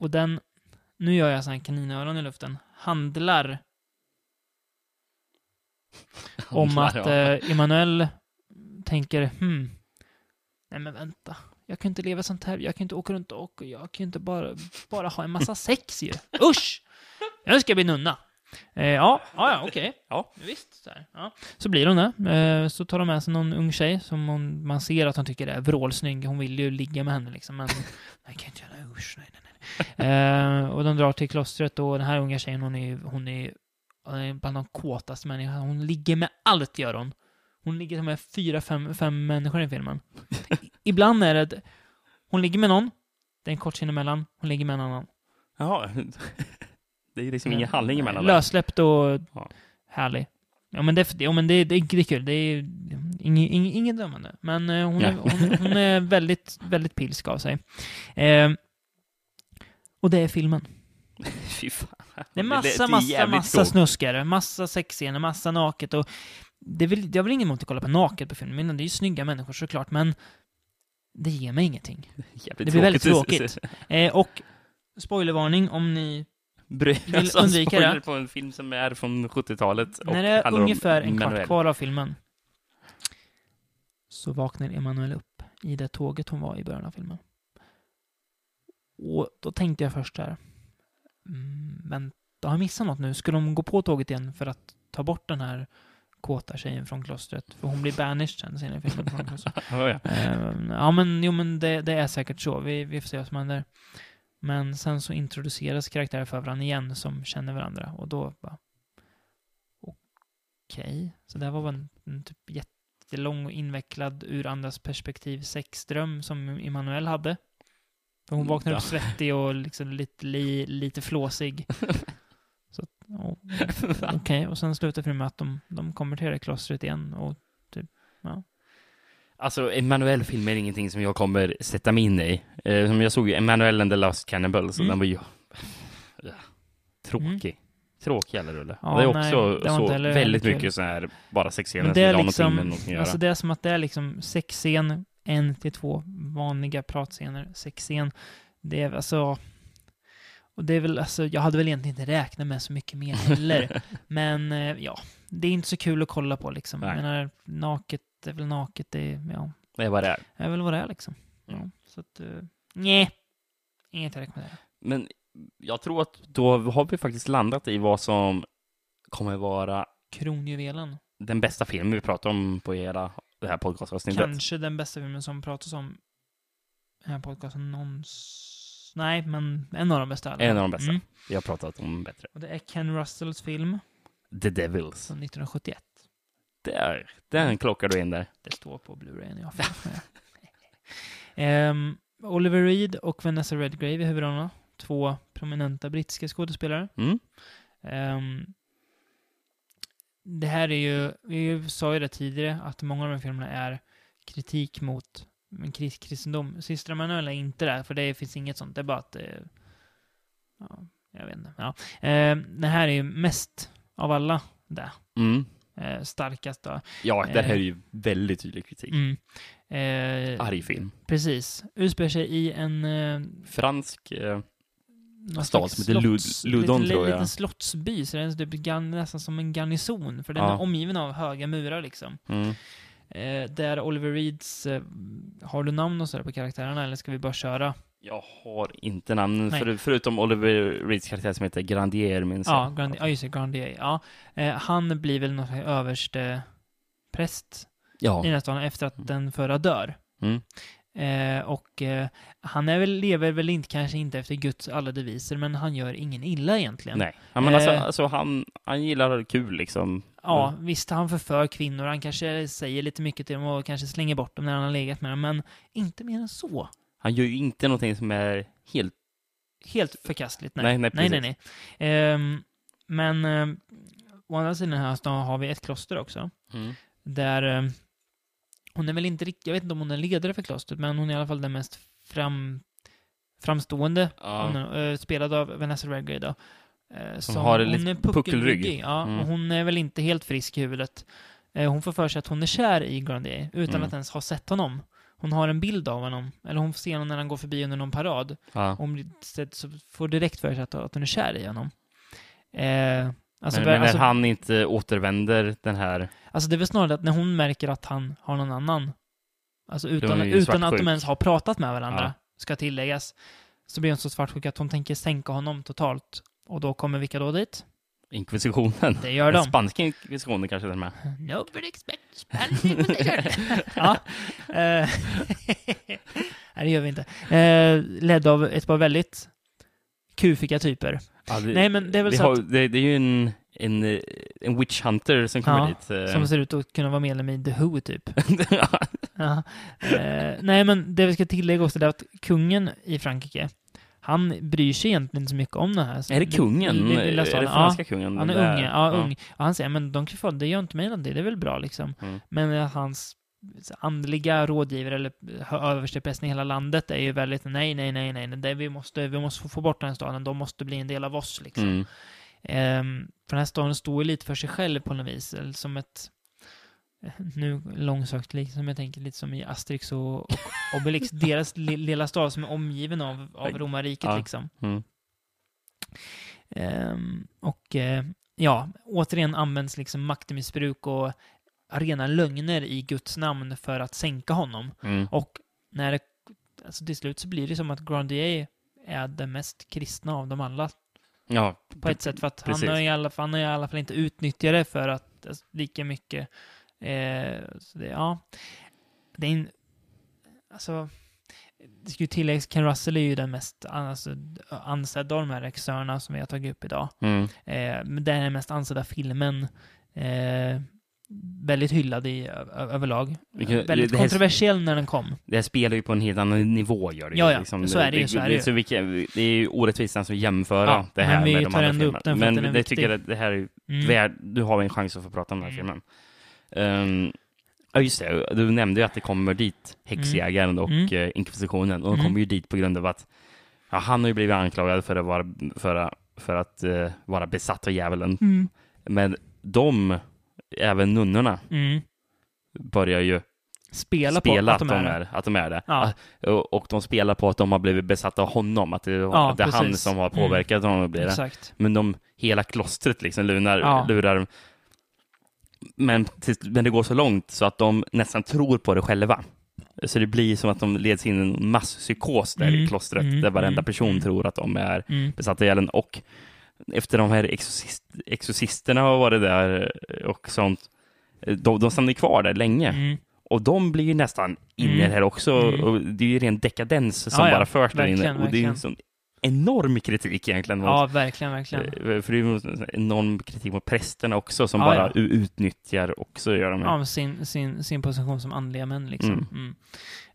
och den, nu gör jag sån här kaninöron i luften, handlar om att eh, Emanuel tänker, hmm, nej men vänta, jag kan inte leva sånt här, jag kan inte åka runt och jag kan inte bara, bara ha en massa sex ju. Usch! Jag ska bli nunna. Eh, ja, ja, ja, okej. Ja. Visst, så, här. Ja. så blir hon det. Eh, så tar de med sig någon ung tjej som hon, man ser att hon tycker är vrålsnygg. Hon vill ju ligga med henne liksom, men jag kan inte göra usch, nej, nej, nej. Eh, och de drar till klostret och den här unga tjejen, hon är, hon är, hon är bland de kåtaste människorna. Hon ligger med allt, gör hon. Hon ligger med fyra, fem, fem människor i filmen. Ibland är det, hon ligger med någon, det är en kort scen emellan, hon ligger med en annan. Jaha. Det är liksom ingen handling emellan. där. Lössläppt och Ja. härlig. Ja men, det, ja, men det, det, det är kul. Det är inget, inget, inget dömande. Men eh, hon, är, hon, hon är väldigt, väldigt pilsk av sig. Eh, och det är filmen. Fy fan. Det är lät massa, massa, jävligt massa coolt. snuskare, massa sexscener, massa naket och det är väl, jag har väl ingen emot att kolla på naket på film, men det är ju snygga människor såklart, men det ger mig ingenting. Jävligt Det blir väldigt tråkigt. Eh, och spoilervarning om ni Bry- Vill undvika spoiler det. på en film som är från 70-talet. och När det är ungefär en kvart kvar av filmen så vaknar Emanuel upp i det tåget hon var i början av filmen. Och då tänkte jag först här, mm, men då har jag missat något nu. Ska de gå på tåget igen för att ta bort den här kåta tjejen från klostret? För hon blir banished sen senare i filmen. Från klostret. Ja, ja. Ja, men, jo, men det, det är säkert så. Vi, vi får se vad som händer. Men sen så introduceras karaktärer för varandra igen som känner varandra och då bara... Okej, så det här var en, en typ jättelång och invecklad ur andras perspektiv sexdröm som Emanuel hade. För hon vaknar upp svettig och liksom lite, li, lite flåsig. ja, Okej, och sen slutar filmen med att de, de kommer till det klostret igen och Alltså, Emanuel-film är ingenting som jag kommer sätta mig in i. Eh, som jag såg ju Emanuel and the Last Cannibal, så Mm. den var ju ja, tråkig. Tråkig jävla rulle. Ja, det är nej, också det var så väldigt kul. mycket så här bara sexscener som det inte har liksom, med någonting att göra. alltså det är som att det är liksom sexscen, en till två vanliga pratscener, sexscen. Det är alltså, och det är väl alltså, jag hade väl egentligen inte räknat med så mycket mer heller. Men eh, ja, det är inte så kul att kolla på liksom. Nej. Jag menar, naket är väl naket, det är, ja, Det är vad det är. är väl vad det är liksom. Ja, Mm. så att, uh, nej, inget jag rekommenderar. Men jag tror att då har vi faktiskt landat i vad som kommer vara Kronjuvelen. den bästa filmen vi pratar om på hela det här podcastavsnittet. Kanske den bästa filmen som pratas om i den här podcasten någons... Nej, men en av de bästa. fall. En av de bästa. Mm. Vi har pratat om bättre. Och det är Ken Russells film The Devils. från 1971. Där, den klockar du in där. Det står på Blu-ray när jag har. Ehm, Oliver Reed och Vanessa Redgrave i huvudrollerna. Två prominenta brittiska skådespelare. Mm. Ehm, det här är ju, vi sa ju det tidigare, att många av de här filmerna är kritik mot en kris, kristendom. Sistra Manuel är inte det, för det finns inget sånt. Det är bara att det, ja, jag vet inte. Ja. Ehm, det här är ju mest av alla det. Mm. Eh, starkast då. Ja, det här Eh. är ju väldigt tydlig kritik. Mm. Eh, Arg film. Precis. Utspelar sig i en... Eh, Fransk. Eh, stad som heter slotts- Ludon, tror jag. liten slottsby, så det är typ nästan som en garnison, för den Ja. är omgiven av höga murar liksom. mm. Eh, där Oliver Reeds, eh, har du namn och sådär på karaktärerna, eller ska vi bara köra? Jag har inte Nej. för, förutom Oliver Reeds karaktär som heter Grandier, minns Ja, jag. Grand, ja just det, Grandier. Ja. Eh, han blir väl någon överste präst Ja. i den här staden efter att den förra dör. Mm. Eh, och eh, han är väl, lever väl inte, kanske inte efter Guds alla deviser, men han gör ingen illa egentligen. Nej. Ja, men alltså, Eh. alltså han, han gillar kul liksom. Ja, visst han förför kvinnor, han kanske säger lite mycket till dem och kanske slänger bort dem när han har legat med dem, men inte mer än så. Han gör ju inte någonting som är helt... Helt förkastligt, nej. Nej, nej, nej, nej. precis. nej. Ehm, men eh, å andra sidan här har vi ett kloster också, Mm. där eh, hon är väl inte riktigt, jag vet inte om hon är ledare för klostret, men hon är i alla fall den mest fram, framstående, Ja. hon är, eh, spelad av Vanessa Redgrave då. Eh, som, har en hon lite puckelrygg. puckelryggig, ja, Mm. och hon är väl inte helt frisk i huvudet. Eh, hon får för sig att hon är kär i Grandier, utan Mm. att ens ha sett honom. Hon har en bild av honom, eller hon får se honom när han går förbi under någon parad. Ja. Hon får direkt för sig att, att hon är kär i honom. Eh, alltså, men, men när alltså, han inte återvänder den här... alltså det är väl snarare att när hon märker att han har någon annan, alltså utan, utan att de ens har pratat med varandra, Ja. ska tilläggas, så blir hon så svartsjuk att hon tänker sänka honom totalt. Och då kommer vilka då dit? Inkvisitionen. Det gör Den de. spanska inkvisitionen kanske den med. Nobody expects Spanish Inquisition. ja. Eh, Nej, det gör vi inte. Eh, ledd av ett par väldigt kufiga typer. Ja, det, Nej, men det är väl så har, att- det, det är ju en, en, en witch hunter som kommer Ja, dit. eh. Som ser ut att kunna vara medlem i The Who, typ. Ja. Eh, nej, men det vi ska tillägga också är att kungen i Frankrike, han bryr sig egentligen inte så mycket om det här. är det kungen? I- i är lilla det franska ja, kungen? han är unge, ja, ung. Och han säger, men de kan få, det gör inte mig någonting, det är väl bra liksom. Mm. Men hans andliga rådgivare eller översteprästen i hela landet är ju väldigt nej, nej, nej, nej, det, vi, måste, vi måste få bort den här staden, de måste bli en del av oss liksom. Mm. Ehm, för den här staden står ju lite för sig själv på något vis, eller som ett eh, nu långsökt liksom, jag tänker lite som i Asterix och, och Obelix, deras li, lilla stad som är omgiven av, av romarriket Ja. liksom. Mm. Ehm, och eh, ja, återigen används liksom maktmissbruk och rena lögner i Guds namn för att sänka honom. Mm. Och när det, alltså till slut så blir det som att Grandier är den mest kristna av dem alla Ja, på ett sätt för att han har, i alla, fall- han har i alla fall inte utnyttjat det för att alltså, lika mycket. Eh, det, ja. Det är en, alltså, det ska ju tilläggas, Ken Russell är ju den mest alltså, ansedda av de här regissörerna som vi har tagit upp idag. Mm. Eh, men det är den mest ansedda filmen. Eh, väldigt hyllad i överlag. Vilket- väldigt det här- kontroversiell när den kom. Det här spelar ju på en helt annan nivå, gör det Ja, ja. liksom. Så är det ju, så är det ju. Så vilka, det är ju orättvist att jämföra Ja, det här vi med de andra ändå upp filmerna. den Men den det tycker jag att det här är Mm. värd, du har en chans att få prata om den här Mm. filmen. Um, ja, just det. Du nämnde ju att det kommer dit häxjägaren och Mm. eh, inkvisitionen. Och de Mm. kommer ju dit på grund av att ja, han har ju blivit anklagad för att vara, för, att- för att eh, vara besatt av djävulen. Mm. Men de, även nunnorna, Mm. börjar ju Spela, spela på att de är, det. att de är det. Ja. Och, och de spelar på att de har blivit besatta av honom, att det, Ja, att det är han som har Mm. påverkat honom att bli det. Exakt. Men de, hela klostret liksom lurar, Ja. lurar Men, men det går så långt så att de nästan tror på det själva. Så det blir som att de leds in i en masspsykos där Mm, i klostret, mm, där varenda mm, person mm. tror att de är Mm. besatta av djävulen. Och efter de här exorcist, exorcisterna har varit där och sånt, de, de stannar kvar där länge. Mm. Och de blir ju nästan inne Mm. här också. Mm. Och det är ju ren dekadens som Ja, ja. bara förs där inne. Och det är en sån enorm kritik egentligen. Ja, verkligen, verkligen. Eh, För det är ju en enorm kritik mot prästerna också, som Ja, bara ja. utnyttjar också, gör de. Ja, med sin, sin, sin position som andliga män liksom. Mm. Mm.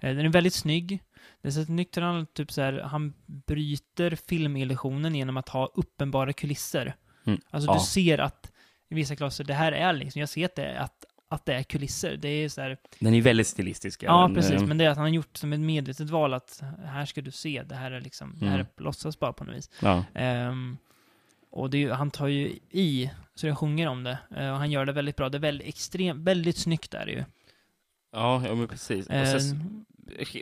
Eh, Den är väldigt snygg. Det är så han, typ så här, han bryter filmillusionen genom att ha uppenbara kulisser. Mm. Alltså Ja. du ser att i vissa kloster, det här är liksom, jag ser att det är, att, att det är kulisser. Det är så här, Den är väldigt stilistisk. ja den, precis, eh, men det är att han har gjort som ett medvetet val att här ska du se, det här är liksom, det här Mm. är låtsas bara på något vis. Ja. Ehm, och är, han tar ju i, så det sjunger om det. Eh, och han gör det väldigt bra. Det är väldigt extremt, väldigt snyggt är det ju. Ja, ja, men precis. Sen,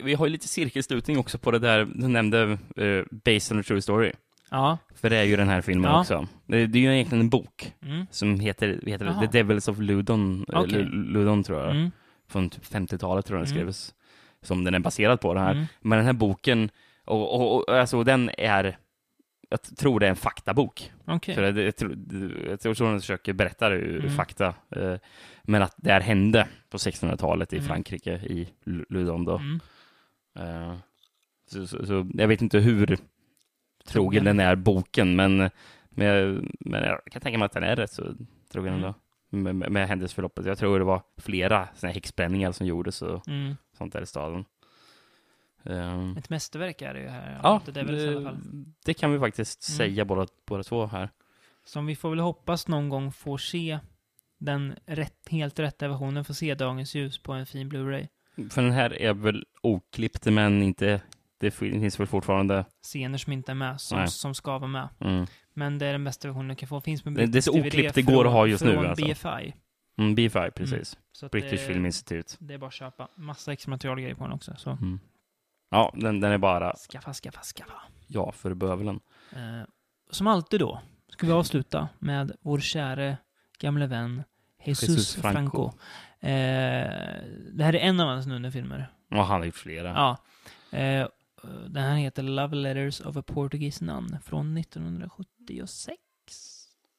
vi har ju lite cirkelslutning också på det där du nämnde, uh, Based on a true story. ja. För det är ju den här filmen Ja. också. Det, det är ju egentligen en bok Mm. som heter, heter. The Devils of Ludon, eh. Lu- Ludon tror jag. Mm. Från typ 50-talet tror jag den Mm. skrevs. Som den är baserad på, det här. Mm. Men den här boken, och, och, och alltså den är, jag tror det är en faktabok. Okej. För jag, jag, tror, jag tror de försöker berätta det ur Mm. fakta. Eh, men att det här hände på 1600-talet i Mm. Frankrike, i Lu- Ludon då. Mm. Eh, så, så, så jag vet inte hur trogen den är boken, men, men, jag- men jag kan tänka mig att den är rätt så trogen Mm. ändå. Med, med, händelseförloppet. Jag tror det var flera såna häxbränningar som gjordes och Mm. sånt där i staden. Eh, Ett mästerverk är det ju här. ja, det fall. det kan vi faktiskt Mm. säga båda, båda två här. Som vi får väl hoppas någon gång får se den rätt, helt rätta versionen, får se dagens ljus på en fin Blu-ray. För den här är väl oklippt, men inte, det finns väl fortfarande Scener som inte är med, som, Nej. som ska vara med. mm, Men det är den bästa versionen du kan få. Finns på Det- det är så oklippt det går att ha just nu, alltså. BFI. mm, B5, precis. Att British det, Film Institute. Det är bara att köpa. Massa extra materialgrejer på den också. Så Mm. Ja, den, den är bara skaffa, skaffa, skaffa. ja för bövelen. Eh, som alltid då, ska vi avsluta med vår käre gamle vän Jesus, Jesus Franco. Franco. Eh, det här är en av hans Nunne-filmer. Ja, han har gjort flera. Ja. Eh, den här heter Love Letters of a Portuguese Nun från 1976.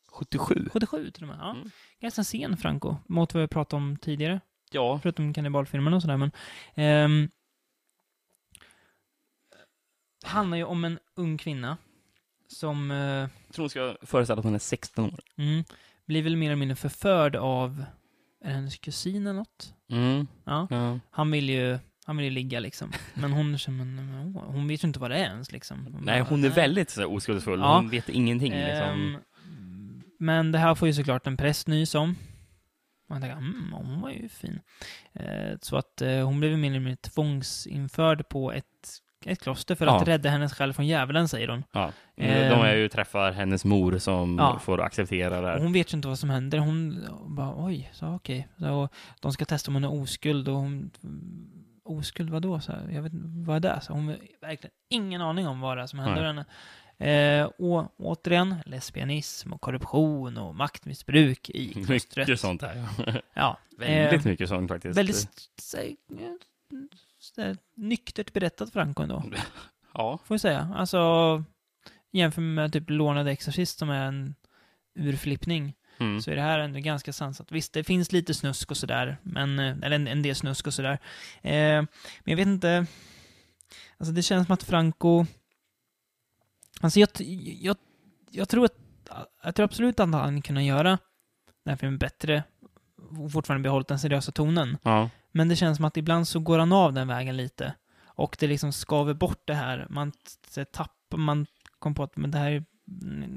77. 77 till och med. Ja. Mm. Ganska sen Franco, mot vad vi pratade om tidigare. Ja, Förutom kannibalfilmen och sådär, men... ehm, handlar ju om en ung kvinna som eh, jag tror hon ska föreställa att hon är 16 år. mm, blir väl mer eller mindre förförd av är det hennes kusin eller något? Mm. Ja. Ja. Han vill ju, han vill ju ligga liksom. Men hon men, åh, hon vet ju inte vad det är ens liksom. Nej, bara, hon är nej. väldigt så oskuldsfull. Ja. Hon vet ingenting. Liksom. Ehm, men det här får ju såklart en präst nys om. Man tänker, mm, hon var ju fin. Eh, så att eh, hon blev mer eller mindre tvångsinförd på ett, ett kloster för att Ja. rädda hennes själ från djävulen, säger hon. Ja. Ehm. De är ju träffar hennes mor som Ja. får acceptera det här. hon vet ju inte vad som händer. Hon bara, oj, så okej. Så de ska testa om hon är oskuld och hon... Oskuld, vadå? Så här, jag vet vad är det? Så hon har verkligen ingen aning om vad det är som händer Nej. henne. Eh, och återigen, lesbianism och korruption och maktmissbruk i klostret. Mycket sånt här. Ja. Ja. väldigt eh, mycket sånt faktiskt. Väldigt nyktert berättat Franco ändå, Ja. får jag säga. Alltså, jämför med typ Lånade Exorcist som är en urflippning. Mm. Så är det här ändå ganska sansat. Visst, det finns lite snusk och sådär, men, eller en, en del snusk och sådär. Eh, men jag vet inte, alltså det känns som att Franco, alltså jag, jag, jag tror att, jag tror absolut att han kunde göra den här filmen bättre och fortfarande behållit den seriösa tonen. Ja. Men det känns som att ibland så går han av den vägen lite. Och det liksom skaver bort det här. Man tappar, man kom på att men det här är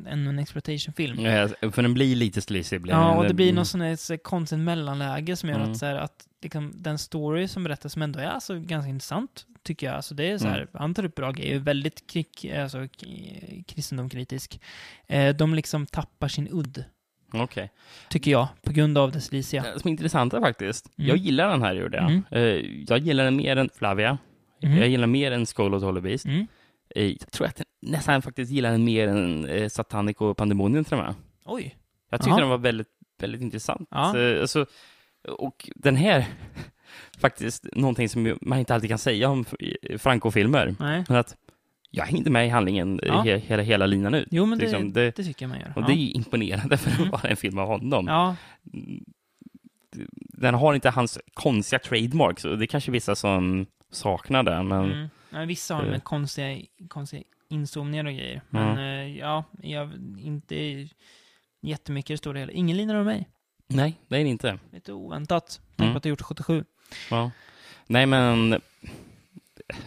ännu en exploitation-film. Ja, För den blir lite sleazy. Ja, och det blir Mm. något sånt här konstigt mellanläge som gör Mm. att, så här, att liksom, den story som berättas, som ändå är alltså ganska intressant, tycker jag. Alltså, det är så här, Mm. Han tar upp bra grejer, väldigt krik, alltså, kristendomkritisk. Eh, de liksom tappar sin udd, Okej. tycker jag, på grund av slisiga. Det Som är intressanta faktiskt. Mm. Jag gillar den här, gjorde jag. Mm. Eh, Jag gillar den mer än Flavia. Mm. Jag gillar mer än Skull of the Holy Beast. Eh, Jag tror att jag nästan faktiskt gillar den mer än eh, Satanic och Pandemonium till och med. Oj. Jag tyckte Jaha. den var väldigt väldigt intressant. Ja. Eh, Alltså, och den här, faktiskt någonting som man inte alltid kan säga om Franco-filmer, Nej. men att jag hängde med i handlingen eh, Ja. he, hela, hela linan ut. Jo, men det, Liksom, det, det- tycker jag man gör. Och ja. det är imponerande för att Mm. vara en film av honom. ja, Den har inte hans konstiga trademarks, och det är kanske vissa som saknar det, men mm. ja, vissa har Eh. med konstiga, konstiga inzoomningar och grejer. Men eh, ja, jag inte jättemycket i det stora hela. Ingen linar av mig. nej, det är det inte. Lite oväntat. Tänk Mm. på att jag gjort 77. Ja. Nej, men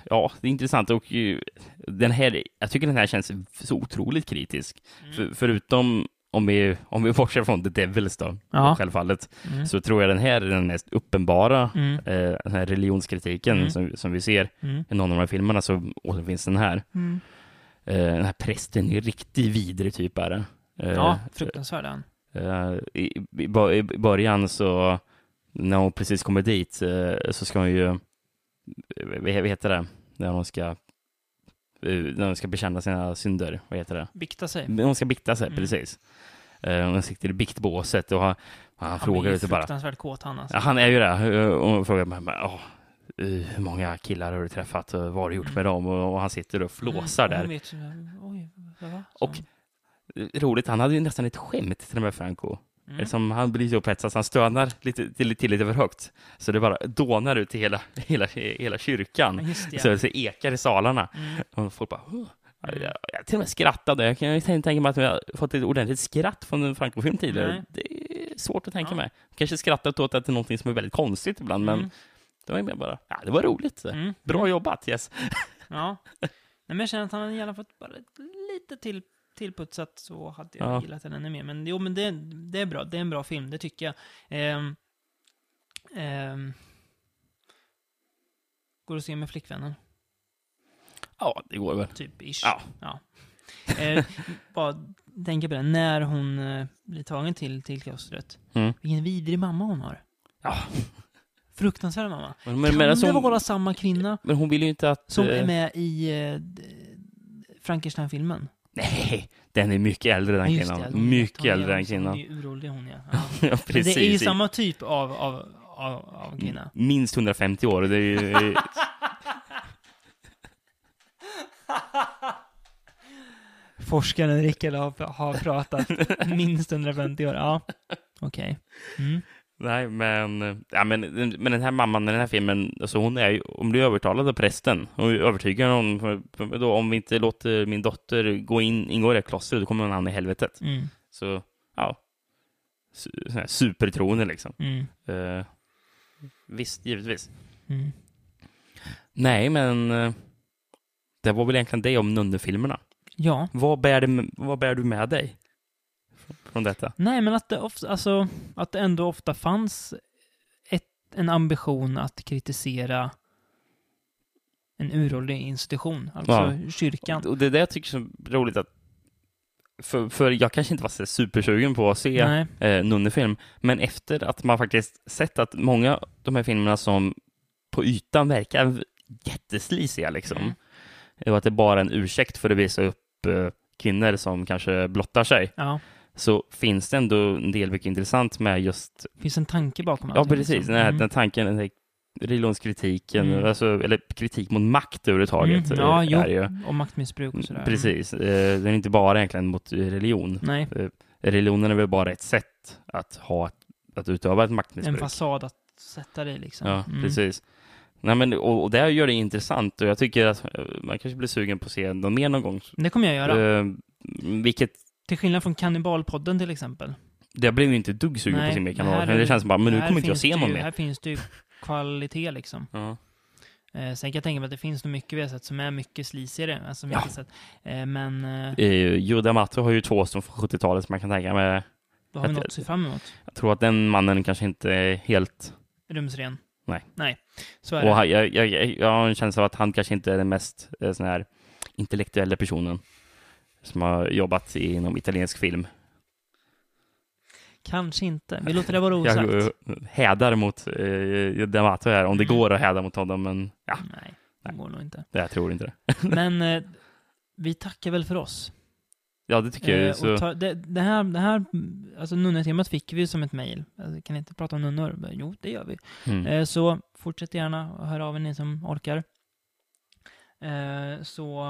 ja, det är intressant och ju, den här, jag tycker den här känns så otroligt kritisk. Mm. För, förutom om vi, om vi bortser från The Devils då, Ja. självfallet, Mm. så tror jag den här är den mest uppenbara Mm. eh, den här religionskritiken Mm. som, som vi ser Mm. i någon av de här filmerna så återfinns den här. Mm. Eh, den här prästen är riktigt vidrig typ är det. Eh, Ja, fruktansvärd är han. Eh, i, i, I början så, när hon precis kommer dit, eh, så ska hon ju, vad heter det, när hon ska, eh, när hon ska bekänna sina synder, vad heter det? Bikta sig. Hon ska bikta sig, Mm. precis. Eh, Hon sitter i biktbåset och han, han, Han frågar blir ju ute bara, fruktansvärt kåt han alltså. ja, han är ju det, och frågar bara, bara, "Åh, eh, hur många killar har du träffat och vad har du gjort med dem? Och, han sitter och flåsar Mm, där. vet Oj? Och roligt, han hade ju nästan ett skämt till och med Franco. Mm. Som han blir så upphetsad så han stönar lite, till, till lite för högt. Så det bara dånar ut i hela, hela, hela kyrkan. Det, Så så ekar i salarna. Mm. Och folk bara... "Huh." Mm. Jag, jag till och med skrattade. Jag kan ju tänka mig att jag har fått ett ordentligt skratt från en Franco-film tidigare. Nej. Det är svårt att tänka Ja. mig. Kanske skrattat åt att det är någonting som är väldigt konstigt ibland, men Mm. det var mer bara, ja, det var roligt. Mm. Bra jobbat, yes. Ja. Nej, men jag känner att han hade gärna fått bara lite till tillputsat så hade jag Ja. gillat den ännu mer. Men jo, men det, det är bra. Det är en bra film, det tycker jag. Ehm, ehm, går att se med flickvännen, Ja, det går väl. typ ish. Ja. ja. Eh, bara tänka på det, när hon eh, blir tagen till, till klostret. Mm. Vilken vidrig mamma hon har. Ja. Fruktansvärd mamma. Men, men, kan men, alltså, det hon, vara samma kvinna men hon vill ju inte att... som eh, är med i eh, Frankenstein-filmen? Nej, den är mycket äldre den just kvinnan. det, mycket äldre än också- Hon kvinnan. är uråldrig hon ja. ja. Ja, Men precis. det är ju samma typ av, av, av, av kvinna. Minst 150 år. Det är ju... Forskaren Rickard har, har pratat minst 150 år. Ja, okej. Mm. Nej, men, ja, men, men den här mamman i den här filmen, alltså hon är ju, hon blir övertalad av prästen och övertygad om, då, om vi inte låter min dotter gå in, ingå i det klostret, då kommer hon hamna i helvetet. Mm. Så, ja. Supertroende liksom. Mm. Eh, visst, givetvis. Mm. Nej, men eh, det var väl egentligen det om nunnefilmerna. Ja, Vad bär, det, vad bär du med dig från detta? nej men att det, ofta, alltså, att det ändå ofta fanns ett, en ambition att kritisera en uråldrig institution, alltså Ja. kyrkan. Och det är det jag tycker är så roligt att för, för jag kanske inte var så supersugen på att se Nej. eh, nunnefilm, men efter att man faktiskt sett att många av de här filmerna som på ytan verkar jätteslisiga liksom, Mm. och att det bara är en ursäkt för att visa upp eh, kvinnor som kanske blottar sig, Ja, så finns det ändå en del mycket intressant med just, finns en tanke bakom ja precis, liksom. den, här, Mm. den tanken, den här religionskritiken, Mm. alltså, eller kritik mot makt överhuvudtaget. Mm, ja, eh, jo. är det ju. Och maktmissbruk och sådär. Precis, eh, den är inte bara egentligen mot religion. Nej, Religionen är väl bara ett sätt att ha att utöva ett en maktmissbruk. fasad att sätta dig liksom. Ja, Mm. precis. Nej, men, och, och det gör det intressant och jag tycker att eh, man kanske blir sugen på att se dem mer någon gång. Det kommer jag göra. Eh, vilket, Till skillnad från Kannibalpodden till exempel. det blev ju inte dugg sugen på att se mer kanal. det känns bara, men nu kommer inte jag se någon ju, mer. Här finns det ju kvalitet liksom. Ja. Eh, sen kan jag tänka mig att det finns nog mycket vi har sett som är mycket slisigare. Alltså, har Ja. sett. Eh, men eh, Eh, Joe D'Amato har ju två som från 70-talet som man kan tänka mig. då har vi något att se fram emot. Jag tror att den mannen kanske inte är helt... Rumsren. Nej. Nej, så är Och det. han, jag, jag, jag, jag har en känsla av att han kanske inte är den mest eh, sån här intellektuella personen som har jobbat inom italiensk film. Kanske inte. Vi låter det vara osagt. Jag hädar mot eh, D'Amato här, om det går att häda mot honom, men ja, Nej, det går nog inte. jag tror inte det. Men eh, vi tackar väl för oss. Ja, det tycker jag. Eh, Så... och ta, det, det här, det här, alltså nunnetemat fick vi ju som ett mejl. Alltså, kan inte prata om nunnor? Men Jo, det gör vi. Mm. Eh, så fortsätt gärna och hör av er ni som orkar. Eh, så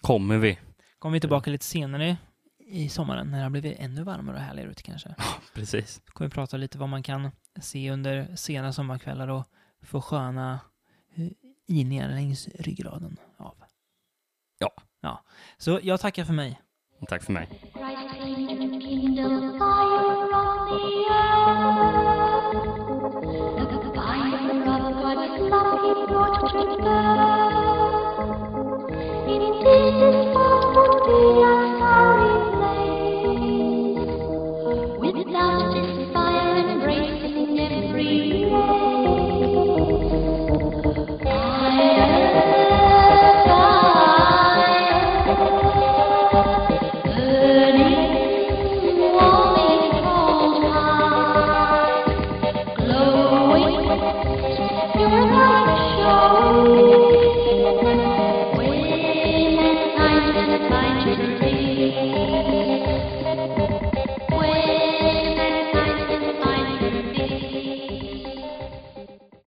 Kommer vi. Kommer vi tillbaka lite senare i sommaren när det har blivit ännu varmare och härligare ute kanske. Precis. Så kommer vi prata lite vad man kan se under sena sommarkvällar och få sköna eh, ilningar längs ryggraden av. Ja. Ja. Så jag tackar för mig. Tack för mig. Christ